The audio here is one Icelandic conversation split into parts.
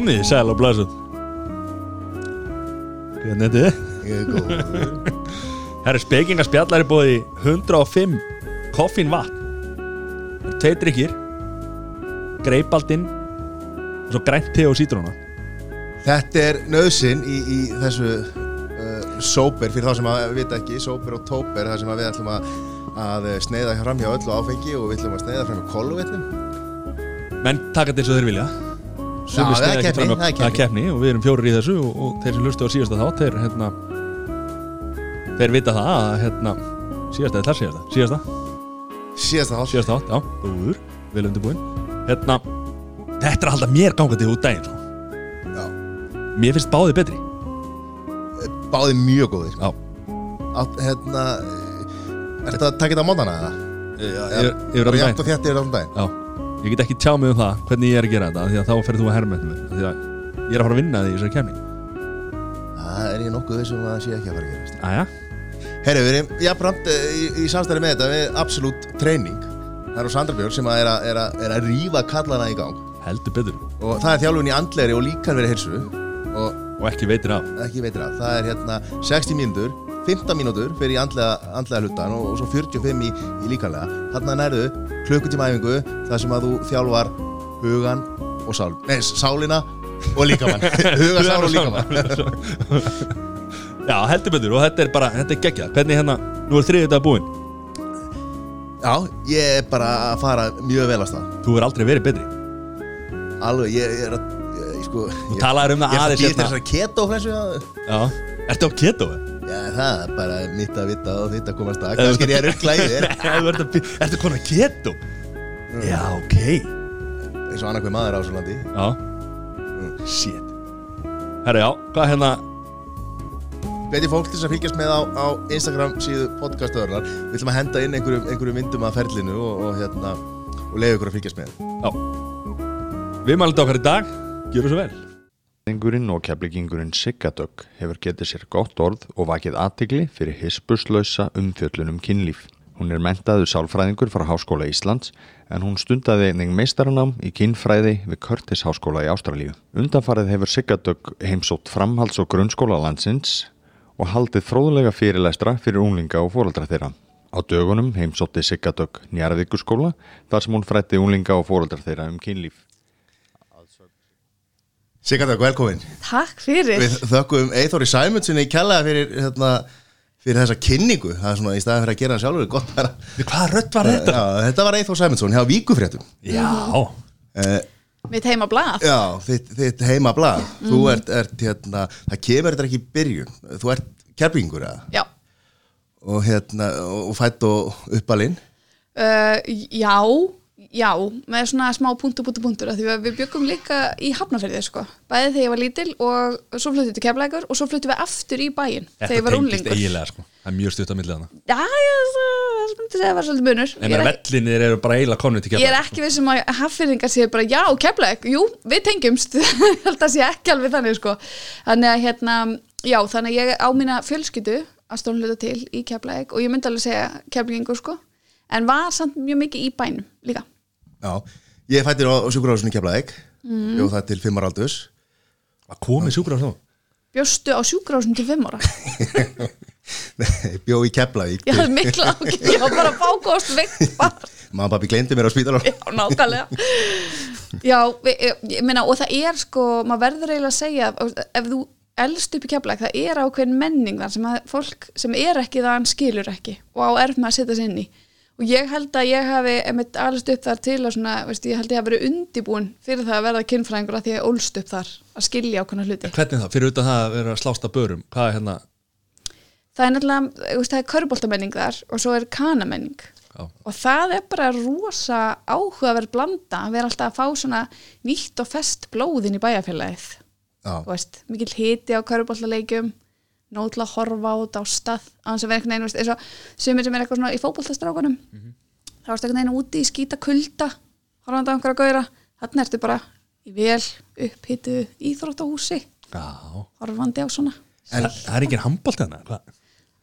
Komið, sæl og blæsum Hvernig er þetta? Ég er góð Herri spekinga spjallar er búið í 105 koffín vatn. Það eru Tveir drikkir Greipaldinn Og svo grænt te og sítróna. Þetta er nöðsinn í, í þessu uh, sóper fyrir þá sem að vita ekki, sóper og tóper þar sem að við ætlum að, að sneiða fram hjá öllu áfengi og við ætlum að sneiða fram hjá kolvetnum. Menn taka þetta eins og þeir vilja. Sumir það er keppni, það er er keppni. Og við erum fjórir í þessu Og, og þeir sem lustu á síðasta þátt Þeir, hérna, þeir vita það að hérna, Síðasta eða þar síðasta Síðasta, Síðasta hálf síðasta þátt, já, góður Vel undirbúin. Hérna, þetta er að halda mér gangandi út daginn sko. Já. Mér finnst báðið betri. Báði mjög góðir. Já, Átt, hérna Er þetta að taka þetta á mótana og þétt yfir allan daginn. Já, ég get ekki tjá mig um það hvernig ég er að gera þetta því að þá ferð þú að herma með mér því að ég er að fara að vinna því þessari kemning Það er ég nokkuð þessum að sé ekki að fara að gerast. Æja, Herri, við erum jafnframt eh, í, í samstæði með þetta við Absolute Training. Það eru Sandra Björg sem er, að, er, að, er að rífa kallana í gang. Heldur betur. Og það er þjálfun í andlegri og líkanveri hilsu og og ekki veitir af. Ekki veitir af, það er hérna 60 mínútur, 15 mínútur fyrir í andlega, andlega hlutan og, og svo 45 í, í líkanlega, þarna nærðu klukkutíma æfingu þar sem að þú þjálfar hugan og sál nei, sálina og líkamann. Hugan, sál og líkamann. Já, heldur betur og þetta er bara, þetta er geggjað. Hvernig hérna, nú er þriðið þetta búinn. Já, ég er bara að fara mjög vel að stað. Þú er aldrei verið betri. Alveg, ég, ég er að sko, ég, talaðir um það ég er aðeins hérna. þessar keto-flensu Já, ertu á keto? Já, það er bara mitt að vita og þitt að komast að. Kannski er ég að ruggla í þér. Að Ertu konar keto? Já, ok. Eins og annarkveð maður á svo landi. Já. Shit. Herra, já, hvað hérna? Hveti fólk til þess að fylgjast með á, á Instagram síðu podcastöðurnar. Við ætlum að henda inn einhverjum, einhverjum myndum af ferlinu og, og, hérna, og leiða ykkur að fylgjast með. Já. Við mælum okkar í dag Gjöru svo vel Keflingurinn og keflingingurinn Siggadögg hefur getið sér gott orð og vakið aðtigli fyrir hispuslausa umfjöllunum kynlíf. Hún er mentaður sálfræðingur frá Háskóla Íslands en hún stundaði einnig meistaranám í kynfræði við Curtis Háskóla í Ástralíu. Undanfarið hefur Siggadögg heimsótt framhalds- og grunnskóla landsins og haldið fróðulega fyrirlestra fyrir unglinga og fóraldra þeirra. Á dögunum heimsótti Siggadögg Njarðvíkurskóla þar sem hún frætti unglinga og fóraldra þeirra um kynlíf. Sigardök, velkomin. Takk fyrir. Við þökkum Eithóri Sæmundssoni kjallaða fyrir, hérna, fyrir þessa kynningu. Það er svona í staðan fyrir að gera hann sjálfur Gott bara Hvaða rödd var þetta? Já, þetta var Eithór Sæmundsson hjá Víkufréttum Já. Uh, Mitt heima blað Já, þitt, þitt heima blað Þú Mhm. ert, ert, hérna, það kemur þetta ekki í byrjun. Þú ert kerpingur eða? Já. Og, hérna, og og fætt og uppalinn. Uh, Já, já með svona smá punktur, punktur, punktur Því að við byggum líka í Hafnafyrði sko. Bæði þegar ég var lítil og svo fluttum við til Keflækur og svo fluttum við aftur í bæinn þegar ég var unglingur. eiginlega sko. Það er mjög stutt á millið hana Já, ég það myndi að það var svolítið munur. En er vellinir eru bara eiginlega komnið til Ég er ekki vissum að haffyrringar séu bara já, keflæk, jú, við tengjumst. Ég held að sé ekki alveg þannig sko. Þannig að hérna, já, þannig að ég á mína fjölskyldu að stónluta til í keflæk og ég myndi alveg segja keflingur sko, en var samt mjög mikið í bænum líka Já, ég fættir á, sjúkurhásunni Keflavík. Mm. Bjóð það til fimmar aldurs. Að komið sjúkur á þá? Bjóstu á sjúkrásum til fimm ára? Bjóð í Ég hafði mikla ákveð, ég var bara bákost veikt barn. Mamma og pappi gleymdi mér á spítalar Já, nákvæmlega. Já, ég, ég meina, og það er sko, maður verður eiginlega að segja ef þú elst upp í keflag, það er ákveðin menning þar sem að fólk sem er ekki það hann skilur ekki og á erf með að setja sig inn í og ég held að ég hafi einmitt alveg upp þar til að svona, veist, ég held að ég hafi verið undibúin fyrir það að verða kynfræðingur að því að ég ólst upp þar að skilja ákveðna hluti Hvernig það? Fyrir auðvitað það að vera að slást að börum Hvað er hérna? það er náttúrulega, veist, það er köruboltamenning þar og svo er kanamenning Já. og það er bara rosa áhugaverð blanda að vera alltaf að fá svona nýtt og fest blóðin í bæjarfélagið mikill hiti á köruboltaleikjum nóg til að horfa þetta á stað þess að vera einhvern veginn, þú veist, eins og sumir sem er eitthvað svona í fótboltastrákunum þá varst einhvern veginn úti í skýta kulda horfandi á einhverja gauðra þannig ertu bara í vel upphitu íþróttahúsi Já horfandi á svona En það er ekki handbólt Hvað?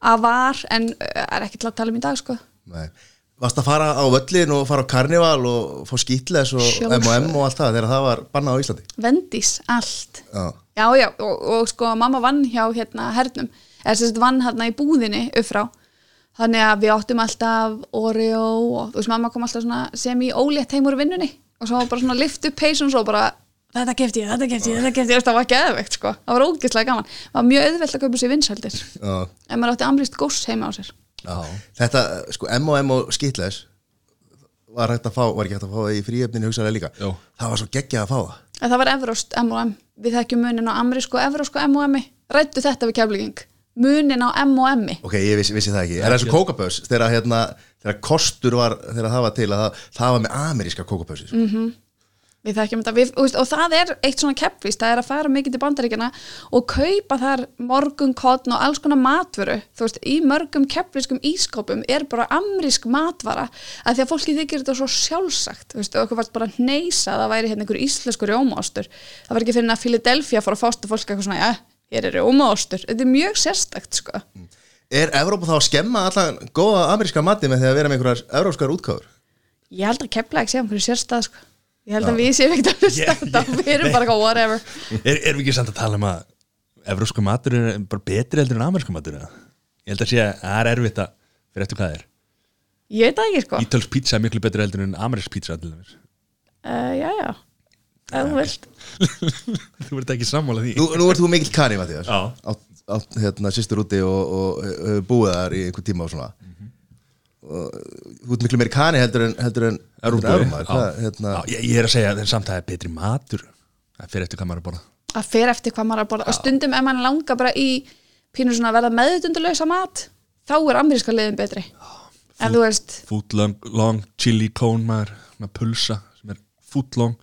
að var en uh, er ekki til að tala um í dag sko Nei. Varst að fara á völlin og fara á karnival og fá skýtles og. M&M og allt það þegar það var bannað á Íslandi? Vendís, allt. Já, Já, já, og, og sko mamma vann hjá hérna hernum, eða sem sagt vann hérna í búðinni upp frá þannig að við áttum alltaf Oreo og þú veist mamma kom alltaf svona sem í ólétt heim úr vinnunni og svo bara svona lift upp peysun svo bara þetta kefti ég, þetta kefti ég, þetta kefti ég. Það var geðveikt sko, það var ógeðslega gaman. Það var mjög auðvelt að kaupa sér vinsældir. Ef maður átti amrist góss heima á sér Já, Þetta, sko, M&M og skýtles var hægt að fá, var ekki hægt að fá það í fríöfninu hugsaðlega líka. Jó. Það var svo geggjað að fá það. En það var Evrost M&M, við þekkjum munin á amrísku Evrosko M&M, rættu þetta við keflinging, munin á M&M Ok, ég vissi, vissi það ekki. Er það svo kókaböss þegar, hérna, þegar kostur var þegar það var til að það, það var með ameríska kókabössi mm. Við þekkjum þetta. Við, og, og það er eitt svona keppvist það er að fara mikið til bandaríkjana og kaupa þar morgun kotn og alls konar matvöru. Þú veist, í mörgum keppviskum ískópum er bara amrísk matvara að því að fólki þykir þetta svo sjálfsagt þú veist, og okkur varst bara að hneysa að það væri hérna einhver íslenskur rjómaostur. Það var ekki fyrir að Philadelphia fór að fásta fólk eitthvað svona, ja, hér er rjómaostur. Þetta er mjög sérstakt, sko. Er Evrópa þá að skemma allan góða ameríska mati með því að vera með einhverjar evrópskar útkáður? Ég held að keppla ekki sé um hverju sérstað, sko Ég held að við séum ekkert að hlusta á þetta. Við erum bara eitthvað whatever. Er, erum við ekki samt að tala um að evrósku matur er bara betri heldur en amerísku matur eða? Ég held að sé að það er erfitt að fyrir eftir hvað það er. Ég veit það ekki, sko. Ítölsk pizza er miklu betri heldur en amerísk pizza til dæmis. Uh, já, já, ef þú vilt. Þú verður ekki sammála því. Nú, nú ert þú mikill Mattias Já. Átt, átt hérna, sýstur úti og, og hefur búið þar í einhver tíma og svona. Og þú ert miklu meiri kani heldur en heldur en hérna, Já, ég, ég er að segja að samt að það er betri matur Það fyrir eftir hvað maður er að borða. Að fer eftir hvað maður er að borða. Og stundum ef mann langar bara í pínu svona að verða meðutundulösa mat þá er ameríska leiðin betri. En þú veist, Foot long, long chili cone maður með pulsa sem er foot long.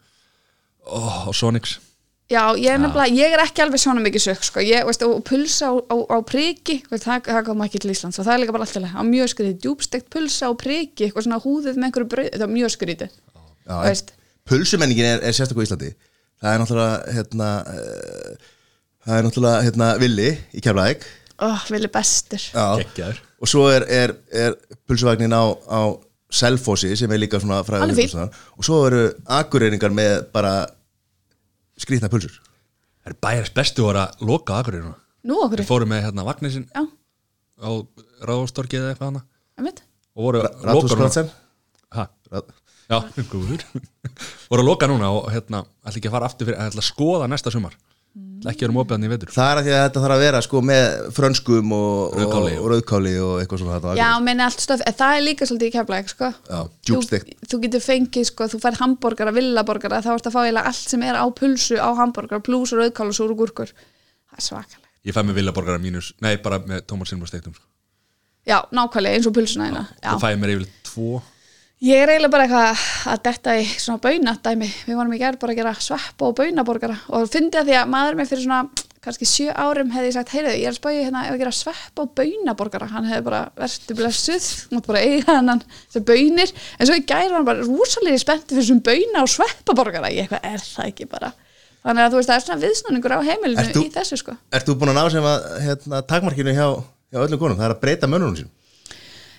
Oh, og Sonics já, ég er nefnilega ég er ekki alveg svona mikið sökk, sko. Ég, veist, og pulsa á, á, á priki það, það kom ekki til Íslands og það er líka bara alltaf á mjög skrítið, djúbstegt pulsa á priki eitthvað svona húðið með einhverju brauð, það er mjög skrítið já, veist. pulsumenningin er, er sérstaklega í Íslandi. Það er náttúrulega hérna, uh, það er náttúrulega hérna, villi í Keflæk oh, vilja bestur. Gekkjaður og svo er, er, er pulsuvagnin á, á Selfossi sem er líka svona fínn. og svo eru akureyringar með bara skrýtna pulsur. Það er bæjarins bestu voru að loka aðgurinn nú okkur, Við fórum með hérna vagnisinn já, á Ráðstorkið eða eitthvað hana og voru að loka núna. Ha? Já, voru að loka núna og hérna ætla ekki að fara aftur fyrir, ætla að skoða næsta sumar ekki að vera mópiðan í vetur. Það er að því að þetta þarf að vera sko með frönskum og, Rauðkáli. og, og rauðkáli og eitthvað svona þetta. Já, menni allt stöð, en það er líka svolítið í keflæk, sko. Þú, þú getur fengið, sko, þú fær hambúrgara villaborgara, þá ertu að fá eiginlega allt sem er á pulsu á hambúrgara, plús og rauðkál og súr og gúrkur, það er svakalegt. Ég fæ með villaborgara mínus, nei bara með tómatsinn og steiktum sko. já, nákvæmlega, eins og pulsuna hérna. Það já. fæ ég mér yfirleitt tvo ég er eiginlega bara eitthvað að detta í svona baunadæmi, við vorum í gerð bara að gera sveppa og baunaborgara og fyndi að því að maður með fyrir svona kannski sjö árum hefði ég sagt, heyrðu, ég er að spáði hérna ef að gera sveppa og baunaborgara. Hann hefði bara verið blessuð mátt bara eiga hennan sem baunir. En svo í gæri var hann bara rúsalega spenntið fyrir svona bauna og sveppaborgara. Ég eitthvað, er það ekki bara? Þannig að þú veist, það er svona viðsnúningur á heimilinu í þessu sko. þú búin að ná sem að hérna, takmarkinu hjá, hjá öllum konum, það er að breyta mönnunum sín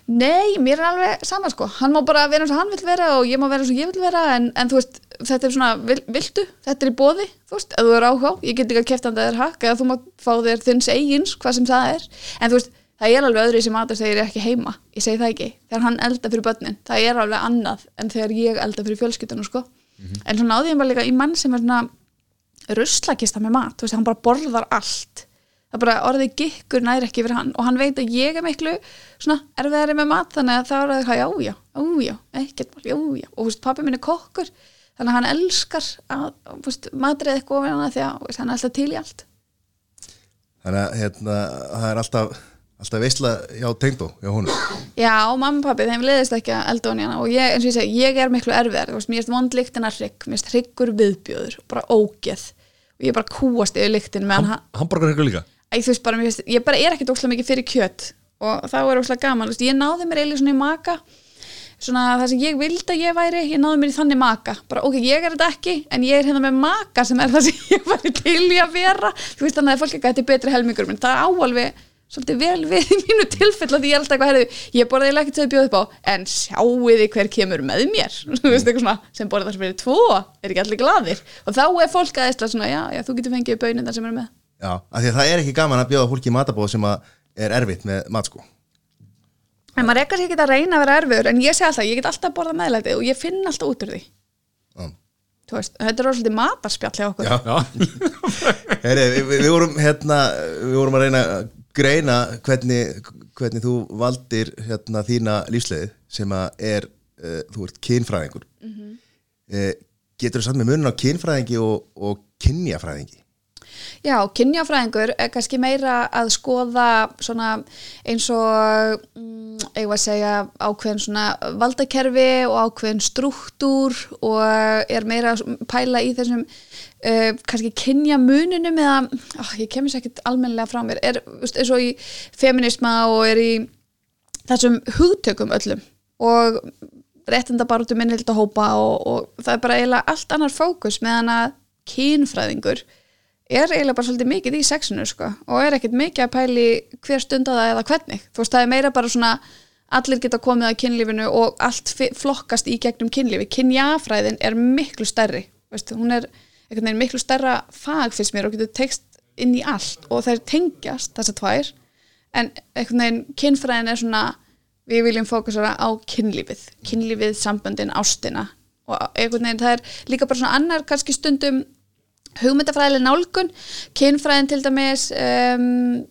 Nei, mér er alveg sama sko. Hann má bara vera eins og hann vill vera og ég má vera eins og ég vill vera en, en þú veist, þetta er svona vil, viltu, þetta er í bóði, þú veist, ef þú er áhuga ég get ekki að kefta hann það er hakk eða þú má fá þér þins eigins, hvað sem það er. En þú veist, það er alveg öðru sem matur þegar ég er ekki heima, ég segi það ekki, þegar hann elda fyrir börnin, það er alveg annað en þegar ég elda fyrir fjölskyldunum sko. En svo náði ég bara líka í mann sem er svona ruslakista með mat, þú veist, hann bara borðar allt það bara orðið gikkur næri ekki fyrir hann og hann veit að ég er miklu svona erfiðari með mat þannig að það er eitthvað já, já, já, já, ekkert já, já. Og veist, pappi minn er kokkur þannig að hann elskar að, veist, matrið eitthvað ofan hana því að veist, hann er alltaf til í allt. Þannig að hérna, það er alltaf alltaf veistla hjá tengdó, hjá honum. Já, mamma og pappi, þeim leiðist ekki að elda hana og ég, eins og ég segi, ég er miklu erfiðar mér erst vond lyktin að hrygg, mér erst hryggur viðbjöður, bara ógeð. Og ég bara kúast yfir lyktin meðan hann Hamburger ykkur líka Æ, veist bara, finnst, ég bara er ekkert óslega mikið fyrir kjöt og þá er óslega gaman, veist, ég náði mér eiginlega svona í maka. Svona það sem ég vildi að ég væri, ég náði mér í þannig maka. Bara ok, ég er þetta ekki, en ég er hérna með maka sem er það sem ég væri til í að vera. Þú veist þannig að fólk ekki að þetta er betri helmingur minn, það á alveg svolítið vel við í mínu tilfell því ég er alltaf eitthvað, herri, ég borði eiginlega ekkert sem þið bjóð upp á en sjáuði hver kemur með mér. Veist sem borði þar sem verið tvo er ekki allir glaðir? Og þá er fólk aðeins svona, já, já, þú getur fengið baunin þar sem eru með Já, af því að það er ekki gaman að bjóða fólki í matabóð sem að er erfitt með mat sko en maður er kannski ekki að reyna að vera erfiður en ég segi alltaf, ég get alltaf að borða meðlæti og ég finn alltaf út úr því Já. Þú veist, þetta er orðslega matarspjall hjá okkur Já. Heri, við, við, vorum, hérna, við vorum að reyna að greina hvernig, hvernig þú valdir hérna, þína lífsleiði sem að er, uh, þú ert kynfræðingur mm -hmm. Getur þú satt með munum á kynfræðingi og, og kynjafræðingi? Já, kynjafræðingur er kannski meira að skoða eins og mm, eigum að segja ákveðin valdakerfi og ákveðin struktúr og er meira að pæla í þessum uh, kannski kynjamuninum eða, oh, ég kemur sér ekkert almennilega frá mér, er eins og í feminisma og er í þessum hugtökum öllum og réttindabartu minnilegt að hópa og, og það er bara eiginlega allt annar fókus meðan að kynfræðingur er eiginlega bara svolítið mikið í sexinu sko og er ekkert mikið að pæli hver stund á það eða hvernig, þú veist það er meira bara svona allir geta komið að kynlífinu og allt flokkast í gegnum kynlífi. Kynjafræðin er miklu stærri veist, hún er einhvern veginn miklu stærra fag fyrst mér og getur tekst inn í allt og þær tengjast þessar tvær. En einhvern veginn kynfræðin er svona við viljum fókusera á kynlífið kynlífið, samböndin, ástina. Og einhvern veginn það er líka bara svona annar kannski stundum hugmyndafræðileg nálgun kynfræðin til dæmis um,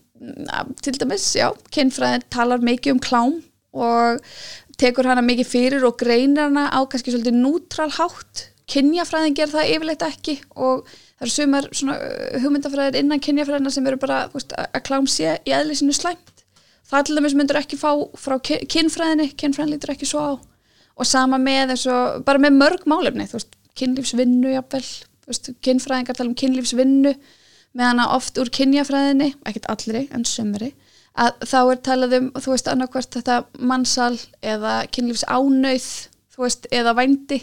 til dæmis, já kynfræðin talar mikið um klám og tekur hana mikið fyrir og greinir hana á kannski svolítið nútral hátt. Kynjafræðin ger það yfirleitt ekki og það eru sumar svona uh, hugmyndafræðir innan kynjafræðina sem eru bara veist, að klám sé í eðlisinu slæmt. Það til dæmis myndur ekki fá frá ky- kynfræðinni, kynfræðin lítur ekki svo á. Og sama með eins og bara með mörg málefni, þú veist, kynlífsvinnu jafnvel, kynfræðingar tala um kynlífsvinnu meðan að oft úr kynjafræðinni, ekkert allri en sömri, að þá er talað um, þú veist, annarkvart þetta mannsal eða kynlífsánauð þú veist, eða vændi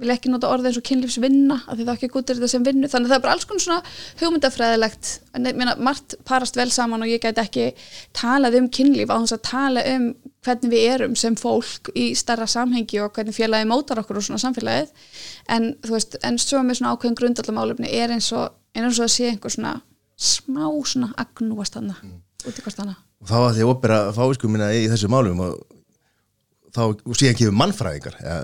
vil ekki nota orðið eins og kynlífsvinna af því það er ekki gútið þetta sem vinnu. Þannig að það er bara alls konar svona hugmyndafræðilegt. Meina, margt parast vel saman og ég gæti ekki talað um kynlíf á þess að tala um hvernig við erum sem fólk í starra samhengi og hvernig félagi mótar okkur og svona samfélagið. En þú veist, en svo með svona ákveðin grundallamálefni er eins og, er eins og að sé einhver svona smá svona agnúast hana mm. út í hvort hana og þá að því að opera fáisku minna í þessu málum og þá og síðan kemur mannfræðingar ja,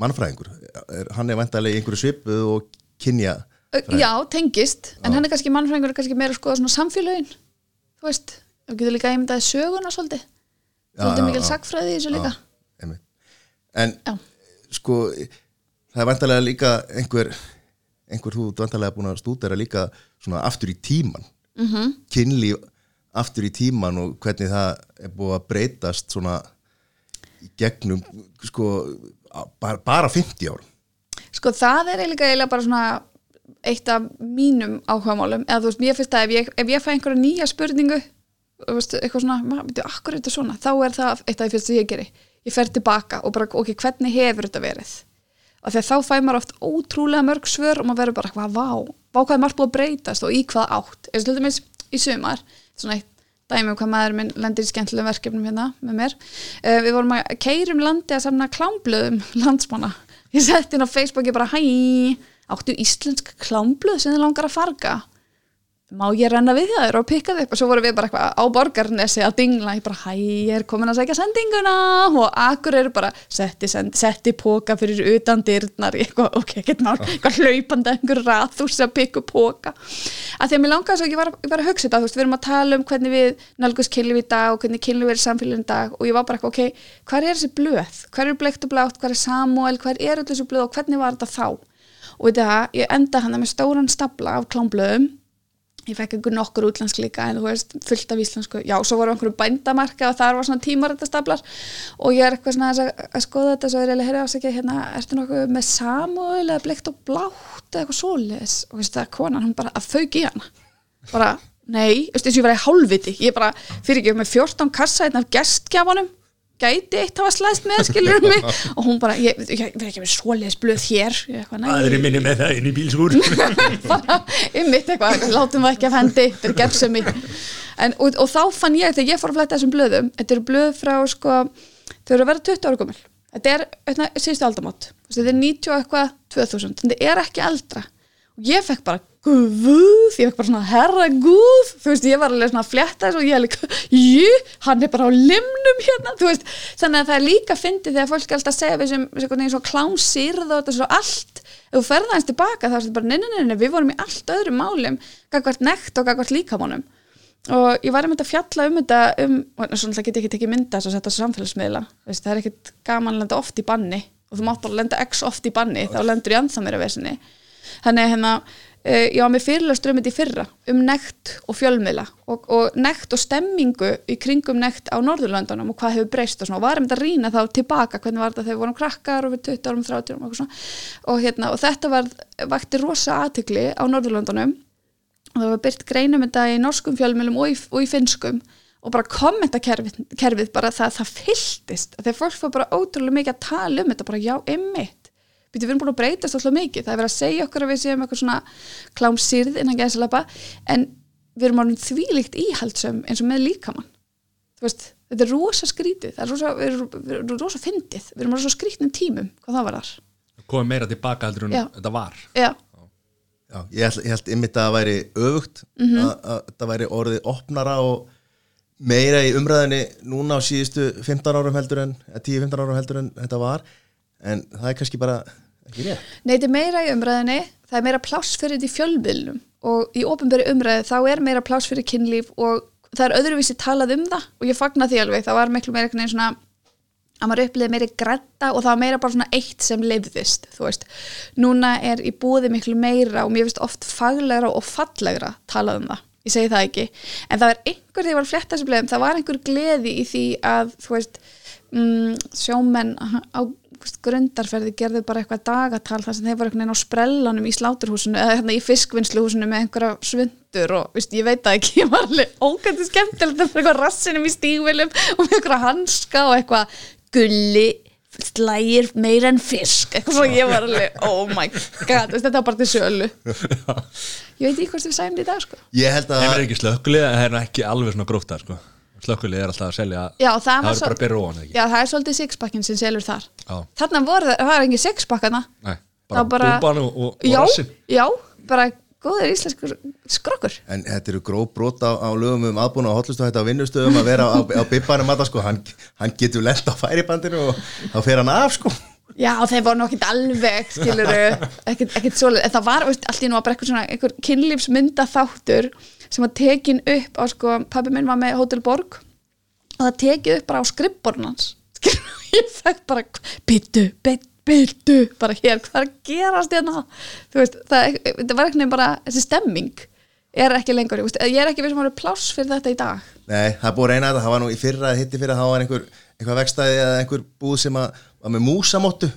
mannfræðingur, er, hann er vantarlega í einhverju svipu og kynja Ö, Já, tengist, en hann er kannski mannfræðingur er kannski meira að skoða svona samfélögin þú veist, þú getur líka einmyndaði söguna svolítið, svolítið mikil sagfræði í þessu líka einmitt. en Já. sko það er vantarlega líka einhver einhver þú ert vantarlega búin að stúdera líka svona aftur í tíman Mhm. -hmm. kynlíf aftur í tíman og hvernig það er búið að breytast svona í gegnum sko bara, bara 50 árum Sko það er eiginlega, bara svona eitt af mínum áhugamálum. Eða þú veist, mér finnst það ef ég, ef ég fæ einhverja nýja spurningu veist, eitthvað svona, maður, veitu, akkur er þetta svona? Þá er það eitt af því fyrst sem ég geri. Ég fer tilbaka og bara, ok, hvernig hefur þetta verið? Og þegar þá fæ maður oft ótrúlega mörg svör og maður verður bara hvað, vá, vá hvað er margt búið að breytast og í hvað átt, eins og til dæmis í sumar svona eitt dæmi um hvað maður minn lendir í skemmtilegum verkefnum hérna með mér. Uh, við vorum að keirum landi að samna klámblöðum landsmanna. Ég setti inn á Facebook ég bara hæ áttu íslensk klámblöð sem þið langar að farga má ég renna við þér og pikka þið upp? Og svo vorum við bara eitthvað á borgarnesi að dingla, ég bara hæ, ég er komin að segja sendinguna. Og akkur eru bara setti, sendi, setti póka fyrir utan dyrnar, ég eitthvað, ok, get mál. Eitthvað hlaupandi að einhver rathús að pikka póka, að því að mér langaði svo ég var, ég var að hugsa þetta, þú veist, við erum að tala um hvernig við nálgust kynlíf í dag og hvernig kynlíf er í samfélaginu í dag. Og ég var bara eitthvað, ok, hvað er þessi blöð? Hvað er bleikt og blátt, hvað er Samuel hvað er öll þessi blöð? Og hvernig var þetta þá? Og þetta, ég enda hana með stóran stapla af klámblöðum ég fekk einhver nokkur útlensk líka en þú veist, fullt af íslensku, já, svo voru einhverju bændamarka og þar var svona tímarættastablar og ég er eitthvað svona að, að skoða þetta svo er ég hefði ásækja, hérna, ertu nokkuð með Samuel eða bleikt og blátt eða eitthvað svoleiðis? Og veist það, konan, hún bara að fauk í hana. Bara, nei, veist, eins og ég var í hálfviti. Ég bara, fyrir ekki, með 14 kassa einn af gestgjafanum gæti eitt hafa slæst með, skilur mig? Og hún bara, ég, ég, ég verð ekki með svoleiðis blöð hér, ég Aðri minni með það inn í bílsúr. Bara einmitt eitthvað, látum það ekki af hendi þetta er gerðsemi en, og, og þá fann ég þegar ég fór að fletta þessum blöðum þetta eru blöð frá sko þau eru að vera 20 ára gömul. Þetta er eitna, síðustu aldamót. Þú veist, þetta er 90 og eitthvað 2000 þetta er ekki eldra og ég fekk bara guð, ég fekk bara svona herra guð, þú veist, ég var alveg svona að fletta þessu og ég er líka, jú, hann er bara á limnum hérna, þú veist. Þannig að það er líka fyndið þegar fólk er alltaf að segja við sem, svona klánsýrð og þetta svo allt, ef þú ferða eins tilbaka þá er þetta bara, nei, við vorum í allt öðrum málum, gagvart nekt og gagvart líkamónum og ég var einmitt að fjalla um þetta um, og svona get ég ekki tekið mynda þess að setja á samfélagsmiðla, veist, það er ekkit gaman að lenda oft í banni. Og þú mátt bara lenda x oft í banni, þá lendur ég anþá mér að vesinni þannig hérna uh, ég var með fyrirlastur um þetta í fyrra um nekt og fjölmiðla og, og nekt og stemmingu í kringum nekt á Norðurlöndunum og hvað hefur breyst og svona. Og varum þetta að rýna þá tilbaka hvernig var þetta þegar við vorum krakkar og við 20 árum, 30 árum og, svona. og, hérna, og þetta var, vakti rosa aðtikli á Norðurlöndunum. Og það var byrt greinum þetta í norskum fjölmiðlum og í, og í finskum og bara kommentakerfið kerfið bara það, það fylltist. Þegar fólk fór bara ótrúlega mikið að tala um þetta bara já, emmitt við erum búin að breytast alltaf mikið, það er verið að segja okkur að við séum eitthvað svona klámsýrð innan gæðsalapa en við erum orðin þvílíkt íhaldsum eins og með líkamann. Þú veist, þetta er rosa skrítið. Það er rosa, við erum, við erum rosa fyndið. Við erum rosa skrítnum tímum, hvað það var þar komið meira tilbaka heldur en Já. þetta var. Já, Já, ég held, ég held ymmit að það væri öfugt Mhm. að, að það væri orðið opnara og meira í umræðinni núna á síðustu 15 árum heldur en eða 10-15 árum heldur en þetta var. En það er kannski bara ekki rétt. Nei, þetta er meira í umræðinni, það er meira pláss fyrir þetta í fjölmiðlum. Og í ofinberi umræði þá er meira pláss fyrir kynlíf og það er öðruvísi talað um það. Og ég fagna því alveg, það var miklu meira einhvern veginn svona að maður upplýði meiri gretta og það var meira bara svona eitt sem lifðist, þú veist. Núna er í búði miklu meira og mér finnst oft faglegra og fallegra talað um það, ég segi það ekki. En það var einhver þegar ég var að fletta þessu bleðum það var einhver gleði í því að þú veist, mm, sjómenn á grundarferði gerðu bara eitthvað dagatal þar sem þeir var einhvern veginn á sprellanum í sláturhúsinu eða hérna í fiskvinnsluhúsinu með einhverja svundur og veist, ég veit það ekki, ég var alveg ógæntið skemmtilegt að fyrir eitthvað rassinum í stígvilum og með einhverja hanska og eitthvað. Gulli slægir meira en fisk. Eitthvað svo ég var alveg, oh my god þetta var bara til sölu. Ég veit ekki hvort við sæmum þetta í dag sko. Ég held að það er ekki slökkulið, það er ekki alveg svona gróft það sko. Slökkulið er alltaf að selja Já, það það er bara byrja ofan ekki? Já, það er svolítið sixpackin sem selur þar. Já. þarna voru það, það var ekki sixpackana Nei, Það bara, bara- búban og, og, og já, rassin já, bara góður íslenskur skrokkur. En þetta eru gróf brot á, á lögum um aðbúna og hotlustu þetta á vinnustöðum að vera á, á bibbanum að það sko, hann, hann getur lent á færibandinu og þá fer hann af sko Já, þeir voru ekkert alveg, skiluru, ekkert, ekkert svoleið, en það var, allt í nú að bara eitthvað svona, einhver kynlífsmynda þáttur sem var tekin upp á, sko, pabbi minn var með Hotel Borg og það tekið upp bara á skrifbornans, skiluru, ég fekk bara, byttu, byttu, bara hér, hvað er að gerast hérna, þú veist, það, það var eitthvað bara, þessi stemming er ekki lengur, ég, veist, ég er ekki við sem var pláss fyrir þetta í dag. Nei, það búið að reyna þetta, það var nú í fyrra hitti fyrra, það var einhver, einhver vegstæði eða einhver búð sem að, var með músamóttu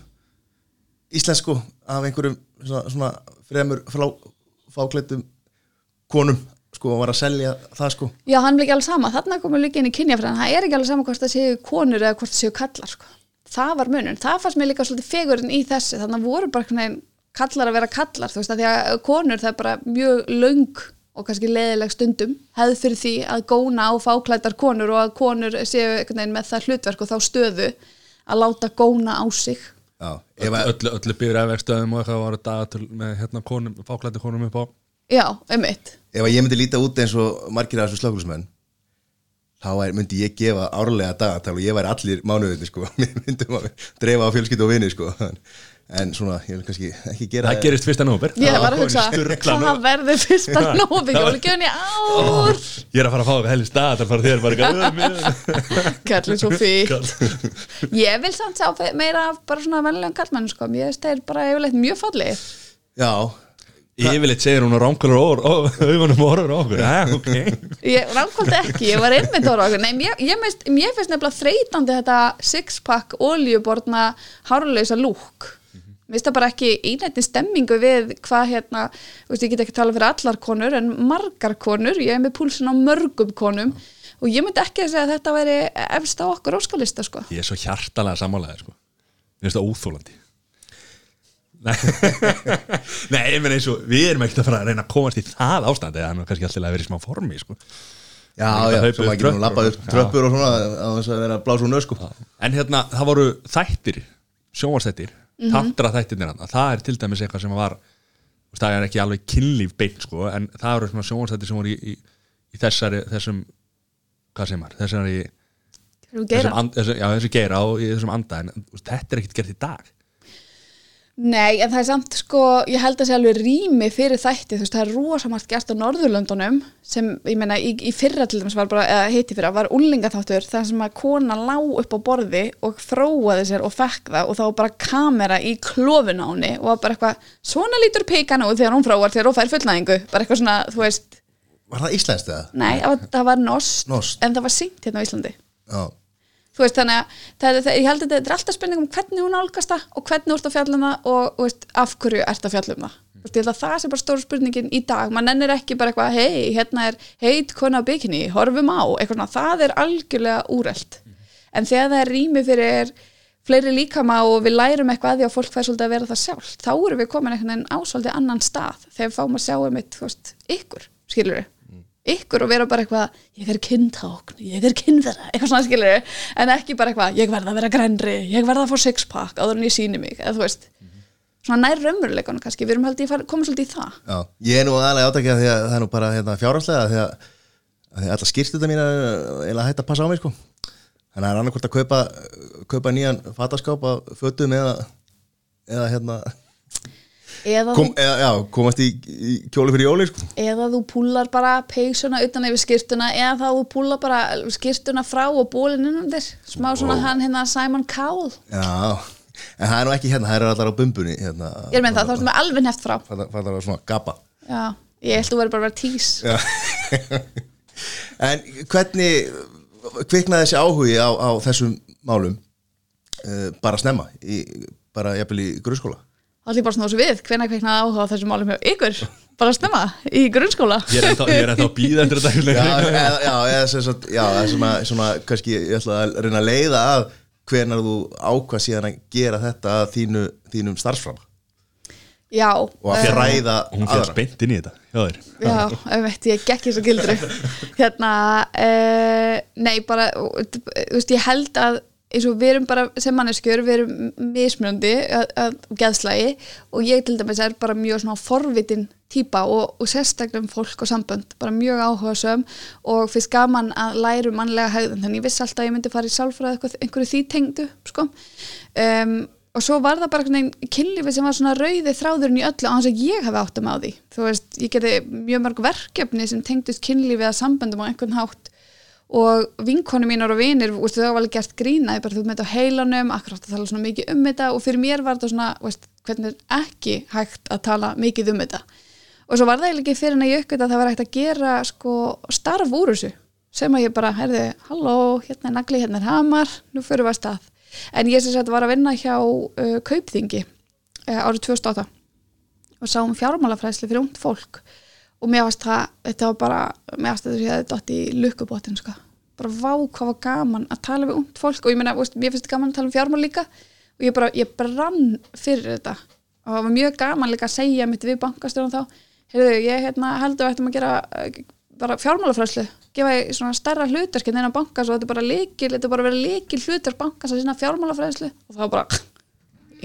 íslensku af einhverjum svona, svona fremur frá, fáklættum konum sko og var að selja það sko. Já, hann er ekki alveg sama, þarna komum líka inn í kynjafræðan, það er ekki alveg sama hvort það séu konur eða hvort það séu kallar, sko. Það var munun, það fannst mér líka svolítið fegurinn í þessu, þannig að voru bara kallar að vera kallar, þú veist, að því að konur það er bara mjög löng og kannski leðileg stundum, hefð fyrir því að góna á fáklættar konur og að konur séu með það hlutverk og þá stöðu að láta góna á sig. Já, ef að, öllu, öllu byrja efvegstöðum og eitthvað var dagatöl með hérna konum, fáklæti konum upp á Já, um mitt. ef að ég myndi líta út eins og margir af þessu slökulismenn þá er, myndi ég gefa árlega dagatal og ég væri allir mánuðinni sko myndum að dreifa á fjölskyldu og vini sko en svona, ég vil kannski ekki gera það gerist fyrsta nóber Ég var að hugsa, hvað verður fyrsta nófi, jólugjöfni ár, ég er að fara að fá eitthvað helst stað það fara þér bara kallið svo fík. Ég vil samt sá meira af bara svona vennilegum kallmenn sko, ég veist þeir bara yfirleitt mjög fallegir. Já, yfirleitt segir hún að augunum og orður á okkur. Ja, okay. Ég rámkvöldi ekki, ég var einmitt ára okkur. Nei, mér, ég, mér finnst nefnilega þreytandi þetta six-pack oljuborna hárlausa lúk Finnst það bara ekki einætti stemmingu við hvað hérna, þú veist, ég get ekki tala fyrir allar konur en margar konur, ég er með púlsin á mörgum konum og ég myndi ekki að segja að þetta væri efst á okkur óskalista sko. ég er svo hjartalega sammálaðið sko. mér finnst það óþólandi Nei, Nei ég meina eins og við erum ekkert að fara að reyna að komast í það ástandi eða hann er kannski alltaf að vera í smá formi sko. Já, Það já, maður upp getur nú tröppur lappað og- upp tröppur og svona á þess að vera að nöð sko En hérna, það voru þættir sjónvarsþættir, Mhm. tantra þættirnir hann það er til dæmis eitthvað sem var það er ekki alveg kynlíf beint sko, en það eru svona sjónvarsþættir sem voru í, í, í þessari, þessum hvað sem er, þessari Þú geira. þessum, já, þessu geira og þessum anda en þetta er ekkert gert í dag Nei, en það er samt sko, ég held að sé alveg rými fyrir þætti, þú veist, það er rosamart gert á Norðurlöndunum sem, ég meina, í, í fyrra til dæmis var bara, eða heiti fyrra, var úlingaþáttur þar sem að kona lá upp á borði og þróaði sér og fekk það og þá bara kamera í klófun á henni og bara eitthvað, svona lítur pikan út þegar hún þróar þegar hún fær fullnæðingu, bara eitthvað svona, þú veist, Var það íslenskt eða? nei, það var, það var nost, Norskt. en það var syngt hérna á Íslandi. Já, þú veist þannig að það, það, ég held að þetta er alltaf spurning um hvernig hún álgast það og hvernig þú ert að fjalla um það og veist, af hverju ert að fjalla um það. Þú veist, það sé bara stóra spurningin í dag. Mann ennir ekki bara eitthvað, hei, hérna er heit kona bikini, horfum á eitthvað, það er algjörlega úrelt. En þegar það er rými fyrir fleiri líkama og við lærum eitthvað að því að fólk fær svolítið að vera það sjálf þá erum við komin einhvern veginn á svolítið annan stað þegar við fáum að sjá um eitt, ykkur skilur ykkur og vera bara eitthvað ég er kyntákn, ég er kynverða eitthvað svona skilur en ekki bara eitthvað ég verða að vera grænri, ég verða að fá sixpack áður en ég síni mig, eða þú veist. Svona nær raunveruleikunum kannski, við erum held ég komið svolítið í það. Já Ég er nú aðlega því að það er nú bara hérna, fjárhagslega því að, að því að alla skýrstuða mín er eiginlega hægt að passa á mig sko. Þannig að það er annarkvort að kaupa, kaupa nýjan fataskáp af fötum eða, eða hérna kom, eða, já, komast í, í kjóli fyrir jóli sko. eða þú púlar bara peysuna utan yfir skýrtuna eða þá þú púlar bara skýrtuna frá og bólinn innan þér smá svona hann hérna Simon Cowell. Já, en það er nú ekki hérna, það er allar á bumbunni hérna, ég er með það, þá ertu með alveg neft frá. Það er svona gapa já, ég held þú verður bara að vera tís. En hvernig kviknaði þessi áhugi á, á þessum málum uh, bara snemma í, bara jafnvel í grunnskóla ég bara svo við, hvenær kveiknaði áhuga á þessum málum hjá ykkur, bara snemma í grunnskóla. Ég er ennþá, ég er ennþá að býða eftir þetta Já, einhvern eða, já, eða sem sagt, já, eða svona, svona kannski ég ætla að reyna að leiða að hvenar þú ákvað síðan að gera þetta að þínu, þínum starfsfram. Já, og að eh, fræða Hún fyrir spennt inn í þetta hjá þér Já, ef veit, ég gekk í svo gildru. Hérna uh, nei, bara, þú veist, ég held að eins og við erum bara sem manneskjör við erum mismunandi að geðslægi og ég til dæmis er bara mjög svona forvitin típa og, og sérstaklega um fólk og sambönd, bara mjög áhugasöm og fyrst gaman að læra um mannlega hegðun, þannig ég vissi alltaf að ég myndi fara í eitthvað, einhverju því tengdu sko. um, og svo var það bara kynlífi sem var svona rauði þráðurinn í öllu á þess að ég hafi áttum á því þú veist, ég geti mjög mörg verkefni sem tengdust kynlífi að samböndum á einhvern hátt og vinkonu mínar og vinir, veist, það var alveg gert grína ég bara þú með þetta á heilanum, akkurat að tala svona mikið um þetta. Og fyrir mér var þetta svona veist, hvernig er ekki hægt að tala mikið um þetta. Og svo var það ekki fyrir en að ég uppgöta að það var hægt að gera sko starf úr þessu. Sem að ég bara, herði, halló, hérna er nagli, hérna er hamar, nú fyrir við að stað. En ég sem sagt var að vinna hjá uh, Kaupþingi uh, árið 2008 og sá um fjármálafræðslu fyrir ungt fólk og mér varst það, þetta var bara mér varst þetta sem ég hefði dott í lukkubótin sko. bara vá hvað var gaman að tala við ungt fólk. Og ég meina, veist, mér finnst þetta gaman að tala um fjármál líka. Og ég bara, ég brann fyrir þetta. Og það var mjög gaman líka að segja mitt við bankastjóðan þá. Heyrðu, ég hérna, held að við ættum að gera eh, bara fjármálafræðslu. Gefa í svona stærra hlutark en þennan bankas og þetta er bara leikil, þetta er bara verið leikil hlutark bankas að sína fjármálafræðslu. Og það var bara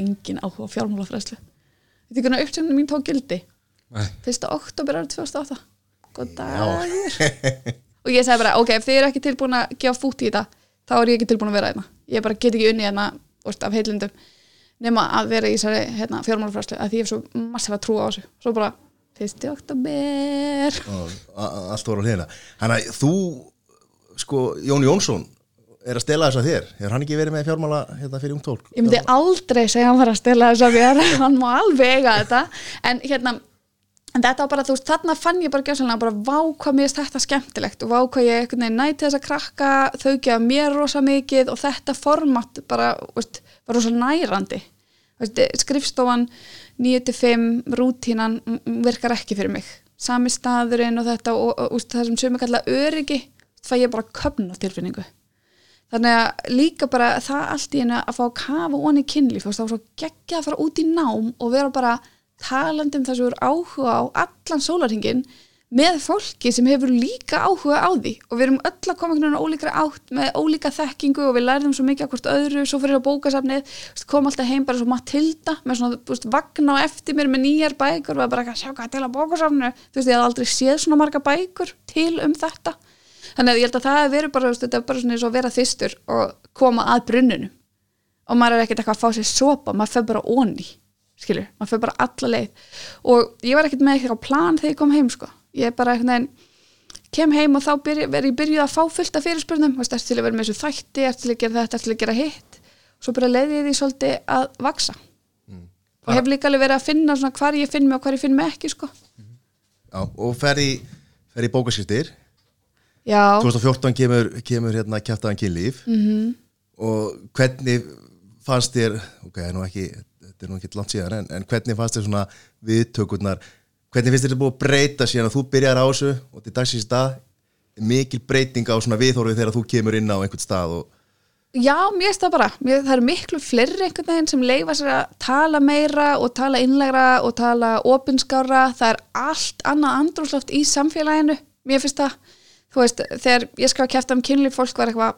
engin áhuga á fjármálafræðslu. Þetta er hvernig uppsögnum mín tók gildi Nei. 1. oktober árið 2008 góð dagur. Og ég segi bara, ok, ef þið eru ekki tilbúin að gefa fút í þetta, þá er ég ekki tilbúin að vera hérna. Ég bara get ekki unni hérna úst, af heilindum nema að vera í þessari hérna, fjármálafræðslu, að því ég hef svo massífa trú á þessu, svo bara 1. oktober allt voru hliðina. Þannig að þú, sko, Jón Jónsson er að stela þess að þér. Hefur hann ekki verið með fjármála hérna fyrir ungt tólk ég myndi aldrei segja að hann var að stela þess að mér hann má alveg eiga þetta. En hérna en þetta var bara, þú veist, þarna fann ég bara gjössalega bara vá hvað mér þetta skemmtilegt og vá hvað ég einhvern veginn næti þess að krakka þau gefa mér rosa mikið og þetta format bara, veist, var rosa nærandi. Veist, skrifstofan 9-5 rútínan virkar ekki fyrir mig. Sami staðurinn og þetta og, og, og það sem sumi kalla öryggi fæ ég bara köfn á tilfinningu. Þannig að líka bara það allt í hennu að fá að kafa onni kynlíf það var svo geggja að fara út í nám og vera bara talandi um það sem er áhuga á allan sólarhingin með fólki sem hefur líka áhuga á því. Og við erum öll að koma einhvern veginn á ólíkra átt með ólíka þekkingu og við lærðum svo mikið á hvort öðru, svo fyrir á bókasafnið kom alltaf heim bara svo Matilda með svona, þú veist, vagna á eftir mér með nýjar bækur og bara ekki að sjá hvað til að bókasafninu? Þú veist, ég hafði aldrei séð svona marga bækur til um þetta. Þannig að ég held að það verið bara, veist, þetta er bara svona eins og að vera þystur og koma að brunninu og maður er ekkert eitthvað að fá sér sopa maður fer bara onni, skilur maður fer bara alla leið. Og ég var ekkert með eitthvað plan þegar ég kom heim sko. Ég bara veginn kem heim og þá byrja, verð ég byrjuð að fá fullt af fyrirspurnum. Þú veist, ertu til að vera með þessu þætti, ertu til að gera þetta ertu til að gera hitt? Svo bara leiði ég því svolítið að vaksa og hef líka alveg verið að finna svona hvar ég finn mig og hvar ég finn mig ekki sko. Já, og fer í, fer í bókaskýrstir já, 2014 kemur, kemur hérna kjæftaðan kynlíf Mhm. -hmm. og hvernig fannst þér ok, er nú ekki, þetta er nú ekki langt síðan en, en hvernig fannst þér svona viðtökurnar? Hvernig finnst þér þetta búið að breyta síðan að þú byrjar á þessu og til dagsins dag mikil breyting á svona viðhorfið þegar þú kemur inn á einhvern stað og Já, mér finnst það bara, mér, það eru miklu fleiri einhvern veginn sem leifa sér að tala meira og tala innlegra og tala opinskára, það er allt annað andrúsloft í samfélaginu mér finnst það, þú veist þegar ég skal kæfta um kynlíf, fólk var eitthvað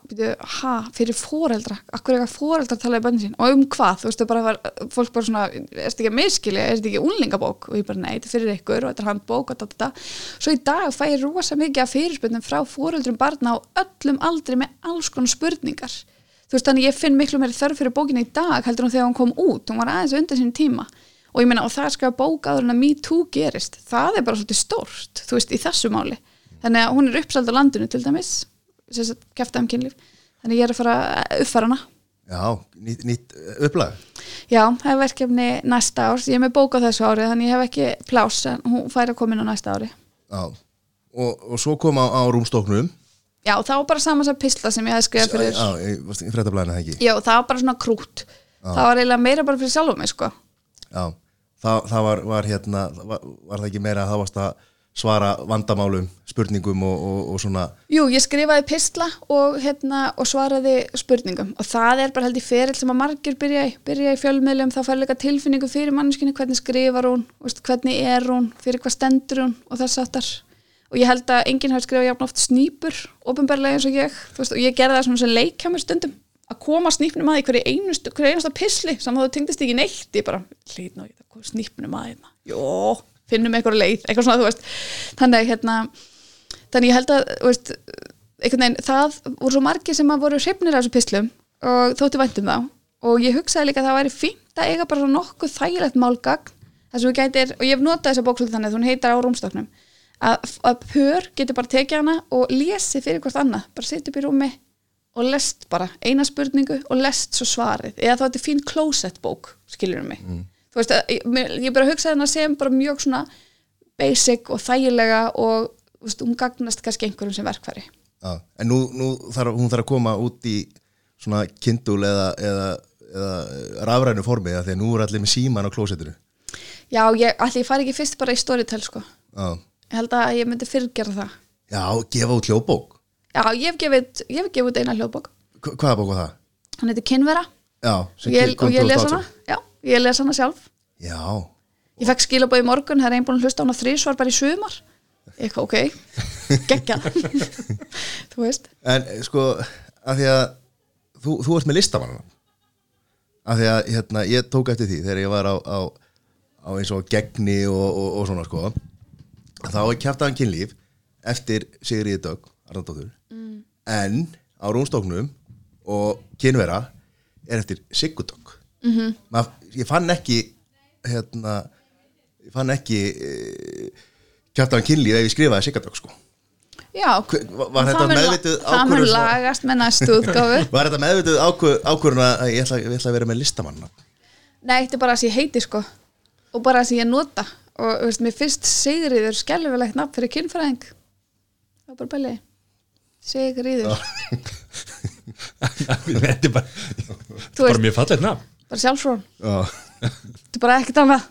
ha, fyrir foreldra, akkur eitthvað foreldra talaði bönni sín? Og um hvað? Þú veist, það bara var, fólk bara svona er þetta ekki að miskilja, er þetta ekki unlingabók og ég bara, nei, þetta fyrir ykkur og þetta er handbók og þetta, svo í dag fæ ég rosa mikið af fyrirspurnum frá foreldrum barna á öllum aldri með alls konar spurningar. Þú veist þannig ég finn miklu meiri þörf fyrir bókina í dag heldur hún þegar hún kom út, hún var aðeins og meina og það er bók að bara svolítið stórt þú veist í þessu máli þannig að hún er uppsald á landinu til dæmis kæfta um kynlíf. Þannig ég er að fara að uppfara hana. Já, nýtt, nýtt upplag. Já, það er verkefni næsta árs. Ég er með bók á þessu ári þannig ég hef ekki plás en hún fær að koma inn á næsta ári. Já. Og, og svo kom á, á rúmstóknum já, það var bara saman sem pisla sem ég hef skrifað fyrir. Já, ég varst í fréttablaðinu það ekki? Já, það var bara svona krút. Það var eiginlega meira bara fyrir sjálfum mig sko. Já, það, það var, var hérna var, var það ekki meira að það varst að svara vandamálum, spurningum og, og, og svona. Jú, ég skrifaði pistla og, hérna, og svaraði spurningum. Og það er bara held í ferill sem að margir byrja í, í fjölmiðlum, þá fær líka tilfinningu fyrir manneskinni, hvernig skrifar hún, hvernig er hún, fyrir hvað stendur hún og þess aftar og ég held að enginn hafi skrifað jafn oft snýpur, ofinbarlega eins og ég, veist, og ég gerði það svona sem leik hjá mér stundum, að koma snýpnum að í hverju hverju einasta pisli, saman þá tengdist ekki neitt, ég bara, hlýt ná, ég það snýpnum að hérna, finnum eitthvað leið, eitthvað svona, þú veist, þannig að hérna, þannig ég held að veist, veginn, það voru svo margir sem að voru hrifnir af þessu pislum og þótti væntum þá. Og ég hugsaði líka að það væri fínt að eiga bara nokkuð þægilegt málgagn þar sem við gætir, og ég hef notað þessa bókslut þannig að hún heitar á rúmstoknum að, að pör getur bara tekið hana og lesi fyrir hvort annað, bara setja upp í rúmi og lest bara eina spurningu og lest svo svarið, eða þá þetta er fín closet bók, skiljum mig þú veist, að, ég, ég bara hugsaði hana sem bara mjög svona basic og þægilega og þú veist, hún gagnast kannski einhverjum sem verkfæri Já, en nú, nú þarf hún þarf að koma út í svona kindul eða, eða, eða rafrænu formi því að nú er allir með síman á klósettinu Já, ég, allir ég fari ekki fyrst bara í storytel sko. Já, Ég held að ég myndi fyrirgera það. Já gefa út hljóðbók Já, ég hef gefið, ég hef gefið út eina hljóðbók. Hva- Hvaða bók var það? Hann heitir Kynvera Já, sem ég, kom og ég les 2018. hana. Já, ég les hana sjálf. Já, Ég fekk skilabóð í morgun, það er einn búin að hlusta á hana þrísvar bara í sumar. Eitthvað, ok, geggja. þú veist. en eh, sko af því að þú, þú ert með listamann af því að hérna, ég tók eftir því þegar ég var á, á, á eins og gegni og, og, og svona sko þá er kjæftaðan kynlíf eftir Sigriði Dögg mm. en á rúnstóknum og kynvera er eftir Sigurdögg mm -hmm. Ég fann ekki hérna ég fann ekki e, kjæftaðan kynlíf ef ég skrifaði Sigurdögg sko. Já, Hver- var- þetta mun ákvörðun lagast með næstu útgáfu. Var þetta meðvituð ákvör, ákvörðun að ég ætla, ég ætla að vera með listamann Nei, þetta er bara sem ég heiti sko. Og bara sem ég nota. Og þú veist, mér fyrst Sigriður skelfilegt nafn fyrir kynfræðing. Það var bara bæli Sigriður, Þetta er bara, þú bara mjög fallegt nafn bara sjálfsfrón Já, þetta er bara ekkert annað.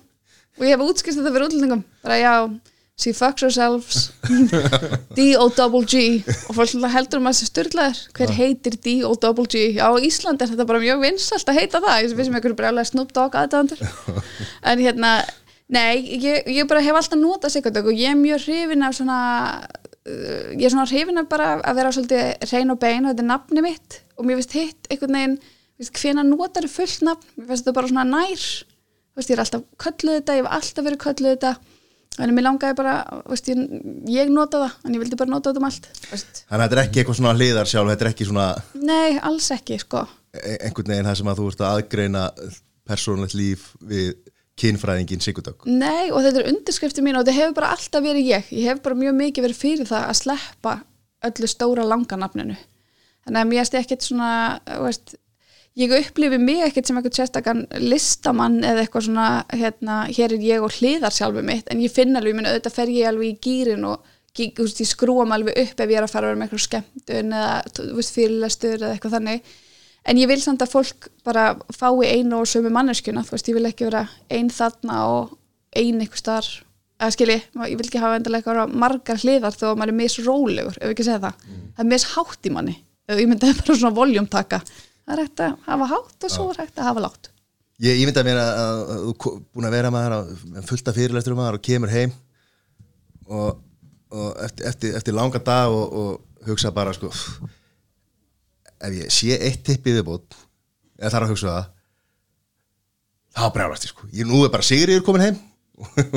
Og ég hef útskist þetta fyrir útlendingum. Bara já, she fucks herself. D-O-double-G og fólk heldur um að þessi styrlaður hver heitir D-O-double-G á Íslandi er þetta bara mjög vinsalt að heita það. Ég við sem einhverju brjálega Snoop Dogg aðdæðandur en hérna, Nei, ég, ég bara hef alltaf notað Sigurdök og ég er mjög hrifin af svona uh, ég er svona hrifin af bara að vera svolítið reyn og bein og þetta er nafni mitt. Og mér finnst hitt einhvern veginn hvena notar er fullt nafn? Mér finnst þetta bara svona nær. Veist, ég er alltaf kölluð þetta, ég hef alltaf verið kölluð þetta. En mér langaði bara veist, ég, ég nota það, en ég vildi bara nota þetta um allt veist. Þannig að þetta er ekki eitthvað svona hliðar sjálf Þetta er ekki svona Nei, alls ekki, sko. E- einhvern veginn það sem að þú ert að aðgreina persónulegt líf við kynfræðingin Sigurdök Nei, og þetta er undirskrifti mín og þetta hefur bara alltaf verið ég. Ég hef bara mjög mikið verið fyrir það að sleppa öllu stóra langanafninu. Þannig að mér erst ekkert svona veist, ég upplifi mig ekkert sem eitthvað sérstakann listamann eða eitthvað svona, hérna, hér er ég og hliðar sjálfu mitt, en ég finn alveg, ég auðvitað fer ég alveg í gýrin og veist, ég skrúam alveg upp ef ég er að fara að vera með eitthvað skemmtun eða fyrirlestur eða eitthvað þannig. En ég vil samt að fólk bara fái einu og sömu manneskuna, þú veist, ég vil ekki vera ein þarna og ein eitthvað starf eða skilji, ég vil ekki hafa eitthvað margar hliðar þó að maður er misrólegur ef ekki segja það, það er mishátt í manni ég myndi bara svona voljumtaka það er hægt að hafa hátt og svo er hægt að hafa látt Ég ímynda mér að, að, að þú búin að vera maður að fullta fyrirlestur maður og kemur heim og, og eftir, eftir, eftir langa dag og, og hugsa bara sko ef ég sé eitt tippið viðbót eða þarf að hugsa það þá brjálast ég sko. Ég nú er bara Sigriður komin heim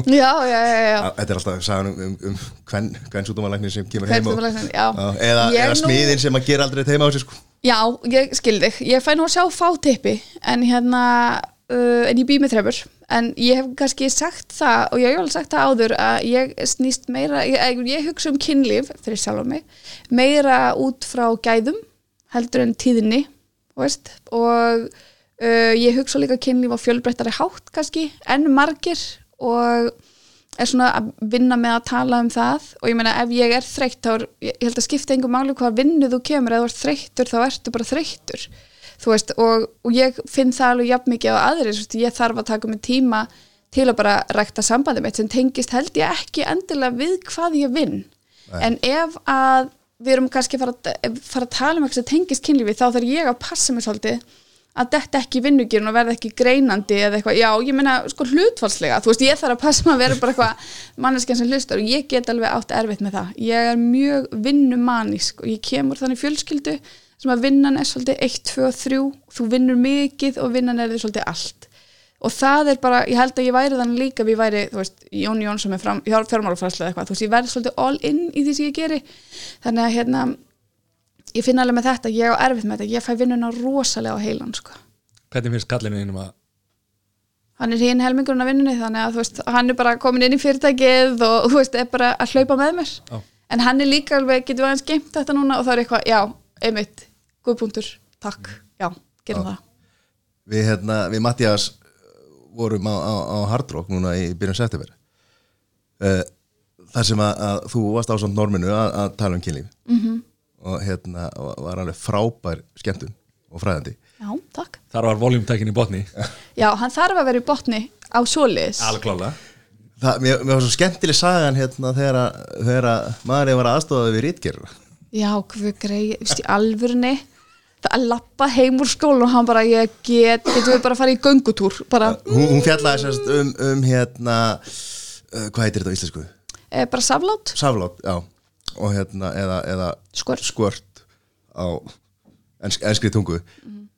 já, já, já, já. þetta er alltaf sagan um, um, um hvern, hvern sútumalæknin sem kemur heim og, eða, eða nú- smiðin sem að gera aldrei þetta heima á sig sko Já, ég skil þig. Ég fæ nú að sjá fá tippi en hérna, uh, en ég bý með þreifur en ég hef kannski sagt það og ég hef alveg sagt það áður að ég snýst meira, ég, ég hugsa um kynlíf fyrir sjálf mig, meira út frá gæðum heldur en tíðinni, veist og uh, ég hugsa líka kynlíf á fjölbreyttari hátt kannski en margir og er svona að vinna með að tala um það. Og ég meina ef ég er þreytt þá er, ég held að skipta einhver máli hvað vinnu þú kemur, ef þú ert þreyttur þá ertu bara þreyttur þú veist, og, og ég finn það alveg jafn mikið á aðri, ég þarf að taka mig tíma til að bara rækta sambandi mitt sem tengist held ég ekki endilega við hvað ég vinn. En ef að við erum kannski fara, að- fara að tala um eitthvað sem tengist kynlífi þá þarf ég að passa mig svolítið að þetta ekki vinnugirinn og verða ekki greinandi eða eitthvað, já, ég meina sko hlutfalslega, þú veist, ég þarf að passa mig að vera bara eitthvað manneskjan sem hlustar og ég get alveg átt erfitt með það, ég er mjög vinnumanísk og ég kemur þannig fjölskyldu sem að vinnan er svolítið 1, 2, 3, þú vinnur mikið og vinnan er þið svolítið allt. Og það er bara, ég held að ég væri þannig líka við væri, þú veist, Jón Jón sem er fram, fjármálafræslega eitthvað, þú veist, ég verði svolítið all in í því sem ég geri. Þannig að hérna, ég finn alveg með þetta, ég á erfitt með þetta, ég fæ vinnuna rosalega á heilan, sko. Hvernig finnst kallinu innum að hann er hinn helmingurinn af vinnunni þannig að þú veist, hann er bara komin inn í fyrirtækið og þú veist, er bara að hlaupa með mér. Já. en hann er líka alveg, getur við aðeins geimt þetta núna og það er eitthvað, já, einmitt guðbúndur, takk, já, gerum það. Við, hérna, við Mattias vorum á, á, á Hard Rock núna í byrjun september. Uh, þar sem að, að þú varst á samt norminu að, að tala um kynlíf. -hmm. Og hérna var alveg frábær skemmtun og fræðandi. Já, takk, þar var voljumtækin í botni. Já, hann þarf að vera í botni á svoleiðis. Alveg klálega Það, mér, mér var svo skemmtileg sagan hérna þegar að, þegar að maður var aðstofað við rítgerra já, hvað greið, veist, í alvörunni það að lappa heim úr skóla og hann bara, ég get, getur við bara að fara í göngutúr? Bara, hún, hún fjallaði sérst um, um hérna uh, hvað heitir þetta á íslensku? e, bara saflát Saflát, já og hérna, eða, eða Skvört. skvört á ensk, enskri tungu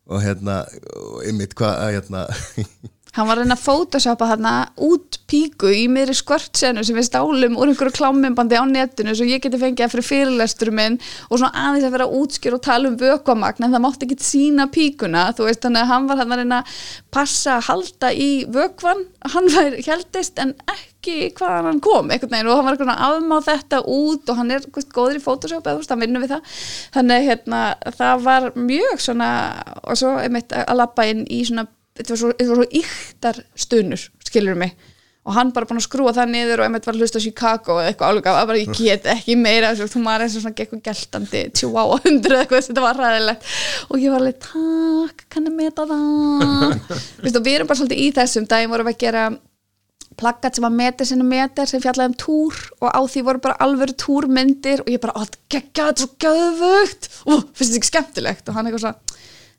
og hérna, og ymmit hvað hérna, Hann var að reyna að photoshopa þarna út píku í miðri skvörtsenu sem við stálum úr einhverju klámmimbandi á netinu svo ég geti fengið að fyrir fyrirlestur minn og svona aðeins að vera útskýra og tala um vökvamagn en það mátti ekki sína píkuna þú veist þannig að hann var hann að reyna að passa að halda í vökvan hann var heldist en ekki hvaðan hann kom og hann var eitthvað að afmá þetta út og hann er veist, góður í Photoshop eða hann vinnur við það. Þannig hérna, það var mjög svona og svo einmitt að labba inn í svona þetta var svo, var svo yktar stunur skilur mig. Og hann bara búin að skrúa það niður og einmitt var að hlusta á Chicago eða eitthvað álugaf, bara ég get ekki meira þessu, þú maður eins og svona gekk geltandi chihuahua hundur eða eitthvað, þetta var ræðilegt og ég var alveg, takk, kann að meta það? Vist, og við erum bara svolítið í þessum daginn vorum við að gera plakkat sem að meta sinni meter sem fjallaði um túr og á því voru bara alvöru túrmyndir og ég bara, þetta geggja, þetta svo göðvögt og finnst þetta ekki skemmtilegt? Og hann eitthvað svo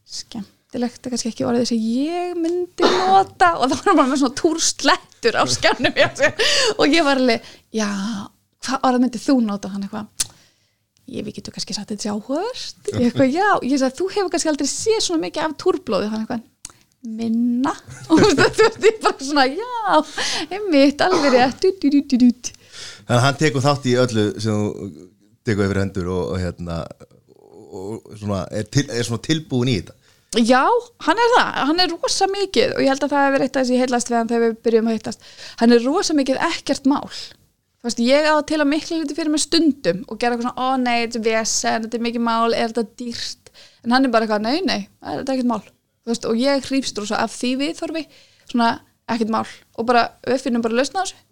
skemmtilegt skemmtilegt er kannski ekki orðið sem ég myndi nota og það var bara með svona túrslettur á skjánum og ég var alveg, já hvað orðið myndi þú nota? Hann eitthvað ég við getum kannski sagt þetta ég eitthvað, já, ég sagði, þú hefur kannski aldrei séð svona mikið af túrblóði. Hann eitthvað, minna. Og þú veist, ég bara svona já, einmitt, alveg rétt. Þannig að hann tekur þátt í öllu sem þú tekur yfir hendur og, og hérna og svona, er, til, er svona tilbúin í þetta Já, hann er það, hann er rosa mikið og ég held að það hefur eitt að þessi heilast við hann þegar við byrjum að hittast, hann er rosa mikið ekkert mál. Þú veist, ég á til að miklu liti fyrir mig stundum og gera eitthvað svona, ó nei, þetta er vesen, þetta er mikið mál, er þetta dýrt? En hann er bara eitthvað, nei, nei, það er ekkert mál. Þú veist, og ég hrýfst rosa af því við þorfi, svona, ekkert mál. Og bara, við finnum bara lausna á þessu.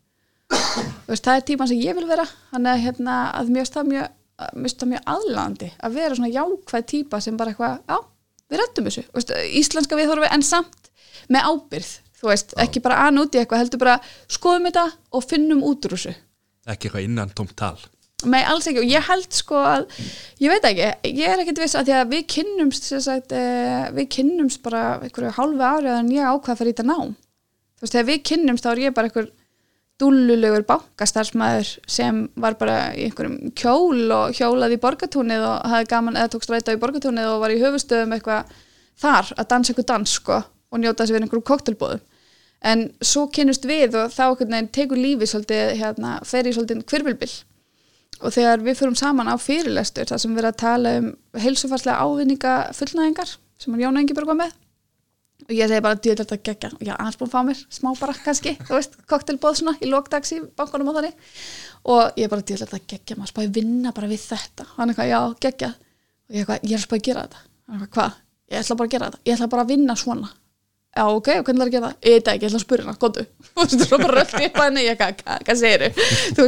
Þú veist, það er tíman sem ég vil vera. Hann er hérna, að mjög stað mjög það mjög aðlandi að vera svona jákvæð típa sem bara eitthvað, já, við rettum þessu. Veist, íslenska viðhorfi en samt með ábyrð, þú veist, ekki bara an út í eitthvað, heldur bara skoðum þetta og finnum út úr þessu. Ekki eitthvað innan tómt tal. Nei, alls ekki. Og ég held sko að ég veit ekki, ég er ekkert viss að því að við kynnumst sem sagt, eh, við kynnumst bara einhverju hálfu ári en ég ákvað að fara í þetta nám. Þú veist, þegar við kynnumst þá er ég bara einhver dúllulegur bankastarfsmæður sem var bara í einhverjum kjól og hjólaði í borgatúnið og hafði gaman eða tók stræta í borgatúnið og var í höfustöðum eitthvað þar að dansa eitthvað dans sko og njóta vera einhverjum koktelbóðum en svo kynnust við og þá veginn tekur lífi svolítið hérna, fer í svolítið kvirvilbil og þegar við fyrum saman á fyrirlestur þar sem við erum að tala um heilsufarslega ávinninga fullnæðingar sem Jón Engiberg var með og ég segi bara dýrlega þetta geggja og ég er aðeins búin að fá mér smá bara kannski, þú veist, koktelbóð svona í lókdags í bankunum og þannig. Og ég er bara dýrlega þetta geggja, maður spáði vinna bara við þetta, hann er eitthvað, já, geggja og ég er eitthvað, ég er spáði að gera þetta. Hann er hvað? Ég ætla bara að gera þetta, ég ætla bara að vinna svona. Já, ok, og hvernig er að gera það? Ég veit ekki, ég ætla að spura hana, góðu þú veist, svo bara að henni, ég, hvað, hvað, hvað segir þú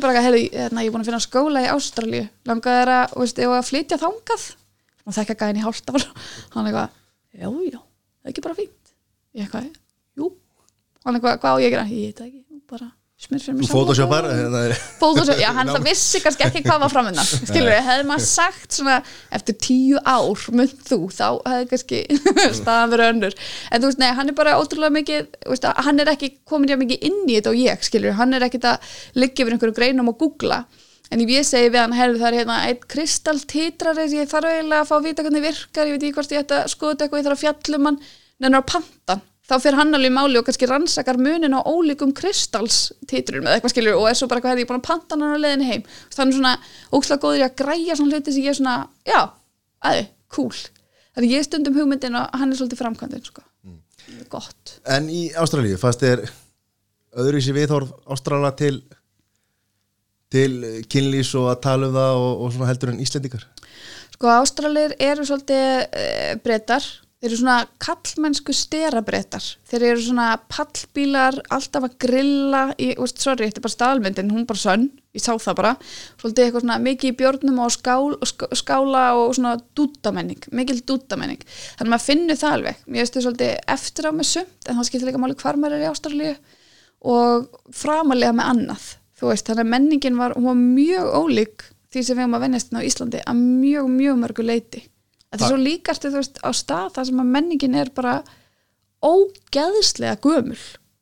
bara, hérna, að að, þú veist, að eitthvað, já, já, það er ekki bara fínt. Ég eitthvað, jú. Hann eitthvað, hvað á ég að gera? Ég veit það ekki, bara smyr fyrir Þú mig fótosjópar hérna Photoshop, já, hann það vissi kannski ekki hvað var framöndan skilur við, hefði maður sagt svona eftir tíu ár mynd þú þá hefði kannski staðan verið önnur. En þú veist, nei, hann er bara ótrúlega mikið veist, hann er ekki komin já mikið inn í þetta og ég, skilur hann er ekkit að liggja yfir einhverju greinum og googla en ef ég segi við hann, herðu það er hérna einn kristalltitrari, ég þarf eiginlega að fá að vita hvernig virkar, ég veit ekki hvort ég ætta að skoða eitthvað, ég þarf að fjallum hann, nennar á pantan þá fyrir hann alveg máli og kannski rannsakar munin á ólíkum kristalltitrum eða eitthvað skilur og er svo bara hvað hefði ég búin að panta hann á leiðinni heim. Þannig svona ókslega góður í að græja svona hluti sem ég er svona, já, aði, cool. Þannig ég stundum hugmyndin og hann er svolítið framkvæmdin sko. gott. En í Ástralíu, fannst þér öðruvísi viðhorf Ástrala til til kynlýs og að tala um það og, og svona heldur en Íslendingar? Sko ástralir eru svolítið e, breytar þeir eru svona kallmennsku sterabrettar þeir eru svona pallbílar alltaf að grilla í, veist, sorry, þetta er bara staðalmyndin, hún bara sönn. Ég sá það bara, svolítið eitthvað svona mikið í björnum og skál, sk- skála og svona dúttamenning, mikil dúttamenning. Þannig að maður finnur það alveg. Mér veist þau svolítið eftir á með sumt en það skiptir líka máli hvar maður er í Ástralíu og framalega með annað þú veist, þannig að menningin var, hún var mjög ólík því sem við höfum að vennast á Íslandi að mjög, mjög mörgu leiti þetta er svo líkast þú veist, á stað þar sem að menningin er bara ógeðslega gömul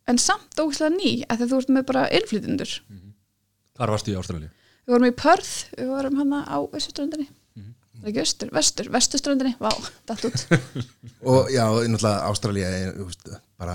en samt ógeðslega ný að þú ert með bara innflytjendur. Hvar varstu í Ástralíu? við vorum í Pörð, við vorum hann á Östurströndinni mm ekki Östur, Vestur, Vesturströndinni. Vá, datt út. Og já, náttúrulega Ástralía er, þú veist, bara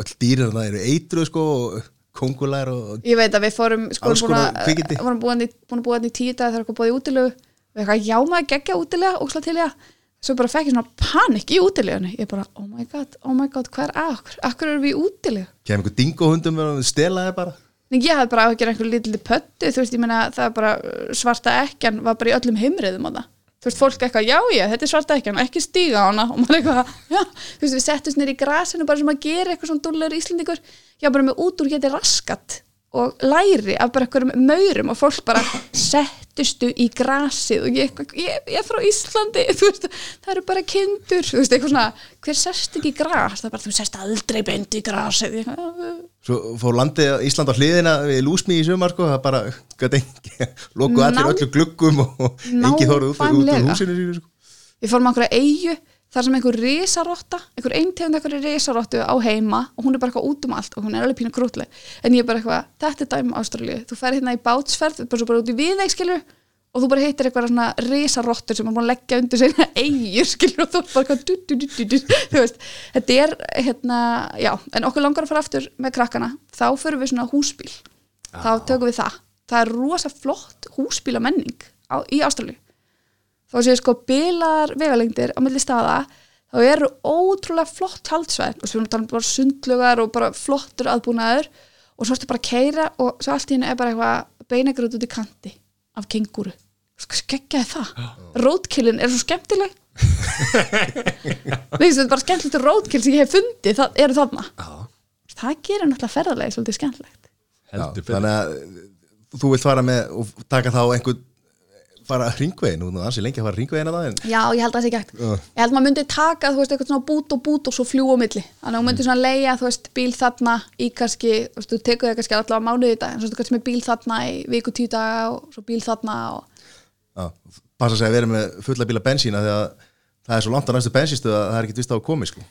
öll dýrir það eru eitruð sko og kongulær og ég veit að við fórum sko, vorum búin, að búa þetta í tíu dag þegar okkur í útilegu. Við eitthvað, já maður geggja útilega, ósla til ég svo bara fekk ég svona panik í útilegunni. Ég bara, oh my god, oh my god, hvað er að okkur akkur erum við í útilegu? Kemur einhver dingohundum og stela þér bara. Ég hafði bara að gera einhver lítið pöttu þú veist, ég meina, það bara uh, svarta ekkjan var bara í öllum heimriðum á það þú veist, fólk eitthvað, já, já, þetta er svarta ekkjan ekki stíga á hana. Og maður eitthvað, já. Þú veist, við settumst nýr í grasinu bara sem að gera eitthvað svona dúllur íslendingur. Já, bara með út úr geti raskat og læri af bara einhverjum maurum og fólk bara settustu í grasið og ég, ég, ég er frá Íslandi veist, það eru bara kindur veist, svona, hver sest ekki í gras? Það er bara, þú sest aldrei beint í grasið. Ég, eitthvað, "Já, svo fór landið Ísland á hliðina við lúsmi í sumar sko, það bara gæti engi loku allir öllu gluggum og engi þóruð út, úr húsinu sínu sko. við fórum á einhverja eigu þar sem einhver risarotta, einhver eintegund einhver risarottu á heima og hún er bara eitthvað út um allt og hún er alveg pínu krútleg en ég er bara eitthvað, þetta er dæmi Ástralíu. Þú fer hérna í bátsferð, bara svo bara út í viðeig skilur og þú bara hittir eitthvað svona risarottur sem er búin að leggja undir sinna eigjur skilur og þú er bara eitthvað þú veist, þetta er hérna, já, en okkur langar að fara aftur með krakkana, þá förum við svona húsbíl. Þá tökum við það. Það þá séu sko bilar vegalengdir á milli staða þá eru ótrúlega flott haldsvæð og svo erum við að tala um bara sundlugar og bara flottur aðbúnaður. Og svo ertu bara að keira og svo allt í hennu er bara eitthvað beinagröð út í kanti af kengúru. Sko skeggjaði það? Rótkillin er svo skemmtileg. Þetta er bara skemmtilegt rótkill sem ég hef fundið, það eru þarna. Það gerir náttúrulega ferðarlega svolítið skemmtilegt. Já, þannig að þú vilt fara með og taka þá einhvern fara hringvegin, nú er ansi lengi að fara hringvegin að það en Já, ég held að það sé gægt. Já. Ég held maður myndi taka, þú veist, eitthvað svona bút og bút og svo fljú á milli. Þannig að þú myndi svona leia, þú veist, bíl þarna í kannski, þú veist, þú tekur það kannski allavega mánuði þetta, en svo kannski með bíl þarna í viku tíu daga og svo bíl þarna og já, passa sig að vera með fulla bíla bensína þegar það er svo langt á næstu að það að komi sko.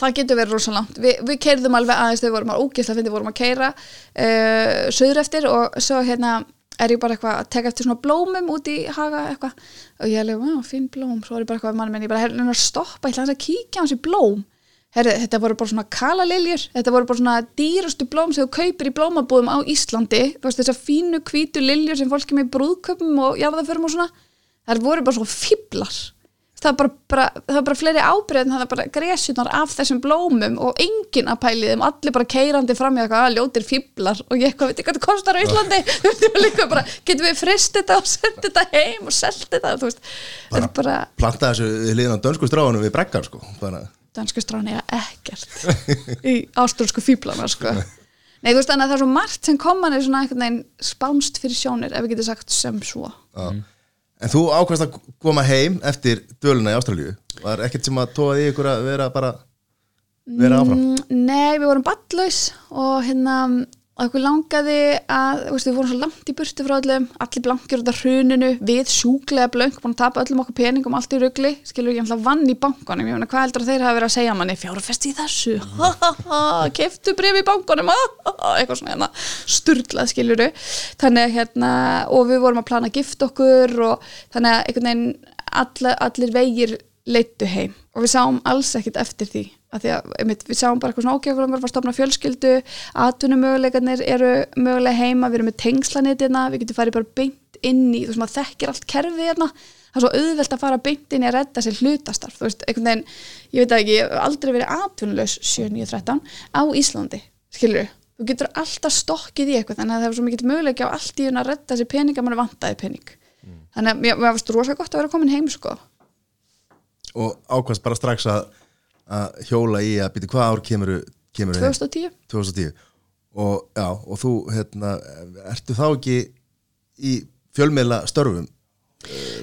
það getur verið rosa langt. Vi, við keirðum alveg aðeins þegar við vorum að ógislega fyndi, vorum að keira uh, söður eftir og svo hérna er ég bara eitthvað að teka eftir svona blómum út í haga eitthvað? Og ég alveg, vá, fín blóm, svo er ég bara eitthvað mann ég bara, herri, að stoppa, ég ætla aðeins að kíkja á hans í blóm. Herri, þetta voru bara svona kalaliljur. Þetta voru bara svona dýrustu blóm sem þú kaupir í blómabúðum á Íslandi. Veist þessar fínu hvítu liljur sem fólki með brúðköpum og jarðaförum og svona. Þær voru bara svona fíblar það var bara, bara, það var bara fleiri ábyrðin það var bara gresjunar af þessum blómum og enginn að pæli þeim, allir bara keirandi fram í eitthvað, að ljótir fíblar og ég eitthvað, veit ekki hvað það kostar á Íslandi bara, getum við frist þetta og sendið þetta heim og selt þetta þú veist, þetta er bara planta þessu liðan á dönsku stráðunum við breggar sko. bara, dansku strán eiga ekkert í ástralsku fíblana sko. Nei, þú veist, þannig að það er svo margt sem koman er svona einhvern veginn spánst fyrir sjónir ef við getum sagt sem svo já. En þú ákvæmst að koma heim eftir döluna í Ástralíu. Var ekkert sem að tóa því ykkur að vera bara vera áfram? Mm, Nei, við vorum ballaus og hérna okkur langaði að, veist, við vorum svo langt í burtu frá öllum, allir blankir út af hruninu við sjúklega blönk, búin að tapa öllum okkur peningum allt í rugli, skilur ég alltaf vann í bankanum, ég meina, hvað heldur þeir hafa verið að segja manni, fjára festi í þessu. Ha, ha, ha, keftu bref í bankanum ha, ha, ha, eitthvað svona hérna, sturlað skiluru, þannig hérna og við vorum að plana að gifta okkur og þannig að einhvern veginn alla, allir vegir leittu heim. Og við sáum alls ekkit eftir því að því að einmitt, við sáum bara eitthvað svona ok, okkur langar að stofna fjölskyldu atvinnumöguleikarnir eru mögulega heima við erum með tengslanitina, við getum farið bara beint inn í, þú veist maður þekkir allt kerfið hérna, það er svo auðvelt að fara beint inn í að redda sér hlutastarf, þú veist einhvern veginn, ég veit ekki, ég hef aldrei verið atvinnulegs 7-9-13 á Íslandi skilur þú getur alltaf stokkið í eitthvað þannig að það er svo mikið möguleika á allt í að redda sér pening að heim sko. Og ákvæmst bara strax að, að hjóla í að býta hvað ár kemur, kemur 2010 2010 og, já, og þú hérna, ertu þá ekki í fjölmiðla störfum?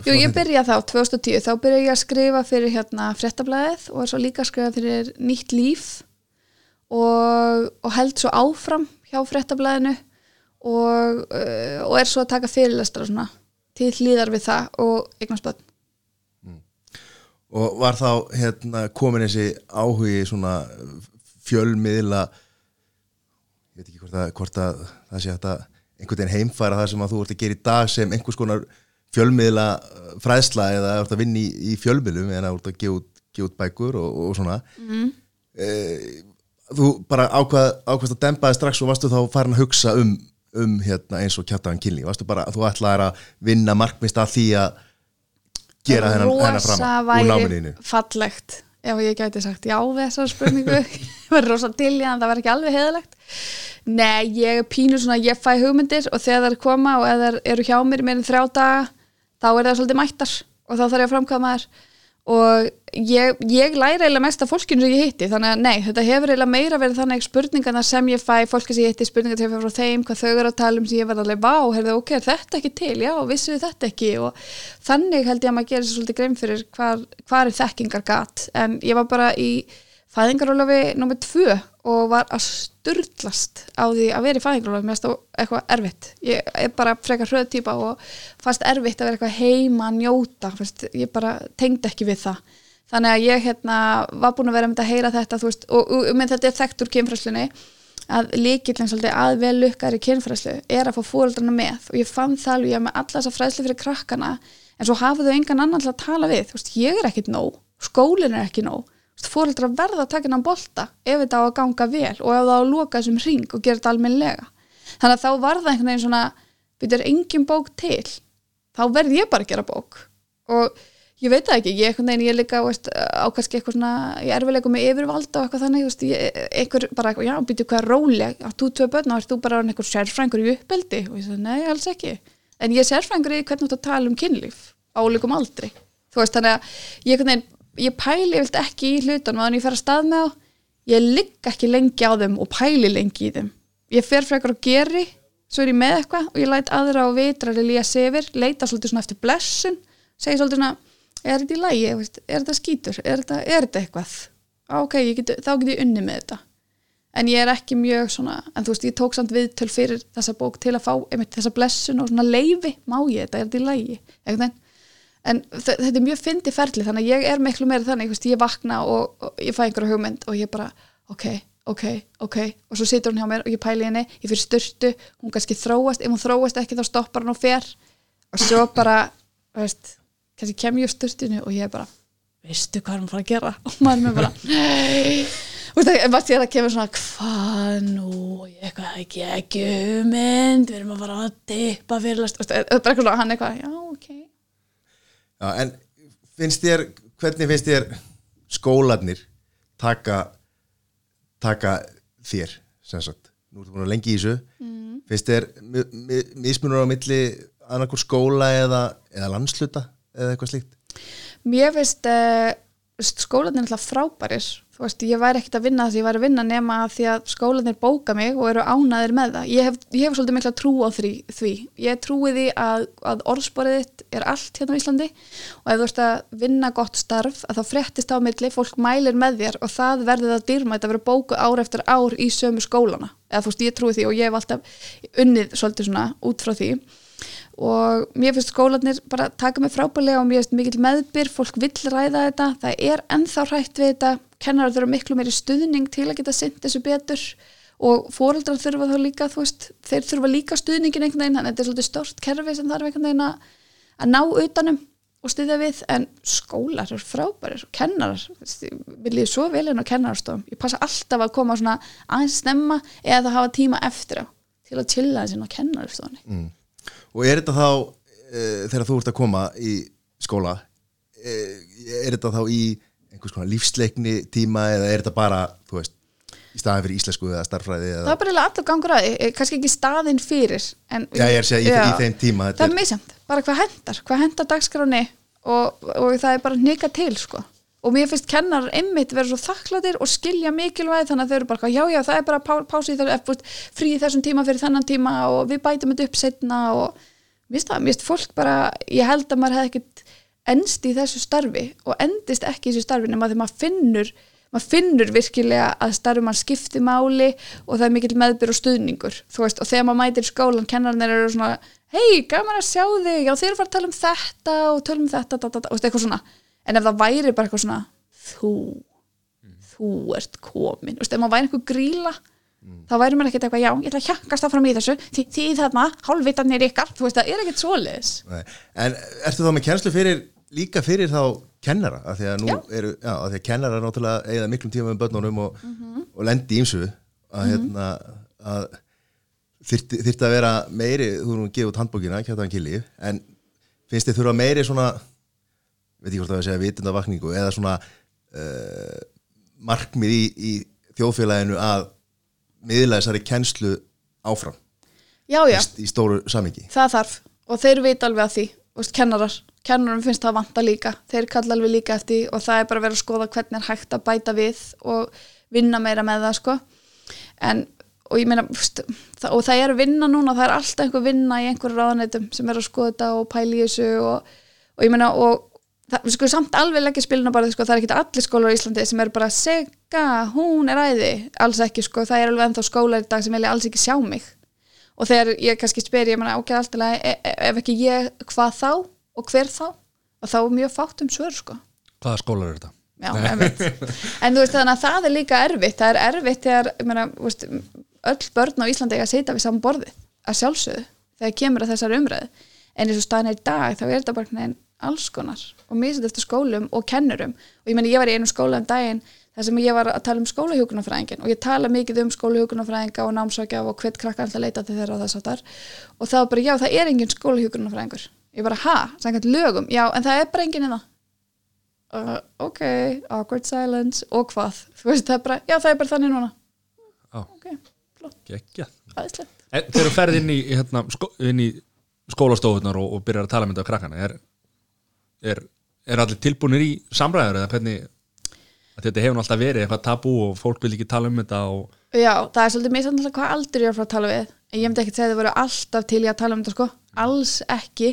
Jú, ég byrja þá 2010, þá byrja ég að skrifa fyrir hérna fréttablaðið og er svo líka að skrifa fyrir nýtt líf og, og held svo áfram hjá fréttablaðinu og, uh, og er svo að taka fyrirlestra svona til hlýðar við það og eignast börn. Og var þá hérna, komin þessi áhugi svona fjölmiðla ég veit ekki hvort að, hvort að það sé hægt að einhvern veginn heimfæra það sem að þú ert að gera í dag sem einhvers konar fjölmiðla uh, fræðsla eða ert að vinna í, í fjölmiðlum eða ert að gefa út, bækur og, og svona mm. þú bara ákvað, ákvaðst að dempa þig strax og varstu þá farin að hugsa um, um hérna, eins og kjartaðan kynli varstu bara að þú ætlaðir að vinna markmist að því að gera hennar, fram úr námininu fallegt. Ef ég gæti sagt já við þessar spurningu. Ég var rosa til í en það var ekki alveg heðalegt nei, ég er pínu svona ég fæ hugmyndir og þegar þær koma og þær eru hjá mér í meirinn þrjá daga þá er það svolítið mættar og þá þarf ég að framkvæma þær og ég, ég læra eiginlega mest af fólkinu sem ég hitti þannig að nei, þetta hefur eiginlega meira verið þannig spurningarna sem ég fæ, fólki sem ég hitti spurningar sem ég fæ frá þeim, hvað þau eru að tala um sem ég verð alveg, vá, heyrðu, ok, er þetta ekki til? Já, vissu þetta ekki? Og þannig held ég að maður gerir sér svolítið grein fyrir hvar er þekkingar gat en ég var bara í fæðingarólafi nummer tvö og var að sturlast á því að vera í fæðingarólafi mér stóð eitthvað erfitt. Ég er bara frekar hröð típa og fannst erfitt að vera eitthvað heima að njóta. Fannst, ég bara tengdi ekki við það. Þannig að ég hérna var búin að vera með að heyra þetta veist, og, og, og þetta er þekkt úr kynfræslunni að líkillin svolítið að vel lukkar í kynfræslu er að fá fóreldrana með. Og ég fann það alveg er með alla þessa fræslu fyrir krakkana en svo hafa þau engan annan til að tala við. Veist, ég er ekkit nóg, skólin er ekki nóg fóreldra verða að taka hennan bolta ef þetta á að ganga vel og ef það á að loka þessum ring og gera þetta almennilega. Þannig að þá var það einhvern veginn svona byrjar engin bók til? Þá verð ég bara að gera bók. Og ég veit það ekki, ég einhvern veginn ég líka veist, á kannski eitthvað svona ég er vel eitthvað með yfirvalda og eitthvað þannig veist, ég, einhver bara, já, byrju hvað róleg að þú tvei börn og þú bara einhver sérfrængur í uppeldi? Og ég sagði, nei, alls ekki. En ég er sérfrængur í hvernig þú tala um kynlíf áleikum aldrei þú veist, þannig að ég, einhvern veginn, ég pæli vilt ekki í hlutunum að ég fer að stað með á ég ligg ekki lengi á þeim og pæli lengi í þeim. Ég fer frekar og geri svo er ég með eitthvað og ég læt aðra og vitrar að lýja sefir, leita svolítið svona eftir blessun, segi svolítið svona er þetta í lægi, er þetta skítur? Er þetta, er þetta eitthvað? Á, ok, get, þá get ég unni með þetta. En ég er ekki mjög svona en þú veist, ég tók samt viðtöl fyrir þessa bók til að fá einmitt þessa blessun og svona leifi má ég þetta, er þetta í lægi en þetta er mjög fyndi ferli þannig að ég er miklu meira þannig, veist, ég vakna og, og ég fæ einhverja hugmynd og ég bara ok, ok, ok og svo situr hún hjá mér og ég pæli henni ég fyrir styrtu, hún kannski þróast ef hún þróast ekki þá stoppar hann og fer. Og svo bara, veist kannski kem ég á styrtinu og ég bara veistu hvað hann fara að gera? Og maður mér bara, nei. Og það kemur svona hvað nú, ég ekki ekki hugmynd, við erum að fara að dippa fyrirlast, það er bara eitthvað hann eitthvað, já, ok Já, en finnst þér, hvernig finnst þér skólanir taka taka þér sem sagt, nú ertu búin að lengi í þessu. Mm. finnst þér mi- mi- mismunur á milli annarkur skóla eða, eða landsluta eða eitthvað slíkt? Mér finnst uh, skólanir alltaf frábærir þú veist, ég væri ekkert að vinna að ég væri að vinna nema að því að skólanir bóka mig og eru ánaðir með það. Ég hef, ég hef svolítið mikla trú á því, því. ég trúi því að, að orðsporið þitt er allt hérna á Íslandi og ef þú veist að vinna gott starf að þá fréttist á milli, fólk mælir með þér og það verður það dýrmætt að vera bóku ár eftir ár í sömu skólana. Eða þú veist, ég trúi því og ég hef alltaf unnið svolítið svona út frá því. Og mér finnst skólanir bara taka mig frábælega og mér finnst mikill meðbyr fólk vill ræða þetta, það er ennþá hrætt við þetta, kennarar þurfa miklu meiri stuðning til að geta synt þessu betur og fóreldrar þurfa þá líka veist, þeir þurfa líka stuðningin einhvern veginn, þannig að þetta er svolítið stort kerfi sem þarf einhvern veginn að, að ná utanum og styðja við, en skólar eru frábærir og kennarar vil ég svo vel inn á kennararstofum ég passa alltaf að koma svona aðeins snemma eða að hafa tíma eftir á til að chilla þessi á kennararstofunni mm. og er þetta þá e, þegar þú ert að koma í skóla e, er þetta þá í einhvers konar lífsleikni tíma eða er þetta bara, þú veist í staðin fyrir íslensku eða starffræði eða... það er bara allur gangur að því, kannski ekki staðinn fyrir en, Já, ég er að segja í, í þeim tíma það er misjamt, bara hvað hendar hvað hendar dagskráni og, og það er bara nika til sko. Og mér finnst kennar einmitt vera svo þakkladir og skilja mikilvæg þannig að þau eru bara já já það er bara pá, pási þar frí þessum tíma fyrir þennan tíma og við bætum þetta upp setna og mér finnst fólk bara ég held að maður hefði ekkert endst í þessu starfi og endist ekki í þessu starfi nema því maður finnur maður finnur virkilega að starfum mann skipti máli og það er mikill meðbyr og stuðningur veist, og þegar maður mætir skólan kennarnir eru svona hei, gaman að sjá þig, já þeir eru að fara að tala um þetta og tala um þetta, da, da, da, og eitthvað svona. En ef það væri bara eitthvað svona þú, þú ert komin og ef maður væri eitthvað gríla mm. þá væri maður ekkert eitthvað, já, ég ætla að hjakkast áfram í þessu því, því þarna, hálfvitarnir ykkar þú veist, það er ekkert svoleiðis En ertu þá með kjænslu fyrir líka fyrir þá kennara, af því að nú Já. eru já, af því að kennara er náttúrulega eigða miklum tíma með börnunum og, Mhm. og lendi ímsu að hérna að þyrfti, þyrfti að vera meiri þú erum að gefa út handbókina, kjátaðan killi en finnst þið þurfa meiri svona veit ég hvort það að segja vitundavakningu eða svona uh, markmið í, í þjóðfélaginu að miðla þessari kennslu áfram. Já, já, í, í stóru samingi það þarf. Og þeir veit alveg að því, veist, kennarar. Kennarum finnst það vanta líka, þeir kalla alveg líka eftir og það er bara að vera að skoða hvernig er hægt að bæta við og vinna meira með það sko. En, og ég meina, veist, og það er vinna núna, það er alltaf einhver vinna í einhverju ráðaneytum sem er að skoða þetta og pæla í þessu og, og ég meina, og það, sko samt alveg leggja spilina bara, sko, það er ekki allir skólar í Íslandi sem eru bara sega, hún er æði. Alls ekki, sko, það er alveg ennþá skólar í dag sem vilja alls ekki sjá mig. Og þegar ég kannski spyr, ég meina, ok, alltaf e e ef ekki ég, hvað þá? Og hver þá? Og þá er mjög fátt um svör, sko. Hvaða skólar eru þetta? já, en þú veist þannig að það er líka erfitt. Það er erfitt þegar ég meina, þú veist, öll börn á Íslandi eiga að sitja við saman borðið að sjálfsögðu þegar kemur að þessari umræðu. En eins og staðin er í dag þá er þetta bara alls konar og misið eftir skólum og kennurum. Og ég meina ég var í einu skóla um daginn þar sem ég var að tala um skólahjókunarfræðingin og ég tala mikið um skólahjókunarfræðinga og námsvækja og hvet krakka alltaf leita til þeirra og þess að þar og var bara já það er engin skólahjókunarfræðingur ég bara ha, samkvæmt lögum, já en það er bara engin innan uh, ok, awkward silence. Og hvað, þú veist það er bara já það er bara þannig núna. Já. ok, Gekja aðeinslegt En þegar þú ferð inn í, hérna, skó, inn í skólastofunar og, og byrjar að tala með þetta á krakkana er, er, er allir tilbúinir í samræður eða hvernig þetta hefur alltaf verið eitthvað tabú og fólk vil ekki tala um þetta og Já, það er svolítið misjandi hvað aldur ég er fara að tala við. Ég myndi ekki segja að þið voru alltaf til í að tala um þetta sko, alls ekki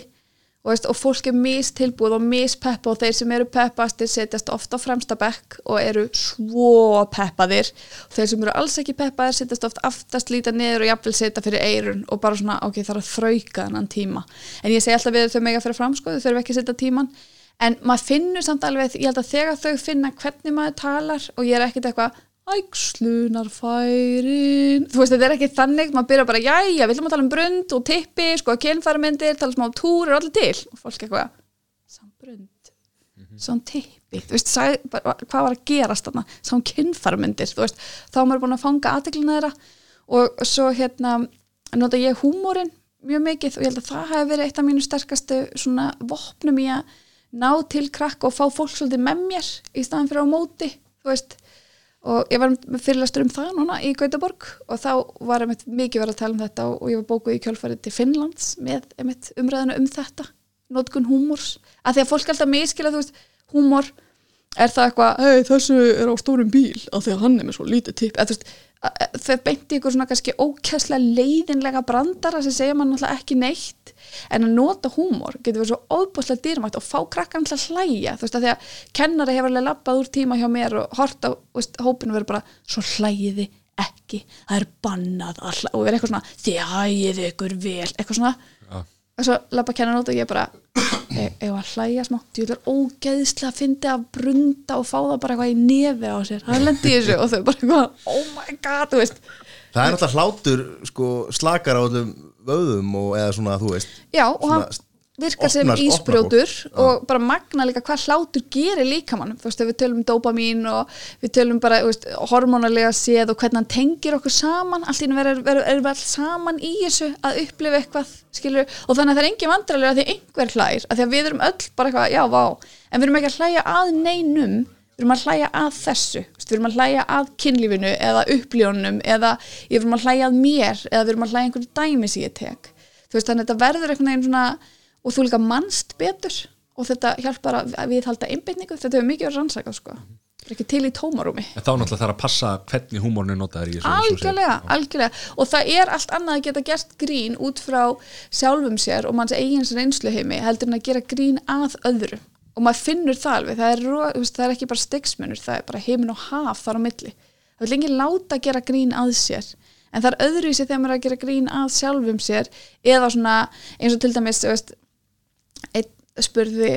og, veist, og fólk er mistilbúð og mispeppa og þeir sem eru peppastir setjast ofta á fremsta bekk og eru svo peppaðir. Og þeir sem eru alls ekki peppaðir setjast oft aftast líta niður og jafnvel setja fyrir eirun og bara svona, ok, það er að þrauka þennan tíma. En ég segi alltaf við þau mega fyrir framskoðu, þau þurfum ekki að setja tíman en maður finnur samt alveg, ég held að þegar þau finna hvernig maður talar og ég er ekkit eitthvað ægslunarfærin þú veist þetta er ekki þannig, maður byrja bara jæja, við ætlum að tala um brund og tippi sko, kynfæramyndir, tala smá túr og allir til? Og fólk eitthvað, samt brund samt tippi. Þú veist, sag, bara, hvað var að gerast þarna? Samt kynfæramyndir, þú veist. Þá er maður búin að fanga aðteklina þeirra. Og svo hérna, nota ég húmórin mjög mikið og ég held að það hefur verið eitt af mínu sterkastu svona vopnum í að ná til krakka og fá fólk svolítið með mér í staðan fyrir á móti, þú veist og ég var með fyrirlastur um það núna í Gautaborg og þá var einmitt mikið verið að tala um þetta og, ég var bókuð í kjölfarið til Finnlands með umræðinu um þetta notkun húmors, að því að fólk alltaf miskila þú veist, húmor er það eitthvað, hei þessu er á stórum bíl af því að hann er með svo lítið tipp eða þú veist, að- að- þau beinti ykkur svona kannski ókesslega leiðinlega brandara sem segja mann alltaf ekki neitt. En að nota húmor getur verið svo óbúslega dýrmætt og fá krakkan alltaf hlæja. Þú veist að því að kennari hefur alveg labbað úr tíma hjá mér og hort á þú veist, hópinu verið bara svo hlægiði ekki, það er bannað að hlæ- og verið eitthvað svona, þið hægiði ykkur vel. Eitthvað svona. Og svo labba kennan út og ég bara ef að hlæja smá, þú er ógeðslega að fyndi að brunda og fá það bara eitthvað í nefi á sér, hann lendi þessu og þau bara eitthvað, oh my god, þú veist. Það er náttúrulega hlátur sko, slakar á öllum vöðum og eða svona, þú veist já, og hann Svona virkar sem ísbrjótur og bara magna líka hvað hlátur gerir líkamann, þú veist, við tölum um dopamín og við tölum bara, þú veist, hormonalega séð og hvernig hann tengir okkur saman allt í einu verður verður- alls saman í þessu að upplifa eitthvað, skilur og þannig að það er engin vandrarlega að því einhver hlær að því að við erum öll bara eitthvað, já, vá. En við erum ekki að hlæja að neinum við erum að hlæja að þessu. Við erum að hlæja að kynlífinu eða uppljónum eða við erum að hlæja að mér eða við erum að hlæja einhverju dæmi sem ég tek. Þú veist, þannig að þetta verður einhvern veginn svona og þú líka mannst betur. Og þetta hjálpar að viðhalda einbytningu þetta hefur mikið verið rannsakað sko. Ekki til í tómarúmi. En þá náttúrulega þarf að passa hvernig húmórnu notaður í þessu algjörlega, algjörlega. Og það er allt annað að geta gert grín út frá sjálfum sér og manns eigins reynsluheimi heldur en að gera grín að öðru og maður finnur það alveg, það er, það er ekki bara stigsmunur, það er bara heimin og haf þar á milli, það vil lengi láta að gera grín að sér, en það er öðru í sig þegar maður er að gera grín að sjálfum sér eða svona, eins og til dæmis veist, einn spurði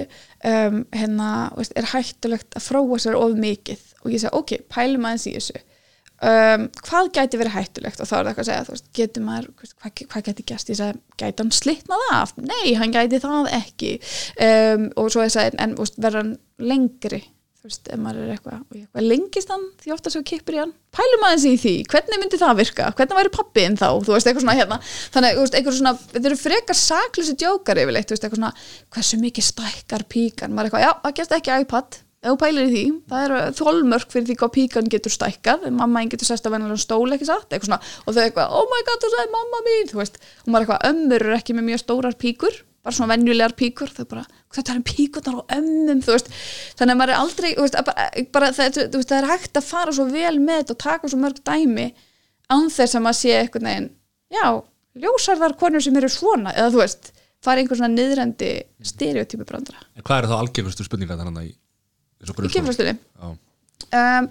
um, hérna, veist, er hættulegt að fróa sér of mikið? Og ég segi, ok, pælum aðeins í þessu. Um, hvað gæti verið hættulegt? Og þá er það eitthvað að segja, þú veist, getur maður hvað, hvað gæti gæst, ég segi, gæti hann slitnað af? Nei, hann gæti það ekki. Um, og svo ég segi, en veist, verður hann lengri þú veist, ef maður er eitthvað, og ég eitthvað lengist hann? Því ofta svo kippur í hann, pælum aðeins í því. Hvernig myndi það virka, hvernig væri pappiðin þá? Þú veist, eitthvað svona hérna. Þannig, þú veist, eitthvað svona, þetta eru frekar saklusi djókar yfirleitt, þú veist, eitthvað svona, hversu mikið stækkar píkan, maður er eitthvað, já, það gerst ekki iPad. Ef þú pælir í því, það eru þólmörk fyrir því hvað píkan getur stækkað. Mamma einn getur sest að venjulega stól ekki satt? Eitthvað svona, og þau eitthvað, oh og bara svona venjulegar píkur þau bara, þetta er píkurnar á ömmum þú veist, þannig að maður er aldrei veist, bara, bara það, veist, það er hægt að fara svo vel með þetta og taka svo mörg dæmi án þess að maður sé eitthvað neginn já, ljósarðar konur sem eru svona eða þú veist, fara einhver svona niðrendi stereotypu brandara en hvað er þá algengustu spurningar þannig í í grunnskóla? kynfrastunni Já. Um,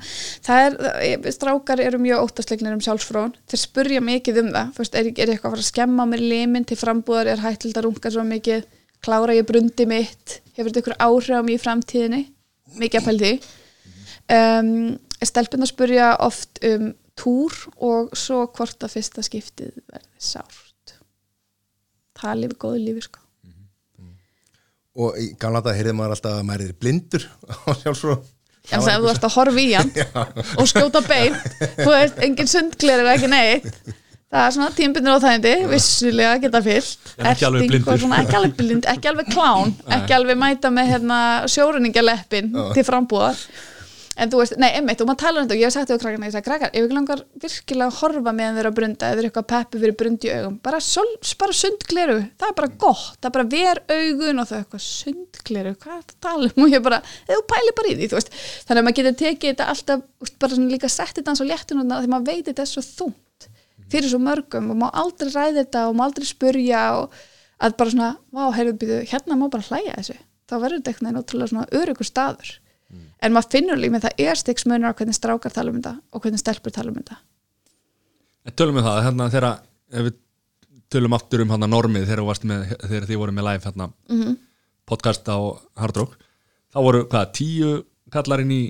það er, strákar eru mjög óttasleiknir um sjálfsfrón þeir spurja mikið um það. Fyrst, er, er ég eitthvað að fara að skemma mér limin til frambúðar? Er hættild að runga svo mikið? Klára ég brundi mitt? Hefur þetta ykkur áhrif á mig í framtíðinni? Mikið að pæli því. Um, stelpuna spurja oft um túr og svo hvort að fyrsta skiptið verði sárt. Það er lífi góðu lífi sko. Og í gamla þetta heyrði maður alltaf að maður er blindur á sjálfsfró en það ef þú ert að horfa í hann og skjóta bein. Þú veist, engin sundgler er ekki neitt það er svona tímbunir á þægindi vissulega geta fyllt. Ekki alveg blindur. ekki alveg blind, ekki alveg klán ekki alveg mæta með hérna, sjóruningaleppin til frambúðar en þú veist, nei, einmitt, og maður talar um þetta og ég hef sagt þetta á krakkana, ég sagði, krakkar, ef ykkur langar virkilega að horfa meðan þeir eru að brunda eða eitthvað peppi fyrir brund í augum bara, sol, bara sundgleru, það er bara gott það er bara ver augun og það er eitthvað sundgleru, hvað tala um? Og ég bara, þú pæli bara í því, þú veist. Þannig að maður getur tekið þetta alltaf úst, bara svona líka sett þetta eins og léttun þegar maður veit þetta svo þungt fyrir svo mörgum og má aldrei ræða þetta og má aldrei spurja og að bara svona, vá, heyrðu hérna staður en maður finnur líka með það er stiks munur á hvernig strákar tala um þetta og hvernig stelpur tala um þetta. En tölum við það, hérna þegar ef við tölum aftur um hérna normið þegar, með, þegar þið voru með live hérna, Mhm. podcast á Hard Rock þá voru, hvað, tíu kallarinn í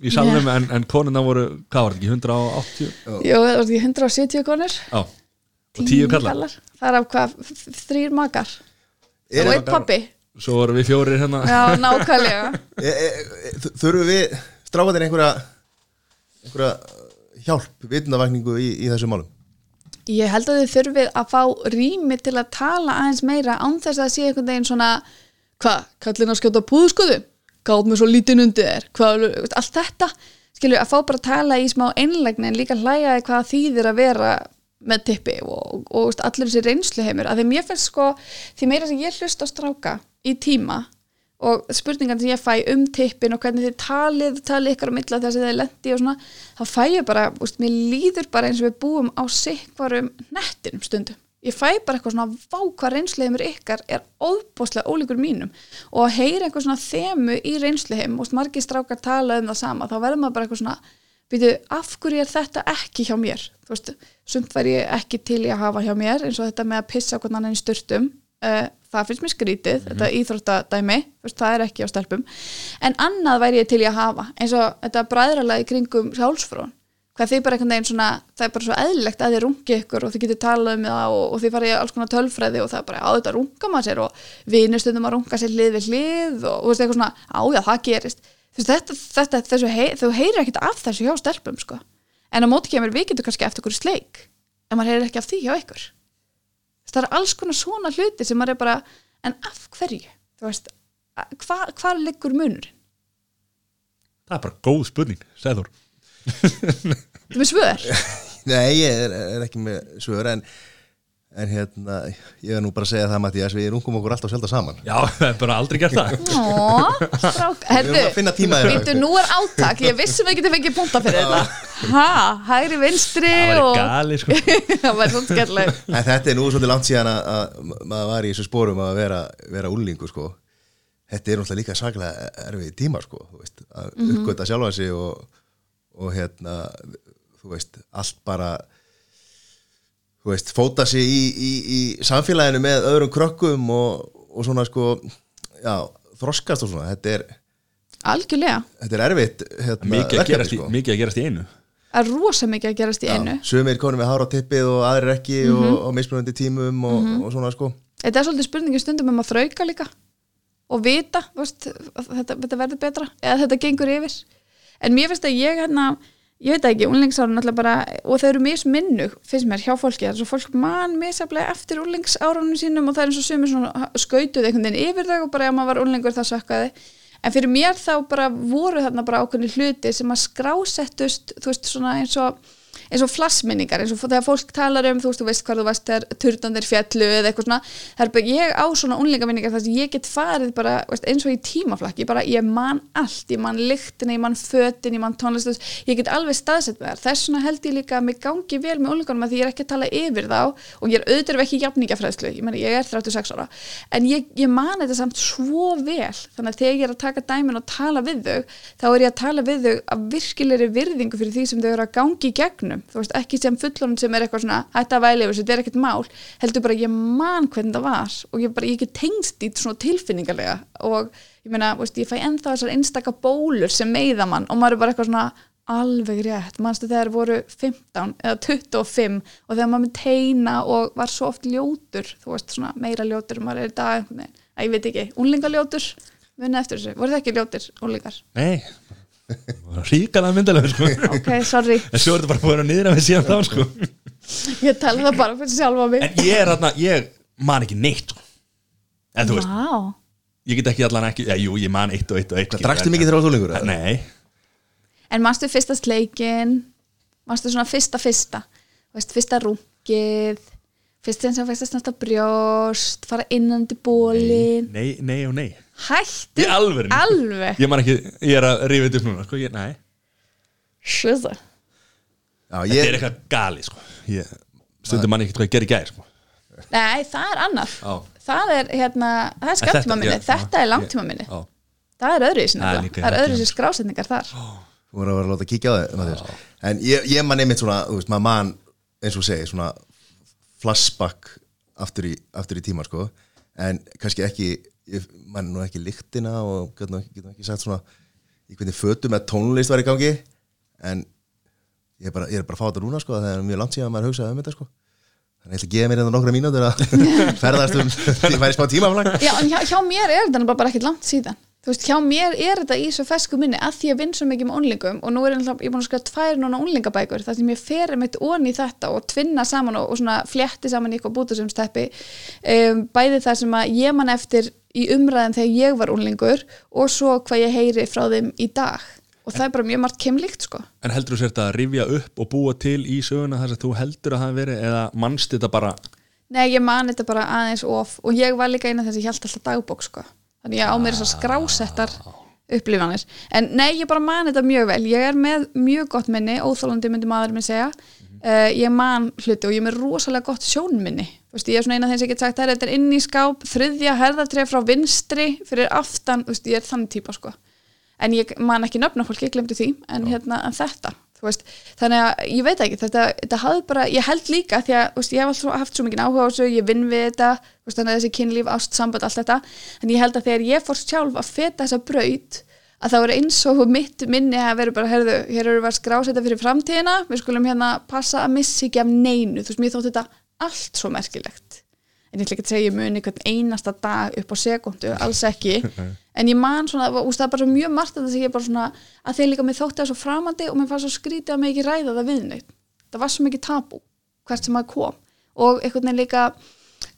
í salnum en, en konuna voru, hvað var þetta ekki, 180 Jú, það var ekki 170 konur. Já, og tíu kallar. það er af hvað, þrír makar. Er- og einn pappi Svo voru við fjórir hérna. Já, nákvæmlega. E, e, Þurfum við stráfaðir einhverja einhverja hjálp, vitundavakningu í, í þessu málum? Ég held að þið þurfið að fá rými til að tala aðeins meira án þess að sé einhvern veginn svona hvað, kallin að skjóta púðskuðu gátt mér svo lítinn undir þér. Hvað, allt þetta, skilju, að fá bara að tala í smá einlegni en líka hlæjaði hvað þýðir að vera með tippi og, og, og allir þessi reynsluheimur. Að því mér finnst sko, því meira sem ég hlust á stráka í tíma og spurningan sem ég fæ um tippin og hvernig þið talið, talið ykkur á milla þess að þið lendi og svona, þá fæ ég bara úst, mér líður bara eins og við búum á sikvarum nettinum stundum. Ég fæ bara eitthvað svona vá hvað reynsluheimur ykkar er óbúslega ólíkur mínum og að heyra eitthvað svona þemu í reynsluheim og margir strákar tala um það sama þá verður maður bara eitthvað svona byrju, af hverju er þetta ekki hjá mér? Þú veist, sumt væri ég ekki til í að hafa hjá mér eins og þetta með að pissa hvernig annan í sturtum uh, það finnst mér skrítið, þetta íþróttadæmi þú veist, það er ekki á stelpum. En annað væri ég til í að hafa eins og þetta bræðralega í kringum sjálfsfrón hvað þið bara einhvern veginn svona það er bara svo eðlilegt að þið rungi ykkur og þið getur talað um það og, og þið farið alls konar tölfræði og það er bara, á þetta runga maður sér og vinustundum að runga sér hlið við hlið og þú veist eitthvað svona, á já það gerist. Þú veist þetta, þetta þessu hei, þú heyrir ekkert af þessu hjá stelpum sko. En á móti kemur við getum kannski eftir ykkur sleik en maður heyrir ekki af því hjá ykkur það er alls konar svona hluti sem maður er bara, en af hverju? Þú veist, hva, hvar liggur munurinn? Það er bara góð spurning, segður þú með svör? Nei, ég er, er ekki með svör en, en hérna ég er nú bara að segja það Mattias, við rungum okkur alltaf selda saman. Já, það er bara aldrei gert það. Við erum að finna tíma þér Býttu, nú er átak, ég vissum við getum fengið punta fyrir þetta. Ha, hægri vinstri Það var gali, sko. Það var svona skemmtileg En þetta er nú svolítið langt síðan að, að maður var í þessu spórum að vera, vera úlingu sko. Þetta er náttúrulega líka saklega erfið tíma sko, þú veist, að Mhm. uppgöta sjálfa sig og, og hérna, þú veist, allt bara þú veist, fóta sig í, í, í samfélaginu með öðrum krökkum og, og svona sko já, þroskast og svona, þetta er Algjörlega, þetta er erfitt hérna, Mikið að verkefni, gerast í, mikið að gerast í einu. Það er rosa mikið að gerast í einu. Sumir konum við hára á tippið og aðrir ekki Mhm. og, og mismunandi tímum og, og svona sko. Þetta er svolítið spurningin stundum um að þrauka líka og vita, þú veist, þetta, þetta verður betra eða þetta gengur yfir. En mér finnst að ég hérna ég veit það ekki, unlingsárun alltaf bara og þau eru misminnug, finnst mér, hjá fólki. Þess að fólk man misaflega eftir unlingsárunum sínum og það er eins og sumir svona skautuð einhvern veginn yfir þau og bara ef maður var unlingur það sökkaði. En fyrir mér þá bara voru þarna bara ákveðni hluti sem að skrásettust þú veist svona eins og eins og flassminningar, eins og þegar fólk talar um þú veist, þú veist hvað þú varst þegar turtandir fjallu eða eitthvað svona, það er ég á svona unlingaminningar þar sem ég get farið bara veist, eins og í tímaflakki, bara ég man allt, ég man lyktina, ég man fötin ég man tónlist, ég get alveg staðsett með þar þess vegna held ég líka að mig gangi vel með unlingunum að því ég er ekki að tala yfir þá og ég er auðvitað ekki jafningafræðslu ég, ég er 36 ára, en ég, ég man þetta samt svo vel, þannig að þegar ég er að taka dæmin og tala við þau þá er ég að tala við þau börnum þú veist, ekki sem fullorinn sem er eitthvað svona hætti að væli þetta er ekkert mál heldur bara ég man hvernig það var og ég bara, ég get tengst í svona tilfinningarlega og ég meina, veist, ég fæ ennþá þessar einstaka bólur sem meiða mann og maður er bara eitthvað svona alveg rétt, mannstu þegar voru 15 eða 25 og þegar maður með teina og var svo oft ljótur þú veist, svona meira ljótur maður er í dag, nei, ég veit ekki, unlingaljótur munið eftir þessu, voru það ekki ljótir unlingar? Nei, ríkala myndalega sko. Ok, sorry, En svo er þetta bara búin að niðra með síðan þá sko. ég tala það bara fyrir sjálfa mig. En ég er hérna, ég man ekki neitt sko. En þú veist, Vá, ég get ekki allan ekki Já, jú, ég man eitt og eitt og eitt. Drakstu mikið þegar þú lengur? Nei, en manstu fyrsta sleikin? Manstu svona fyrsta fyrsta? Þú veist, fyrsta rúkið fyrst sem fyrst að snarta brjóst? Fara innandi bólin nei, nei og nei hættu Í alvörinu? alveg Ég man ekki, ég er að rífa þetta upp núna sko. ég, Nei, Shizza. Já, þetta er ég, eitthvað gali sko. ég, Stundum man ekki hvað ég ger í gær sko. nei, það er annar Já. það er hérna, það er þetta- skemmtíma minni já, þetta já, er langtíma minni Já. það er öðruvísi Það er líka það er þetta, öðruvísi skrásetningar þar þú voru að vera að láta kíkja á það Matthías. En ég, ég man einmitt svona, þú veist, maður man eins og segi, svona flashback aftur í, aftur í tíma, sko en kannski ekki, ég man nú ekki lyktina og getur nú ekki, get nú ekki sagt svona í hvernig fötum eða tónlist var í gangi en ég er bara, ég er bara að fá þetta núna, sko það er mjög langt síðan að maður hugsaði um þetta, sko. Þannig ég ætla að gefa mér hérna nokkra mínútur að ferðast um því færi smá tímaflag Já, en hjá, hjá mér er þetta bara ekkert langt síðan. Þú veist, hjá mér er þetta í svo fesku minni að því að vinn svo mikið með unlingum og nú er ég ég búin að skrifa tvær núna unlingabækur þar sem ég fer mitt onni í þetta og tvinna saman og, og svona flétti saman í eitthvað bútusumsteppi um, bæði það sem að ég man eftir í umræðin þegar ég var unlingur og svo hvað ég heyri frá þeim í dag. Og það er bara mjög margt kemlíkt sko. En heldur þú sért að rifja upp og búa til í söguna þess að þú heldur að það verið eða mannst þetta bara? Nei, ég man þetta bara aðeins of og ég var líka eina þess að ég held alltaf dagbók sko. þannig ég á mér þessar skrásettar upplifanir, en nei, ég bara man þetta mjög vel, ég er með mjög gott minni óþólandi myndi maður minn segja uh, ég man hluti og ég er með rosalega gott sjónminni, veist, ég er svona eina þeim sem ég get sagt, "Herra, þetta er inn í skáp, þriðja herðatref frá vinstri fyrir aftan veist, ég er þannig típa sko. En ég man ekki nöfna fólki, ég glemdi því en, hérna, en þetta, veist. Þannig að ég veit ekki, þetta, þetta hafði bara ég held líka því að ég hef alltaf haft svo mikið áhuga á þessu, ég vinn við þetta þannig að þessi kynlíf, ást, samband, allt þetta. En ég held að þegar ég fór sjálf að feta þessa braut að það voru eins og mitt minni að vera bara, herðu, hér eru við að skrásetta fyrir framtíðina, við skulum hérna passa að missa ekki af neinu, þú veist, mér þótt þetta allt svo merkilegt. En ég ætla ekki að segja muni hvern einasta dag upp á sekundu, alls ekki. En ég man svona, úst, það er bara svo mjög margt að þess að ég bara svona, að þeir líka mér þótti það svo framandi og mér fannst svo skrítið að mig ekki ræða það við neitt, það var svo mikið tabú hvert sem maður kom. Og einhvern veginn líka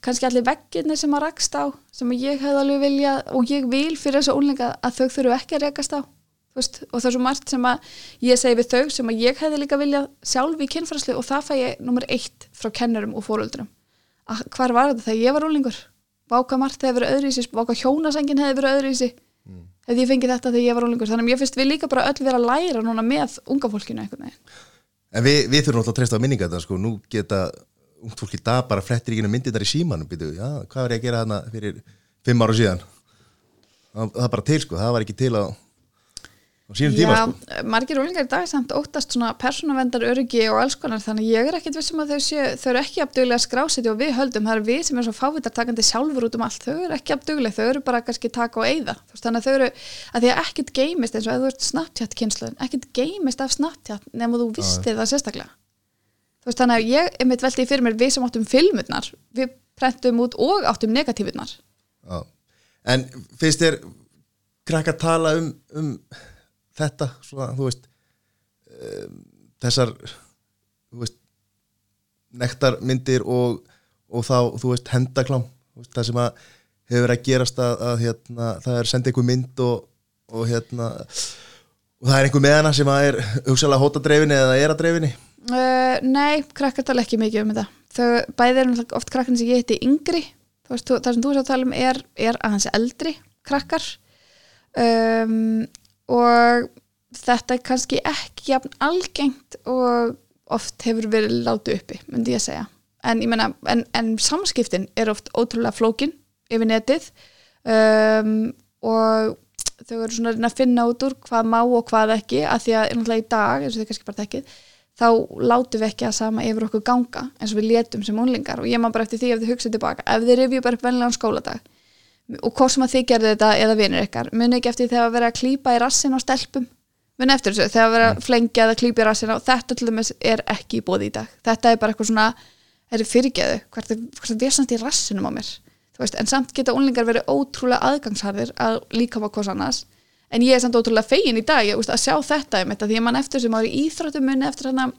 kannski allir veggirnir sem maður rakst á, sem ég hefði alveg vilja og ég vil fyrir þessu ónleika að þau þurfu ekki að rekast á veist, og það er svo margt sem að ég segi við þau sem að ég hefði líka vilja sjálf í kynfræslu og það fæ ég nummer eitt frá kennurum og fóruldrum að hvar var þetta þegar ég var úlingur váka margt hefði verið öðruvísi váka hjónasengin hefði verið öðruvísi mm. hefði ég fengið þetta þegar ég var úlingur þannig að ég finnst við líka bara öll vera að læra núna með unga fólkinu En við, við þurfum alltaf að treysta á minninga þetta sko, nú geta ungt fólk í dag bara flettir ekki myndirnar í símanum, býtu, já, hvað var ég að gera þarna fyrir fimm ára síðan? Það, það er bara til sko, það var ekki til á, á sínum tíma Já, sko. margir úlingar í dag samt óttast svona persónavendar öryggi og alls konar þannig ég er ekkit vissum að þau séu þau eru ekki afduglega skrásiti og við höldum það eru við sem er svo fávitar takandi sjálfur út um allt þau eru ekki afduglega, þau eru bara kannski taka og veist, þannig að þau eru, að því að ekkit geimist eins og að þú ert Snapchat kynsluðin ekkit geimist af Snapchat nema þú sérstaklega Þú veist, þannig að ég er mitt veldi fyrir mér við sem áttum filmurnar, við prentum út og áttum negatífurnar Já. En finnst þér krakka tala um, um þetta, svona, þú veist um, þessar þú veist nektarmyndir og, og þá, þú veist, hendaklám veist, það sem að hefur verið að gerast að, að hérna, það er sendið einhver mynd og, og hérna og það er einhver með hana sem að er hugsalega hóta dreifinni eða er að dreifinni Uh, nei, krakkar tala ekki mikið um þetta. Þau bæði eru náttúrulega oft krakkar sem ég heiti yngri. Veist, það sem þú er að tala um er, er aðeins eldri krakkar. Um, og þetta er kannski ekki jafn algengt og oft hefur verið látið uppi, myndi ég að segja. En ég meina, en, en samskiptin er oft ótrúlega flókin yfir netið. Um, og þau eru svona að að finna út úr hvað má og hvað ekki að því að í dag, eins og þau kannski bara tekkið þá látum við ekki að sama yfir okkur ganga eins og við létum sem unlingar og ég maður bara eftir því ef þið hugsið tilbaka ef þið rifju bara upp vennilegan skóladag og hvort sem að þið gerðu þetta eða vinir ykkar muni ekki eftir þegar að vera að klípa í rassin á stelpum? Muni eftir þessu, þegar að vera að flengja eða klípa í rassin á þetta til dæmis er ekki í bóði í dag. Þetta er bara eitthvað svona er fyrirgeðu, hvert er, er vesant í rassinum á mér. Veist, en samt geta unlingar verið ótrúlega aðgangsharðir að líka á hvers annars en ég er samt ótrúlega fegin í dag ég, veist, að sjá þetta um þetta því að mann eftir sem ári íþróttum muni eftir hérna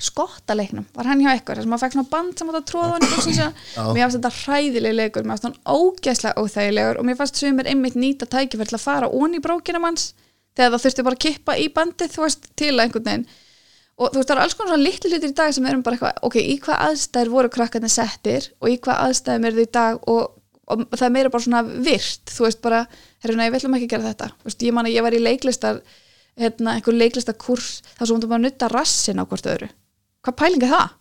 skottaleiknum, var hann hjá ykkur? Þar sem maður fekk svona band sem átt að tróða hann í buxum sína. mér fannst þetta hræðileg leikur mér fannst hann ógæslega óþægilegur og mér fannst sumir einmitt nýta tækifæri til að fara onni í brókina manns þegar það þurfti bara að kippa í bandið þú veist, til að einhvern veginn. Og þú veist, það eru alls konar svona litlu hlutir í dag sem erum bara eitthvað, ok, í hvað aðstæður voru krakkarnir settir og í hvað aðstæðum eru þau í dag og, og það er meira bara svona virt, þú veist bara herruna, ég viljum ekki gera þetta, veist, ég man að ég var í leiklistar, hérna, einhver leiklistakurs þar sem þú bara nutta rassin á hvort öðru. Hvað pæling er það?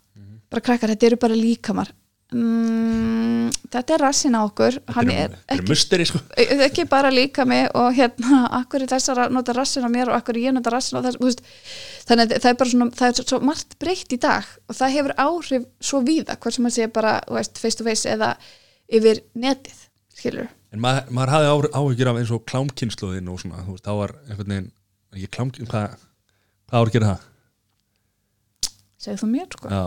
bara krakkar, þetta eru bara líkamar. Mm, þetta er rassin á okkur hann er Þetta er ekki, musteri sko. Ekki bara líkami og hérna, akkur er þessar að nota rassin á mér og akkur er ég að nota rassin á þess veist, þannig að það er bara svona það er svo margt breytt í dag og það hefur áhrif svo víða, hvort sem maður sé bara veist, face to face eða yfir netið, skilur En maður, maður hafði á- áhyggjur af eins og klámkynnslóðin og svona, þú veist, þá var einhvern veginn, ekki klámkyn, hvað, hvað gera það? segðu þú mér, sko Já,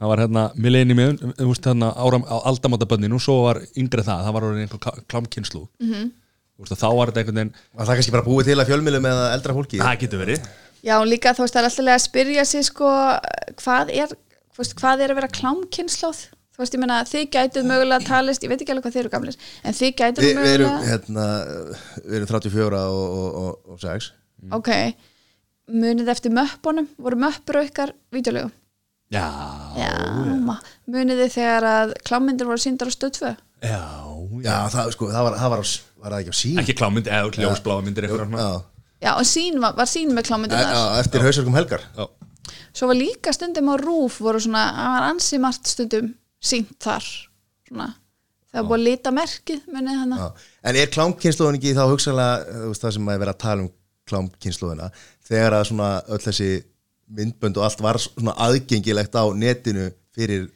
það var hérna millennium, þú veist, hérna áram á aldamátaböndinu og svo var yngri það, það var orðin einhver klámkynnslóð. Mm -hmm. Þú veist, þá var þetta einhvern veginn, Var það kannski bara búið til að fjölmiðlum eða eldra fólki? það getur verið. Já, og líka þú veist, það er alltaf þú veist, ég meina, þið gætuð mögulega talist, ég veit ekki alveg hvað þið eru gamlir, en þið gætuð Vi, við, erum, mögulega, hérna, við erum 34 og, og, og, og 6 ok, munið eftir möppunum, voru möppur aukar vídeolegu? Já, Já, munið þið þegar að klámyndir voru síndar á stöðfö? já, já. Já, það, sko, það var, það var, á, var ekki á sín Ekki klámynd, eða ljósbláða myndir eitthvað svona. Já, Já, og sín var, var sín með klámyndir e- þar. já, eftir hausverkum helgar Já. Svo var líka stundum á rúf voru svona, það var ansi margt stundum sínt þar, svona, það var búið að lita merkið. En er klámkynnslóðin ekki þá veist, það sem að vera að tala um klámkynnslóðina þegar að svona öll þessi myndbönd og allt var svona aðgengilegt á netinu fyrir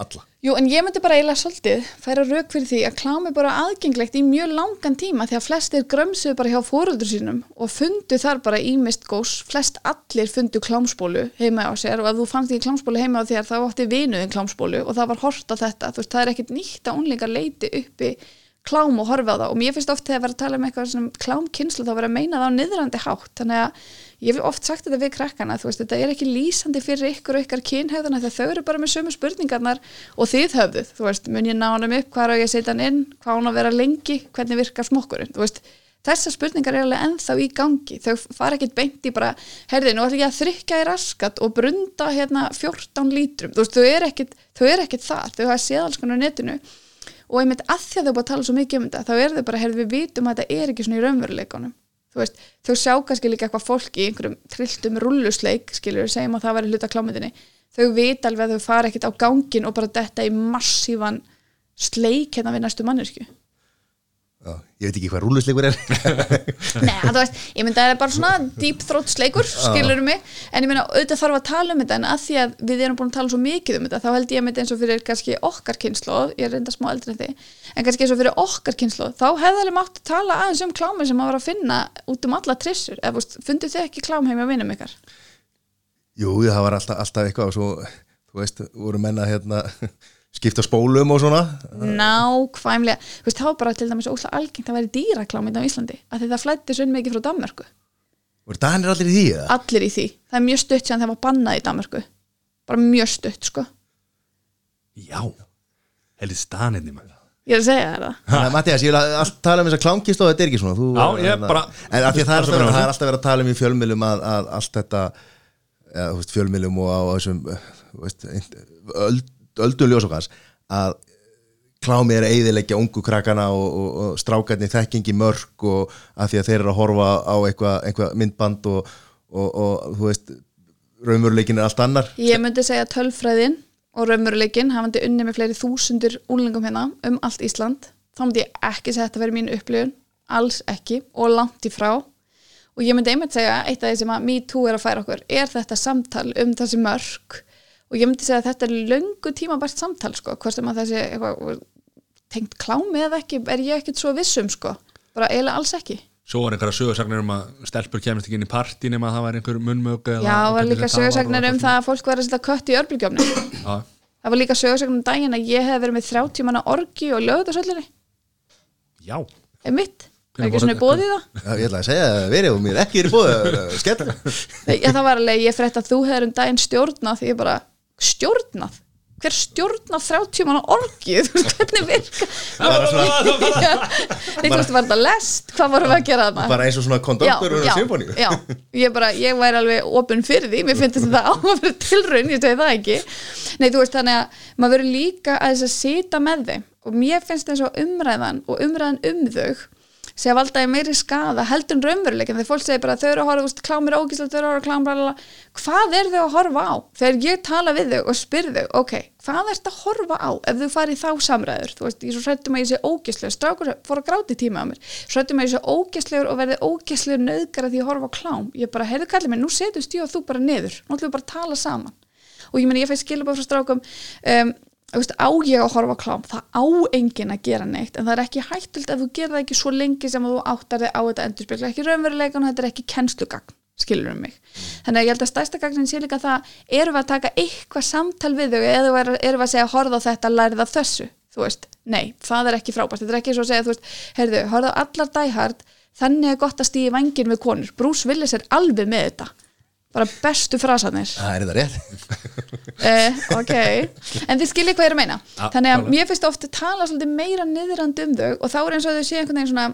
alla Jú, en ég myndi bara eiginlega svolítið færa rauk fyrir því að klám er bara aðgengilegt í mjög langan tíma því að flestir grömsuðu bara hjá fóröldur sínum og fundu þar bara ímist gós flest allir fundu klámsbólu heima á sér og ef þú fannst ekki klámsbólu heima á þér þá átti vinuðin klámsbólu og það var hort á þetta, þú veist, það er ekkit nýtt að unlingar leiti uppi klám og horfa á það og mér finnst oft þegar að vera að tala um eitthvað sem klámkynslu þá vera að meina það á niðrandi hátt. Þannig að ég hef oft sagt þetta við krakkana þú veist, þetta er ekki lýsandi fyrir ykkur og ykkar kynhegðuna þegar þau eru bara með sömu spurningarnar og þið höfðuð, þú veist, mun ég ná hann upp? Hvað er ég að setja hann inn, hvað hann að vera lengi? Hvernig virkar smokkurinn, þú veist þessar spurningar er alveg ennþá í gangi. Þau fara ekkit beint í bara herði, nú ætlum ég að þrykka í raskat og brunda hérna 14 lítrum, þú veist, þau er er ekkit þar, þau hafa séð alls konar netinu og einmitt að því að þau búið að tala svo mikið um þetta þá er þau bara, herði, við vitum að þetta er ekki svona í raunveruleikunum þú veist, þau sjá kannski líka eitthvað fólk í einhverjum trilltum rullusleik skilur, segjum að það væri hluta klámiðinni þau vita alveg að þau fara ekkit á gangin og bara detta í massívan sleik hérna við næstu mannesku Já, ég veit ekki hvað rúlusleikur er. Nei, þú veist, ég myndi að það er bara svona deep throat sleikur, skilur mig. En ég meina, auðvitað þarf að tala um þetta en að því að við erum búin að tala svo mikið um þetta þá held ég að myndi eins og fyrir kannski okkar kynnslóð ég er reynda smá eldri en þið en kannski eins og fyrir okkar kynnslóð, þá hefði alveg mátt að tala aðeins um klámi sem að vera að finna út um alla trissur, eða fundu þið ekki klám heim að vinum ykkar? Jú, og hérna skipta spólum og svona? Nákvæmlega, þú veist, þá var bara til dæmis óslega algengt að vera dýraklám á Íslandi, að þetta flætti svo mikið frá Danmörku. Voru Danir allir í því eða? allir í því, það er mjög stutt sem það var bannað í Danmörku. Bara mjög stutt sko. Já, heldur staninni maður. ég er að segja það. Að Mattias, ég vil að tala um þess að klámkist og þetta er ekki svona. Þú, Já, ég hérna- bara- En af því að það er, alltaf, svo það er alltaf verið að tala um í fjölmilum að, að allt þetta ja, veist, fjölmilum og á þessum veist, öld, öldum ljósokans að klámið er að eyðileggja ungu krakkana og, og, og strákarnir þekkingi mörg og af því að þeir eru að horfa á eitthvað eitthva myndband og, og, þú veist raumurleikin er allt annar. Ég myndi segja að tölfræðin og raunveruleikin hafandi unni með fleiri þúsundur úlingum hérna um allt Ísland þá myndi ég ekki segja að þetta verið mín upplifun alls ekki og langt í frá. Og ég myndi einmitt segja eitt af því sem að MeToo er að færa okkur er þetta samtal um þessi mörg og ég myndi segja að þetta er löngu tímabært samtal sko, hvort sem að þessi eitthvað, tengt klámi eða ekki er ég ekkert svo vissum sko, bara eiginlega alls ekki. Svo var einhverja sögursagnir um að stelpur kemist ekki inn í partí nema að það var einhver munnmög Já, það var líka sögursagnir um það að fólk var að setja kött í örbylgjöfni Já, það var líka sögursagnir um daginn að ég hef verið með þrjá tímana orgi og lögðarsöllinni já. Er mitt, er ekki svona voru- bóðið það Já, ég ætla að segja að verið og mér ekki er búið skell Já, það var alveg, ég frétt að þú hefur um daginn stjórnað því ég bara, stjórnað? Hver stjórnað 30 manna orgið? Þú veist, hvernig virka? Nei, þú veist, var þetta lest? Hvað vorum við að gera þarna? bara eins og svona kondoktor og symfóníu ég ég væri alveg opinn fyrir því, mér finnst þetta á að vera tilraun, ég segi það ekki Nei, þú veist, þannig að maður verður líka að þess að sita með þeim og mér finnst eins og umræðan og umræðan um þau sé að valda í meiri skada heldur en raunveruleikin þegar fólk segir bara þau eru að horfa, veist, klámir ógíslega þau eru að horfa klám, bla, bla, bla. hvað er þau að horfa á? Þegar ég tala við þau og spyr þau ok, hvað ert að horfa á ef þau fari þá samræður, þú veist, ég svo hrættum að ég sé ógíslega, strákur fór að gráti tíma á mér. Hrættum að ég sé ógíslegur og verði ógíslegur nöðgar að því að horfa á klám. Ég bara, heyrðu kallið mér, nú setjumst ég og þú bara niður. Nú ætlum við bara að tala saman. Og ég ég fæ skilabóð frá strákum um, veist, á ég að horfa klám? Það á enginn að gera neitt en það er ekki hættult ef þú gerir það ekki svo lengi sem að þú áttar þig á þetta endurspegla ekki raunveruleikan og þetta er ekki kennslugagn skilur um mig. Þannig að ég held að stærsta gagnin sé líka það, erum við að taka eitthvað samtal við þau eða erum við að segja horfa þetta, lærið af þessu. Þú veist, nei, það er ekki frábært. Þetta er ekki svo að segja, þú veist, heyrðu, horfa allar dæhard, þannig er gott að stíði vangin við konur, Bruce Willis er alveg með þetta bara bestu frasanir Það er þetta rétt? Uh, ok, en þið skiljið hvað ég er að meina. Ja, þannig að mér finnst ofta tala svolítið meira niðrandi um þau og þá er eins og þau séu einhvern veginn svona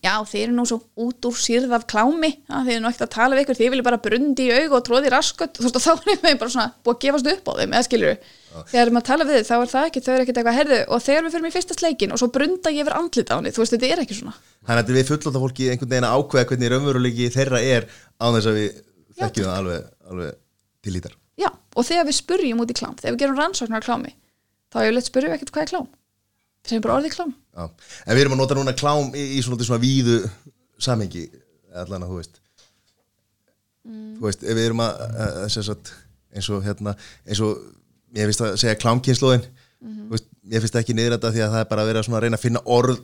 já, þið eru nú svo út úr sýrð af klámi já, þið eru nú ekkert að tala við ykkur, þið viljið bara brundi í aug og tróði í raskot, þú veist og þá er veginn bara svona búið að gefast upp á þeim, eða skilur þegar maður tala við þau, þá er það ekki, þau eru ekkert eitthvað herðu, og þegar við fyrir í fyrsta sleikin og svo brunda ég yfir andlit á henni, þú veist, þetta er ekki svona. Þannig að við fullóta fólki einhvern veginn að ákveða hvernig raunveruleiki þeirra er á þess að við þekkjum það alveg, alveg til lítar já, og þegar við spurjum út í klám þegar við gerum rannsóknar á klámi þá er ég leitt spurjum við ekkert hvað er klám. Við segjum bara orðið klám. Já. En við erum að nota núna klám í, í svona, svona víðu samengi allan að þú veist. Þú veist, við erum að, að, að sagt, eins og hérna eins og, ég finnst að segja klámkynnslóðin þú veist, ég finnst ekki niður þetta því að það er bara að vera að reyna að finna orð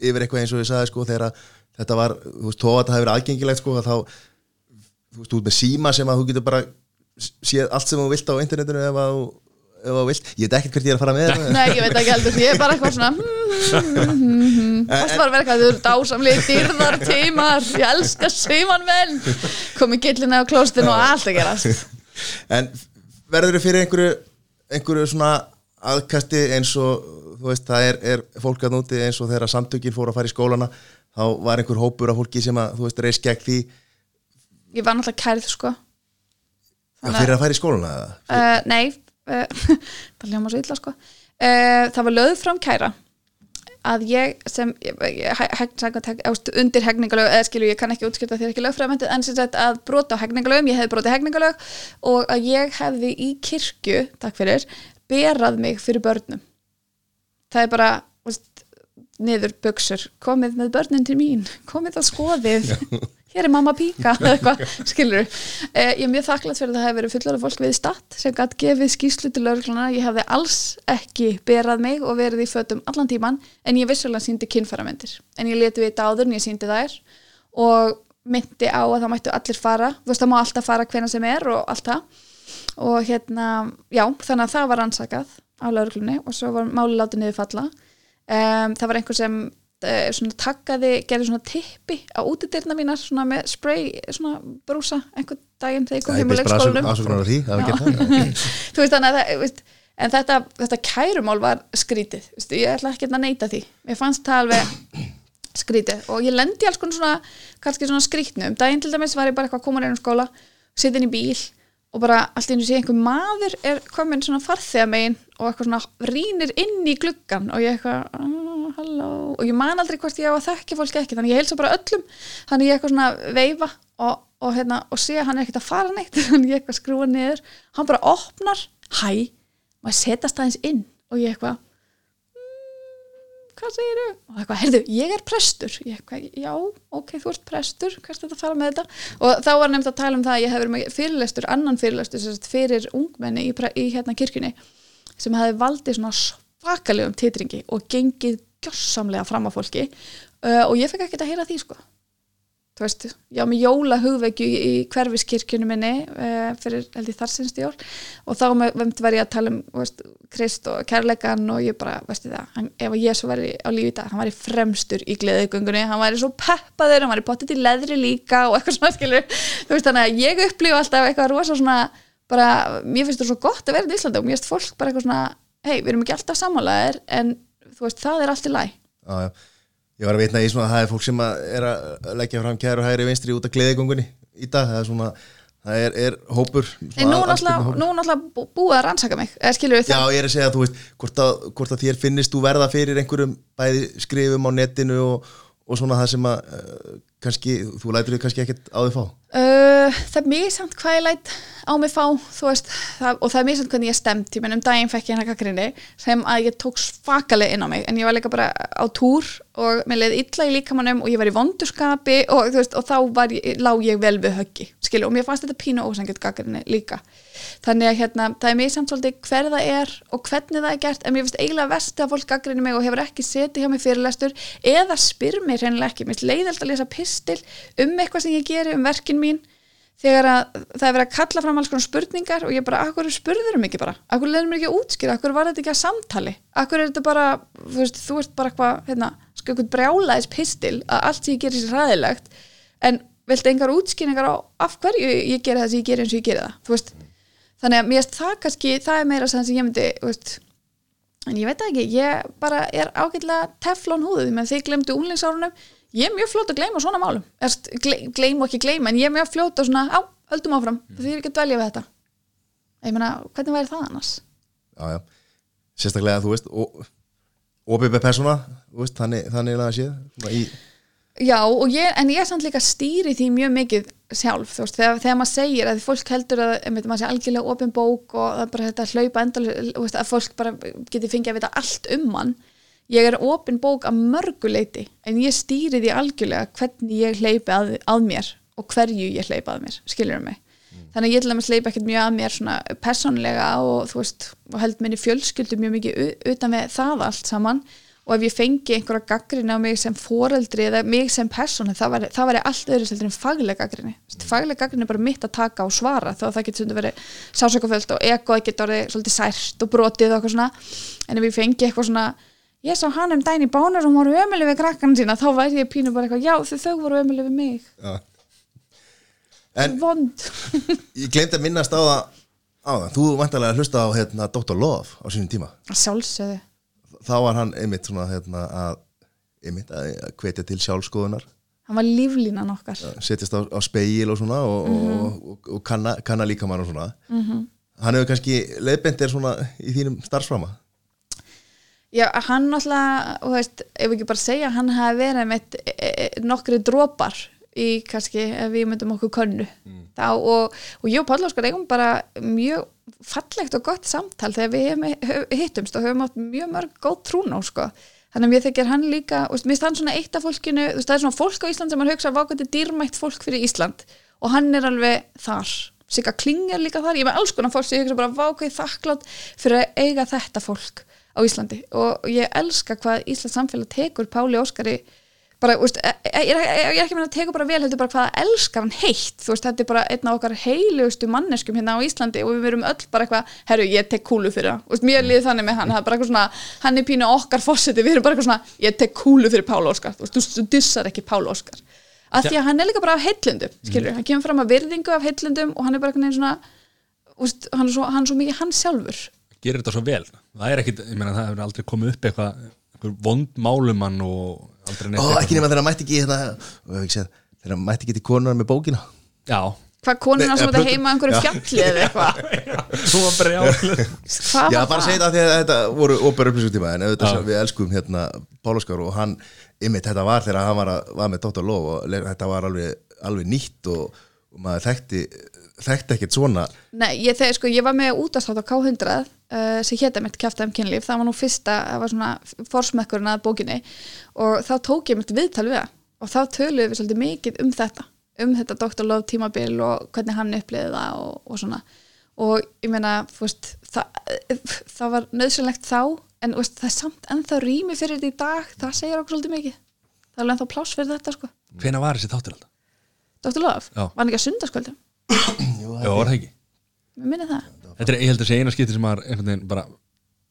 yfir eitthvað eins og ég sagði sko þegar þetta var, þú veist, þó að þetta hefur verið aðgengilegt sko að þá, þú veist, út með síma sem að þú getur bara séð allt sem þú vilt á internetinu ef að þú þú vilt, ég veit ekkert hvert ég er að fara með Nei, ég veit ekki heldur, ég er bara eitthvað svona Það var að vera eitthvað, þau eru dásamlega dýrðar tímar, ég elska síman menn komið gillina á klóstinu og allt að gerast. En verður þið fyrir einhverju einhverju svona aðkasti eins og þú veist, það er, er fólk að núti eins og þegar samtökin fóru að fara í skólana þá var einhver hópur af fólki sem að þú veist, reis gegn því Ég var náttúrulega kærið, sko. Að fyrir að fara í skólana eða? uh, Nei, uh, það hljóma svo illa, sko. Uh, Það var lögð fram kæra að ég sem undir hegningalög eða skilju, ég kann ekki útskipta því ekki lögfræðmyndið en sem sagt að brota á hegningalögum ég hefði brotið hegningalög og að ég hefði í kirkju, takk fyrir berað mig fyrir börnum. Það er bara veist, niður buksur, komið með börnin til mín. Komið að skoðið hér er mamma píka skilur eh, ég er mjög þakklátt fyrir að það hefur verið fullorða fólk við statt sem gætt gefið skýslu til laurugluna ég hefði alls ekki berað mig og verið í fötum allan tíman en ég vissulega síndi kynfæramendir en ég leti við þetta áður en ég síndi þær og myndi á að það mættu allir fara. Þú veist það má alltaf fara hvena sem er og allt það. Og hérna, já, þannig að það var rannsakað á lauruglunni og svo var máli látið niður falla. Um, það var einhver sem svona takkaði, gerði svona tippi á útidyrna mínar svona með spray, svona brúsa einhvern daginn þegar ég kom Ég heim leikskólanum. á að það þú veist þannig að það, veist, en þetta, þetta kærumál var skrítið veist, ég ætla ekki að neyta því. Mér fannst það alveg skrítið. Og ég lendi alls konar svona kannski svona skrítnum, daginn til dæmis var ég bara eitthvað komin inn á skóla, sitin í bíl og bara allt einu sé einhver maður er komin svona farþega megin og eitthvað svona rínir inn í gluggan og ég eitthvað, ah, halló. Og ég man aldrei hvort ég á að þekki fólki ekki þannig ég heilsa bara öllum, þannig ég eitthvað svona veifa og, og, hérna, og sé að hann er ekkert að fara neitt, þannig ég eitthvað skrúa niður. Hann bara opnar, hæ maður setast aðeins inn? Og ég eitthvað "Mm, hvað segirðu? og það eitthvað, heyrðu, ég er prestur. Ég eitthvað, já, ok, þú ert prestur hvað er þetta að fara með þetta? og þá var nefnt að tala um það að ég hef verið með fyrirlestur annan fyrirlestur sagt, fyrir ungmenni í, í hérna kirkjunni sem hefði valdið svona svakalegum titringi og gengið gjossamlega fram á fólki. Uh, og ég fekk ekkert að heyra því sko. Þú veist, já með jóla hugvekju í, í hverfiskirkjunum minni uh, fyrir held ég þar sinst jól. Og þá með var ég að tala um veist, Krist og kærleikan og ég bara, veistu það, hann, ef að Jésu væri á lífi í dag, hann væri fremstur í gleðigöngunni hann væri svo peppaður, hann væri pottit í leðri líka og eitthvað svona skilur. Þú veist þannig að ég upplifu alltaf eitthvað rosa svona bara, mér finnst það svo gott að vera í Íslandi og mér finnst fólk bara eitthvað svona hei, við erum ekki alltaf sammálaðir en veist, það er allt í læ. Ég var að vitna í svona að það er fólk sem að er að leggja fram kæru hægri vinstri út af gleðigungunni í dag, það er svona það er, er hópur En nú er náttúrulega, er búið að rannsaka mig eða skilur við Já, ég er að segja að þú veist hvort að, hvort að þér finnist þú verða fyrir einhverjum bæði skrifum á netinu og, og svona það sem að uh, kannski, þú lætur þig kannski ekkert á því fá? Uh, það er mjög samt hvað ég læt á mig fá veist, það, og það er mjög samt hvernig ég stemt ég menn um daginn fekk ég hérna gaggrinni sem að ég tók svakalega inn á mig en ég var líka bara á túr og mér leiði illa í líkamannum og ég var í vondurskapi og, veist, og þá ég, lá ég vel við höggi og mér fannst þetta pínu ósangjöld gaggrinni líka. Þannig að hérna, það er mjög samt svolítið hver það er og hvernig það er gert en mér finnst eiginlega vest að fólk gaggrinni mig og hefur ekki setið hjá mig fyrirlestur eða spyr mér pistil um eitthvað sem ég geri um verkin mín þegar að það er verið að kalla fram alls konar spurningar og ég bara, akkur spurður um ekki bara? Akkur leiður mér ekki að útskýra, akkur var þetta ekki að samtali? Akkur er þetta bara, þú veist, þú veist bara eitthvað, hérna, sko eitthvað brjálaðis pistil að allt sem ég gerir sér ræðilegt en viltu engar útskýringar á af hverju ég geri það sem ég geri eins og ég geri það? Þú veist, þannig að mér finnst það kannski það er meira sem ég myndi, þú veist en ég veit ekki, ég bara er ágætlega teflon húðið, menn þið glemdu unglingsárunum, ég er mjög fljót að gleyma svona málum, Erst, gleym og ekki gleyma en ég er mjög fljót að svona, á, höldum áfram það þýr ekki að dvelja við þetta. Ég meina, hvernig væri það annars? Já, já, sérstaklega þú veist OBB persóna, veist, þannig, þannig er það að séð í, Já, ég, en ég er samt líka stýri því mjög mikið sjálf, veist, þegar, þegar maður segir að fólk heldur að, maður sé algjörlega opin bók og það er bara þetta hlaupa endal veist, að fólk bara geti fengið að vita allt um mann ég er opin bók að mörgu leiti, en ég stýri því algjörlega hvernig ég hleypi að, að mér og hverju ég hleypi að mér skilur mig, þannig að ég til dæmis hleypi ekkert mjög að mér svona persónlega og þú veist, og held minni fjölskyldu mjög mikið utan með það allt saman. Og ef ég fengi einhverja gaggrinni á mig sem foreldri eða mig sem persónu það væri, það væri allt öðru seldur en fagleg gaggrinni mm. fagleg gaggrinni er bara mitt að taka og svara þá það getur stundum verið sásökuföld og ego getur orðið svolítið sært og brotið og en ef ég fengi eitthvað svona ég sá hann um dæn í bánar og hún voru ömuleg við krakkan sína. Þá væri ég pínu bara eitthvað já þau, þau voru ömuleg við mig. Já. En vond. ég glemt að minnast á það á það, þú vantarlega hlusta á hérna, Dr. Love á sínum tíma. Að sjálfsögðu. Þá var hann einmitt svona hérna, að, einmitt að hvetja til sjálfskoðunar hann var líflínan okkar. Setjast á, á speil og svona og, og, og, og kanna, kanna líka mann og svona. -hmm. hann hefur kannski leiðbent er svona í þínum starfsframa Já, hann náttúrulega, þú veist, ef ekki bara segja, hann hafi verið með e, e, nokkri drópar í kannski, ef við myndum okkur könnu. Þá, og, og ég og Páll Óskar eigum bara mjög fallegt og gott samtal þegar við hefum, hef- hittumst og höfum átt mjög mörg góð trún á, sko. Þannig að mér þykir hann líka, þú veist, mér finnst hann svona eitt af fólkinu, þú veist, það er svona fólk á Ísland sem hann hugsa vákvæði dýrmætt fólk fyrir Ísland. Og hann er alveg þar. Sigga Kling er líka þar, ég er með alls konar fólk sem ég hugsa bara vákvæði þakklátt fyrir að eiga þetta fólk á Íslandi. Og ég elska hvað Íslands samfélag tekur Páli Óskari bara, veist, e- e- ég er, ég er ekki meina að tekur bara vel heldur bara hvað elskar hann heitt. Veist, þetta er bara einn af okkar heilugustu manneskum hérna á Íslandi og við verum öll bara eitthvað herru, ég tek kúlu fyrir þú veist, mér liði þannig með hann. Er svona, hann er pínu okkar fósiti við erum bara eitthvað svona, ég tek kúlu fyrir Páli Óskar. Þú dissar ekki Páli Óskar. Af því að hann er líka bara af heillundum skilur, hann kemur fram að virðingu af heillundum og hann er bara eitthvað svona, þú veist, hann er svo, hann er svo mikið hann sjálfur gerir þetta svo vel. Það er ekkit, ég meina það hefur aldrei komið upp eitthvað einhver vond málumann og aldrei neitt Ó, eitthvað ekki nema þegar hann mætti ekki hérna, sé, þegar hann mætti ekki til konunar með bókina. Já, hvað konuna sem þetta heima einhverju fjalli eða eitthvað? Þú var brjál hvað Já, bara segja þetta af því að þetta voru óbæra upplýsingtíma en við elskum hérna Pálaskar og hann, ymmit, þetta var þegar hann var, að, var með Dr. Love og þetta var alveg, alveg nýtt og, og maður þekkti þekkti ekkert svona Nei, ég, þegar, sko, ég var með útastátt á K100 uh, sem hétta mitt kjafta um kynlíf það var nú fyrsta, það var svona forsmekkurinn að bókinni og þá tók ég mitt viðtal við það og þá töluðum við svolítið mikið um þetta um þetta Dr. Love tímabil og hvernig hann uppliði það og, og svona og ég meina, þú veist það, það var nöðsynlegt þá en veist, það er samt ennþá rými fyrir þetta í dag það segir okkur svolítið mikið það er alveg ennþá pláss fyrir þetta sko Hvenær var þessi þáttur alltaf? Dr. Love, Já. var hann ekki að sundarskvöldum Já, var það ekki? Mér minni það. Þetta er, ég held að segja eina skipti sem maður einhvern veginn bara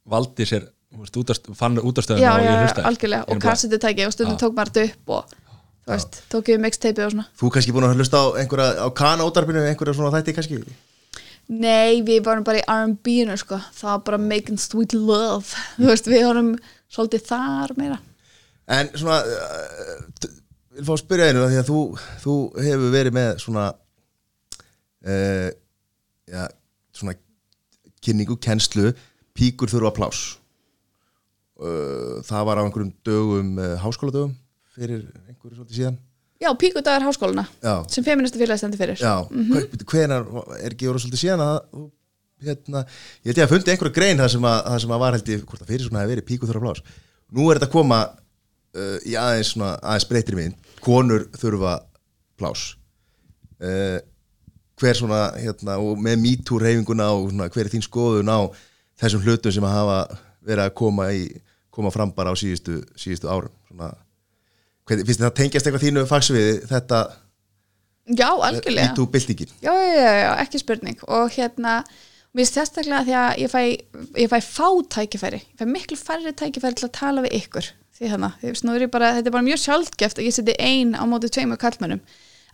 valdi sér, þú veist, útast, fann já, útastöðuna og já, ég hlusta algjörlega og kassetutæki og stundum Já. tók maður þetta upp og þú veist, tók ég mixtape og svona. Þú kannski búin að hlusta á einhverja á kana útarpinu, einhverja svona þætti kannski? Nei, við vorum bara í R&B-inu sko, það var bara making sweet love. Þú veist, við vorum svolítið þar meira. En svona uh, t- vil fá að spyrja einu af því að þú, þú hefur verið með svona uh, já, svona kynningu, kennslu píkur þurfa plás uh, það var á einhverjum dögum uh, háskóladögum fyrir einhverju svolítið síðan. Já, píkudagar háskóluna Já, sem feministu félagi stendur fyrir. Já, mm hvenar er ekki voru svolítið síðan að hérna, ég held ég að fundi einhverja grein það sem að, það sem að var held ég, hvort að fyrir svona hefði verið píkur þurfa plás nú er þetta að koma uh, í aðeins aðeins breytri mynd. Konur þurfa plás uh, hver svona hérna, og með MeToo reyfinguna og svona, hver er þín skoðun á þessum hlutum sem að hafa verið að koma í koma fram bara á síðustu, síðustu árum? Svona, hvernig, finnst þið það tengjast eitthvað þínu fagsviði þetta já, algjörlega. MeToo-byltingin já, já, já, já, ekki spurning. Og hérna, mér finnst sérstaklega því að ég fæ, ég fæ fá tækifæri. Ég fæ miklu færri tækifæri til að tala við ykkur. Því bara, þetta er bara mjög sjálfgeft að ég seti ein á móti tveimur kallmönnum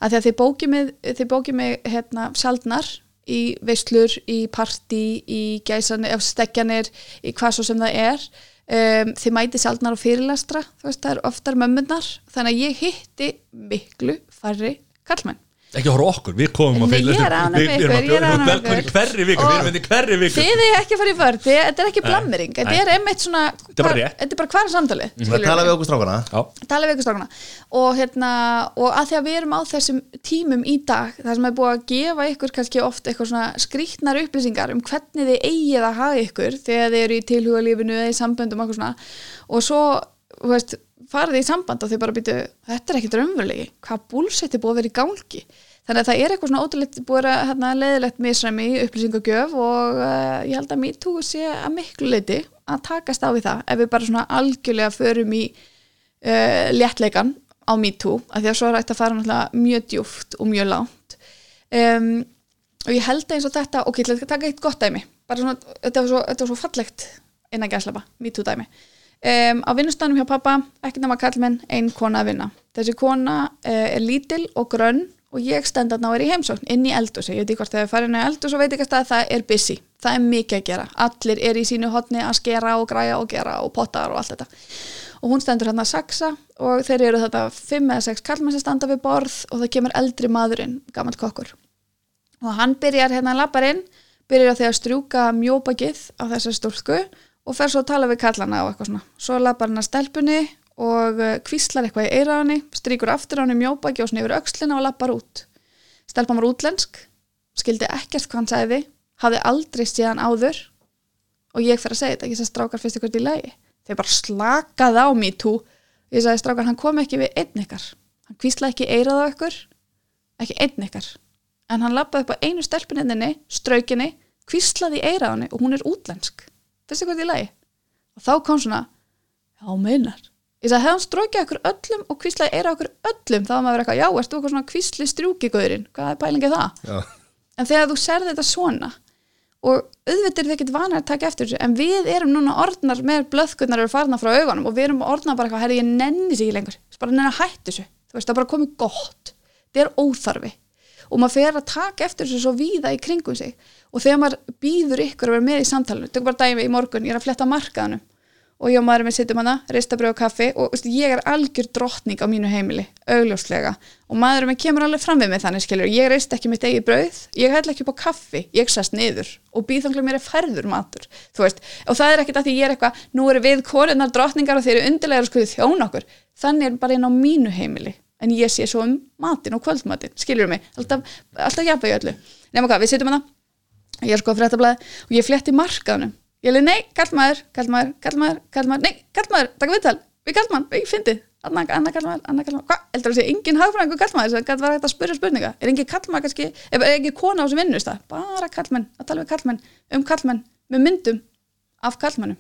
að því að þið bókið mig, þið bókið mig hérna, sjaldnar í veislur, í partí í gæsanir, ef stekjanir í hvað svo sem það er. Um, þið mæti sjaldnar á fyrirlestra þú veist, það er oftar mömmunar þannig að ég hitti miklu færri kallmenn Ekki horfa okkur, við komum að með Við- erum er að bjóða hverri viku, við erum í hverri viku. þið er ekki að fara í vörð, þetta er ekki blammering þetta er einmitt svona þetta er bara hvar er samtalið Það skilurðu. Tala við okkur strákana. Já, tala við ykkur strákana. Og, hérna, og að því að við erum á þessum tímum í dag það sem er búið að gefa ykkur kannski oft eitthvað svona skrýtnar upplýsingar um hvernig þið eigið að hafa ykkur þegar þið eru í tilhugalífinu eða í samböndum og, eitthvað svona. og svo þú veist, farið í samband og þið bara býtu þetta er ekkit raunverulegi, hvað búlsett er búið að vera í gangi þannig að það er eitthvað svona ótrúleitt búið að hérna, leiðilegt misræmi upplýsingagjöf og uh, ég held að MeToo sé að miklu leiti að takast á við það ef við bara svona algjörlega förum í uh, léttleikan á MeToo af því að svo er hægt að fara náttúrulega mjög djúft og mjög langt. Um, og ég held eins og þetta ok, ég ætla að taka eitt gott dæmi svona, þetta var svo, þetta var svo fallegt innan gæslapa, MeToo dæmi. Um, á vinnustanum hjá pappa, ekki nema kallmenn ein kona að vinna. Þessi kona uh, er lítil og grönn og ég stend að ná er í heimsókn inn í eldhúsi, ég veit ekki hvort þegar farin í eldhús og veit ekki að það er busy, það er mikið að gera. Allir er í sínu hotni að skera og græja og gera og potar og allt þetta. Og hún stendur hérna að saksa og þeir eru þetta fimm eða sex kallmenn sem standa við borð og það kemur eldri maðurinn, gammal kokkur. Og hann byrjar hérna að lappar inn byrjar því að strjúka mjóbakið á þessar stúlku og fer svo að tala við kallana og eitthvað svona. Svo lappar hann að stelpunni og kvíslar eitthvað í eiraðanni strýkur aftur á hann mjóbaki og svona yfir öxlina og lappar út. Stelpan var útlensk skildi ekkert hvað hann sagði hafði aldrei séðan áður og ég fer að segja þetta, ég sagði strákar fyrst ykkur í lagi? Þeir bara slakaði á me too ég sagði strákar, hann kom ekki við einn ykkar. Hann kvíslaði ekki eirað á ykkur ekki einn ykkar. En hann lappaði upp á einu stelpuninni straukinni, kvíslaði í eiraðanni og hún er útlensk. Fyrst ykkur í lagi? Og þá kom svona já, meinar ég sagði, hefði hann strókið okkur öllum og kvíslaði eira okkur öllum, þá var maður eitthvað, já, ertu okkur svona kvísli strjúkigöðurinn, hvað er pælingið það? Já, en þegar þú serði þetta svona og auðvitað er þið ekkert vanar að taka eftir þessu en við erum núna orðnar með blöðkunnar eru farnar frá augunum og við erum orðnar bara eitthvað, herri ég nenni sig ekki lengur. Bara nenni að hætta þessu, þú veist það bara komið gott. Þetta er óþarfi. Og maður fer að taka eftir þessu svo víða í kringum sig. Og þegar maður býður ykkur að vera með í samtalinu, tökum bara dæmi í morgun ég er að fletta markaðanum og ég og maður með sittum hana, ristabröð og kaffi og veist, ég er algjör drottning á mínu heimili augljóslega. Og maður með kemur alveg fram við mig þannig skilur, ég reist ekki mitt eigið brauð ég held ekki upp á kaffi, ég sest niður og býð þanglega mér er færður matur þú veist, og það er ekkit að því ég er eitthvað nú eru við konunar drottningar og þeir eru undirlegar og skuðu þjón okkur. Þannig er bara inn á mínu heimili en ég sé svo um matinn og kvöldmatinn skilur mig, alltaf, alltaf jafnvegi öllu. Nema ég er sko að fréttablaði og ég flétti markaðunum ég leið, nei, kallmaður, kallmaður, kallmaður kallmaður, nei, kallmaður, taka viðtal við kallmann, við fyndið, annar anna kallmaður annar kallmaður, hvað, heldur það sé engin hagfræðingur kallmaður sem gæti var hægt að spyrja spurninga? Er engin kallmaður kannski, er engin kona á sem vinnust það bara kallmenn, að tala við kallmenn um kallmenn, með myndum af kallmennum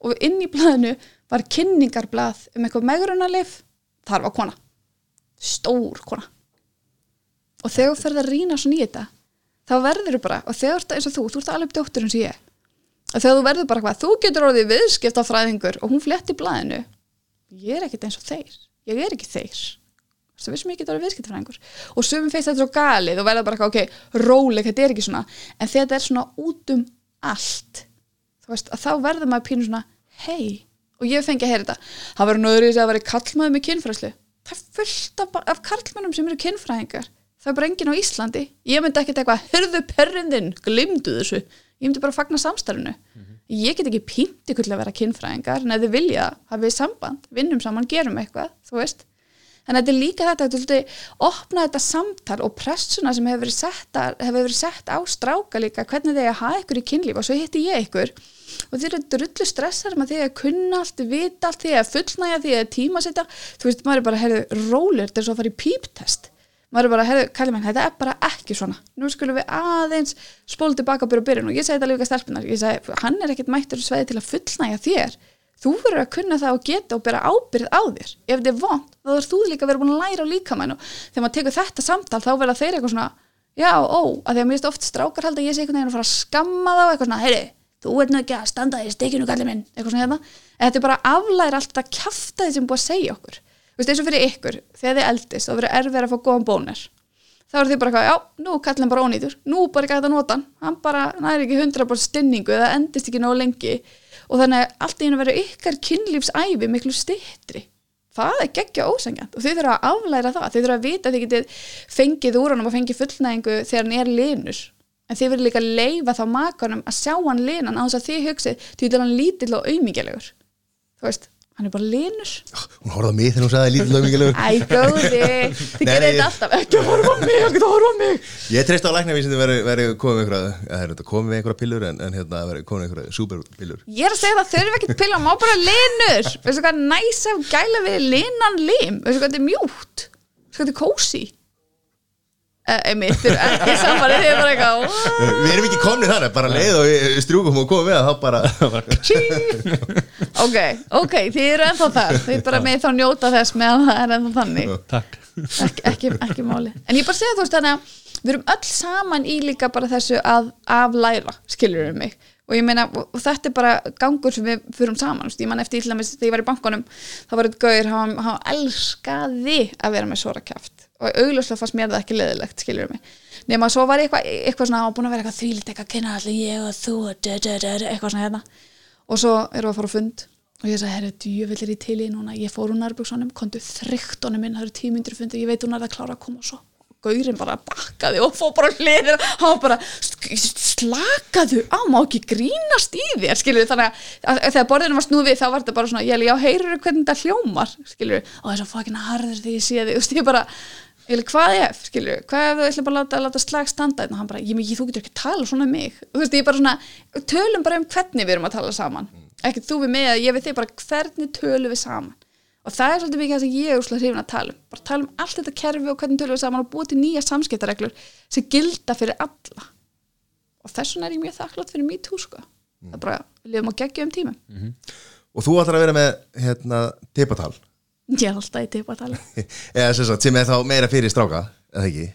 og inn í blaðinu var kynningarblað um eitthvað megrunarleif þar var kona. Stór kona. Og þegar þú ferð að rýna svona í þetta þá verður þú bara, og þegar þú ert eins og þú þú ert alveg dóttur eins og ég þegar þú verður bara hvað, þú getur orðið viðskiptafræðingur og hún fletti blaðinu. Ég er ekkert eins og þeir. Ég er ekki þeir. Þú veist sem ég getur orðið viðskiptafræðingur? Og sumum feist þetta svo galið og verður bara ok, róleg þetta er ekki svona, en þetta er svona út um allt þú veist, að þá verður maður pínu svona hei, og ég fengi að heyra þetta. Það verður nöður í þess að vera kallmaður með kynfræðslu. Það er fullt af, af kallmannum sem eru kynfræðingar. Það er bara enginn á Íslandi. Ég myndi ekkert eitthvað, hörðu perrindin glimdu þessu, ég myndi bara fagna samstarfinu. Ég get ekki pínt ykkur til að vera kynfræðingar, en ef þið vilja hafið samband, vinnum saman, gerum eitthvað þú veist, en þetta er líka þetta að þú opna þetta samtal og pressuna sem hefur verið sett, að, hefur verið sett á stráka líka, hvernig að hafa ykkur í kynlíf. Og svo hitti ég ykkur og þið eru drullu stressar með því að kunna allt, vita allt, því að fullnæja því að tímasetja, þú veist, maður er bara herðu rólur, þetta er svo að fara í píptest maður er bara, herðu, kalli menn, þetta er bara ekki svona. Nú skulum við aðeins spólu tilbaka og byrja að byrja og ég segi þetta líka stelpunar ég segi, hann er ekkert mættur sveið til að fullnæja þér. Þú verður að kunna það og geta og byrja ábyrð á þér. Ef þetta er vond, þá er þú líka verið búin að læra á líkamann og þegar maður tekur þetta samtal þá verða þeir eitthvað svona, já, ó að því að mér finnst oft strákar held að ég sé einhvern veginn að fara þetta þetta veist eins og fyrir ykkur þegar þið eldist þá verður erfið að fá góðan bónir þá er þið bara eitthvað, já, nú kallar hann bara ónýtur. Nú bara ekki að nota hann, hann bara næri ekki 100% stinningu eða endist ekki nóg lengi. Og þannig að allt í hennu verður ykkar kynlífsæfi miklu stittri það er geggja ósengjant og þið þurfa að aflæra það, þið þurfa að vita að þið getið fengið úr honum og fengið fullnæðingu þegar hann er linur. En þið verður líka að leifa þá makanum að sjá hann linan á þess að þið hugsið að hann er bara linur Hún horfði á mig þegar hún sagði lítið lögmingilegur Æ, góði, þið gerir þetta alltaf. ekki að horfa á mig, ekki að horfa á mig. Ég treyst á læknavísindi veri, veri komið með einhverja er komið með einhverja pillur en, en hérna veri komið með einhverja superpillur. Ég er að segja það þurfi ekkert pilla, má bara linur Veistu hvað næs ef gæla við linan lim? Veistu hvað þetta er mjúkt? Veistu hvað þetta er kósi Einmitt, þið eru ekki saman er? Við erum ekki komnið þar, bara leið og við strjúkum og komum við að þá bara Ok, ok, þið eru ennþá þar Þið bara með þá njóta þess meðan það er ennþá þannig Takk ekki, ekki, ekki máli en ég bara segja þú veist þannig að við erum öll saman í líka bara þessu að aflæra, skilur við mig og ég meina, og þetta er bara gangur sem við fyrum saman, ég man eftir til dæmis þegar ég var í bankanum, þá var þetta gauður hann, hann elskaði að vera með svora kjaft og augljóslega fannst mér það ekki leðilegt, skilur við mig. Nema svo var eitthvað, eitthvað svona, hann var búin að vera eitthvað þvílit eitthvað, kynna allir ég og þú dö, dö, dö, eitthvað svona hérna. Og svo erum við að fara á fund og ég sagði, herru, djövill er í til í núna. Ég fór úr nærbúksanum, kontu þrygt honum minn það eru tíu myndir fundi, ég veit hún er að klára að koma og svo Gaurinn bara bakkaði og fór bara hliðir, hann bara "Sk- slakaðu á, má ekki grínast í þér, skilur þannig að, þegar borðinu var snúið við þá var þetta bara svona, ég heyrur hvernig þetta hljómar, skilur og þess að fokkin harður því ég sé þig, þú veist, ég bara leik, hvað ef, skilur, hvað ef þú ætla bara að láta, láta slag standa þetta, hann bara, ég, ég, þú getur ekki að tala svona um mig, og þú veist, ég bara svona tölum bara um hvernig við erum að tala saman. Ekki þú við mig, ég við þig bara hvernig tölum við saman. Og það er svolítið mikið það sem ég er úrslega hrifin að tala um. Bara tala um allt þetta kerfi og hvernig tölum við saman og búið til nýja samskiptareglur sem gilda fyrir alla. Og þess vegna er ég mjög þakklátt fyrir MeToo sko. Það er bara, ég er alltaf í tala eða sem, sagt, sem er þá meira fyrir stráka eða ekki?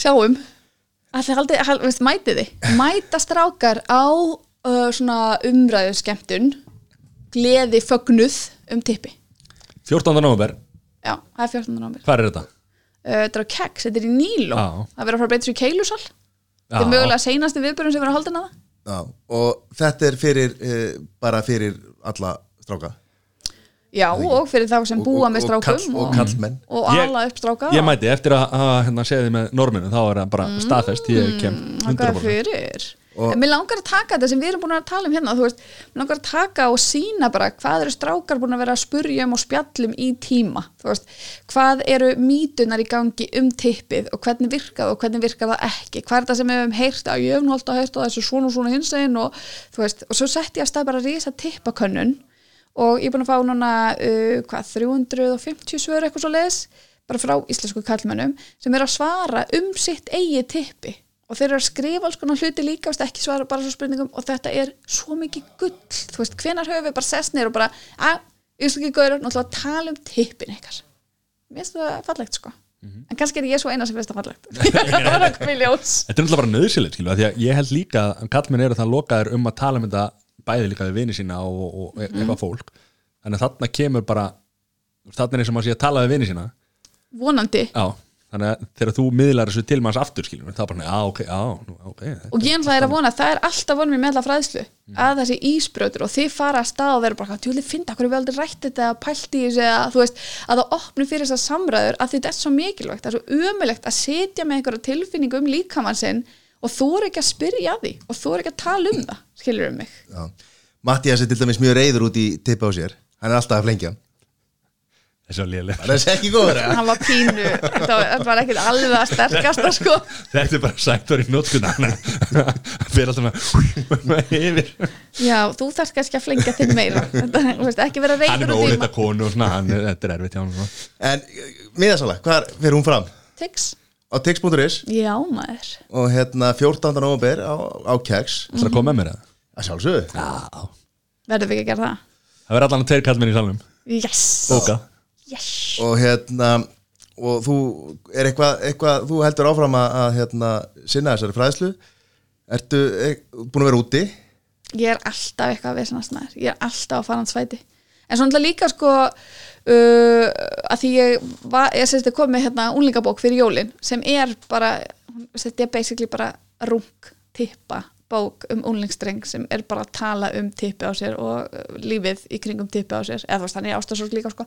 Sjáum. Allir haldið, hald, veist, mætið þið? Mæta strákar á uh, svona umræðu skemmtun gleði fögnuð um tippi. 14. november, já, það er 14. nómur hvað er þetta? uh, þetta er á keks, þetta er í Níló. Já. það verður að fara að breyta sér í keilusal. Þetta er mögulega seinasti viðbjörn sem verður að halda hana Já, og þetta er fyrir uh, bara fyrir alla stráka já, og fyrir þá sem Og- búa og- með og strákum kall- og og Ég- ala upp stráka. Ég mæti eftir að, að hérna, segja þið með norminu þá er það bara staðfest, ég kem það er 100% fyrir. Og- mér langar að taka þetta sem við erum búin að tala um hérna veist, mér langar að taka og sína bara hvað eru strákar búin að vera að spurja um og spjallum í tíma veist, hvað eru mítunar í gangi um tippið og hvernig virkað og hvernig virkað það ekki? Hvað er þetta sem við hefum heyrt? Að ég hef nú alltaf heyrt á þessu svona og svona hinsegin og og svo setti ég að stað bara rísa tippakönnun og ég er búin að fá núna uh, hvað, 350 svör eitthvað svo leðis bara frá íslensku kallmönnum sem er að svara um sitt eigi tippi. Og þeir eru að skrifa alls konar hluti líka veist, ekki svara bara svo spurningum. Og þetta er svo mikið gull, þú veist, hvenar höfum við bara sest neyr og bara, að, íslenski gauður náttúrulega tala um tippin ykkar. Mér finnst það fallegt sko. En kannski er ég svo eina sem finnst það fallegt. Þetta er náttúrulega bara nöðsilegt, skilju, af því að ég held líka að kallmenn eru það lokaðir um að tala um þetta bæði líka við vini sína og, og e- eitthvað fólk. Þannig að þarna kemur bara þarna er eins og maður sé að tala við vini sína. Vonandi. Já, þannig að þegar þú miðlar þessu til manns aftur, skilju, þá bara, já, ok, nú, ok og ég er að vona, það er alltaf vonum mér með alla fræðslu að þessi ísbröður og þið fara að stað og vera bara, tjóðlega finna hverju við aldrei rætt þetta eða pælt í þessu? Eða þú veist að það opnum fyrir þessar samræður að þetta er svo mikilvægt, það er svo umulegt að setja með einhverja tilfinningu um líkamann sinn og þú er ekki að spyrja því. Og þú er ekki að tala um það, skilur um mig? Já. Mattias er til dæmis mjög reyður út í tippa á sér. Hann er alltaf að flengja hann. Þessi var léleg. Það er ekki góður hann var pínu, það var ekkit alveg að sterkasta sko. Þetta er bara var í nótskuna fyrir alltaf með yfir. Já, þú þarft kannski að flengja þinn meira. Þetta, ekki vera Hann er reyður út í ólita konu og svona, hann er, þetta er erfitt hjá hann svona. En miðasala, hvað fyrir hún fram? Tix, Á tix.is já maður. Og hérna 14. november á, á Keks Það er að koma með mér það að sjálfsögðu. Já. Verðum við ekki að gera það? Það verður allan að tveir kallmenn í salnum. Yes, Bóka. Yes. og hérna og þú er eitthvað, eitthvað þú heldur áfram að, að hérna, sinna þessari fræðslu. Ertu er, búin að vera úti? ég er alltaf eitthvað að vesna snær ég er alltaf að fara hans svæti en svo náttúrulega líka sko uh, að því ég var, ég að kom með hérna unlingabók fyrir jólin sem er bara, þetta er basically bara rung tippa bók um unlingstreng sem er bara að tala um tippi á sér og uh, lífið í kringum tippi á sér, eða þannig ástasorg líka sko,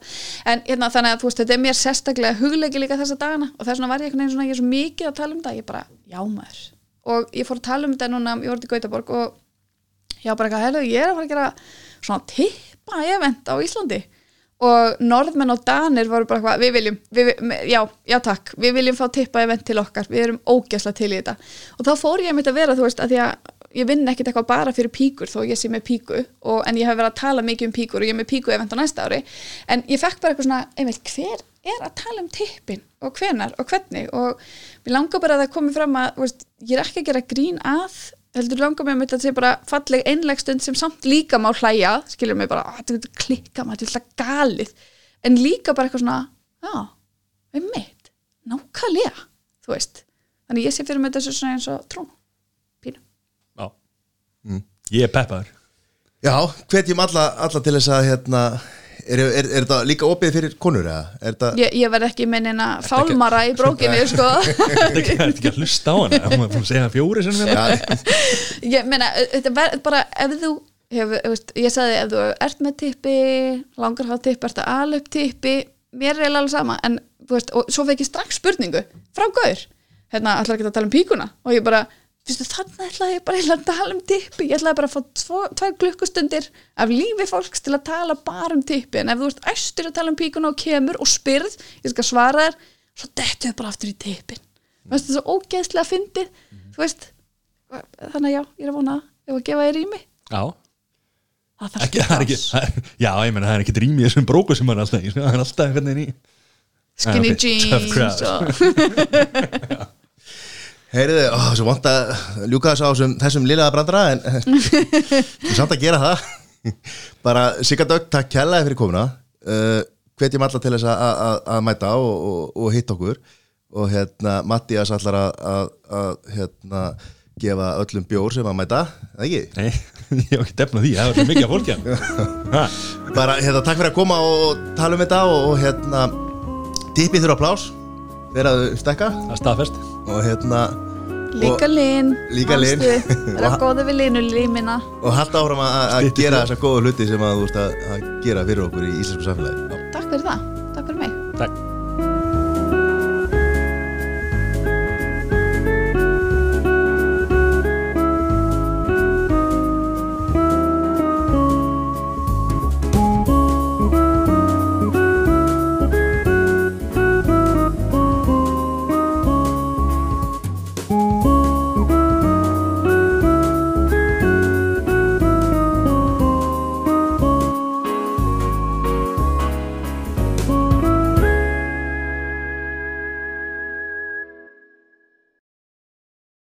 en hérna þannig að veist þetta er mér sérstaklega hugleiki líka þessa dagana og þess vegna var ég einhvern veginn svona, ég er svo mikið að tala um það ég bara, já maður. Og ég fór að tala um þetta núna, ég voru til Gautaborg og já bara heyrðu, ég er að fara að gera svona tippa event á Íslandi og norðmenn og danir voru bara eitthvað, við viljum, við, já, já takk. Við viljum fá tippa event til okkar. Við erum ógæsla til í þetta. Og þá fór ég mitt að vera, þú veist, að að ég vinn ekkit eitthvað bara fyrir píkur þó ég sé með píku og, en ég hef verið að tala mikið um píkur og ég er með píku event á næsta ári. En ég fekk bara eitthvað svona, einmitt, hver er að tala um tippin og hvenar og hvernig? Og mér langar bara að það komi fram að veist, ég er ekki að gera grín að heldur langar mig að þetta sé bara falleg einlegstund sem samt líka má hlæja að, skilur mig bara, "Á, þetta er klikka maður, þetta er alltaf galið. En líka bara eitthvað svona, já við mitt, nákvæmlega þú veist, þannig ég sé fyrir mig þessu svona eins og trún, pínu. Já. Ég er peppaður. Já, hvetjum alla, alla til þess að hérna, er, er, er þetta líka opið fyrir konur eða? Er þetta, ég, ég verð ekki með neina fálmara í brókinu sko. Þetta er ekki- er að hlusta á hana? Það maður búin að segja það fjóri sem við ja, ég meina, þetta verð bara ef þú hefur, þú veist, ég sagði ef þú ert með tippi, langar hafa tippi ert að ala upp tippi, mér er alveg sama en, þú veist, og svo fekk ég strax spurningu frá Gaur, hérna ætlar ekki að tala um píkuna? Og ég bara, þannig ætlaði ég bara eiginlega að tala um tippi. Ég ætlaði bara að fá tvær klukkustundir af lífi fólks til að tala bara um tippi. En ef þú ert æstur að tala um píkuna og kemur og spyrð, ég skal svara þér svo dettu þau bara aftur í tippin. Veist, það er svo ógeðslega fyndið þú veist, þannig að já, ég er að vona ef að gefa þér rými. Já. Það þarf ekki, er, Já, ég menna það er ekki drými í þessum bróku sem hann alltaf í er alltaf í. Skinny Já, ok, tough jeans og, heyriði, ó, svo vant að ljúka þessu á þessum, þessum lilaða brandara en þú samt að gera það. Bara Sigga Dögg, takk kærlega fyrir komuna. Uh, hvetjum alla til þess að- að að- að mæta og, og, og hitta okkur. Og hérna Mattias allar að, að, að hérna gefa öllum bjór sem að mæta, eða ekki? Nei, ég hef ekki defnað því, það var svo mikið af fólki hérna. bara hérna takk fyrir að koma og tala um þetta og, og hérna tippið þurfa plás þegar að þau stekka er staðfest. Og hérna líka lin Líka lin. það er góði við linu límina og halda áfram að, að Styttu gera þessa góðu hluti sem að þú veist að, að gera fyrir okkur í íslensku samfélagi. Takk fyrir það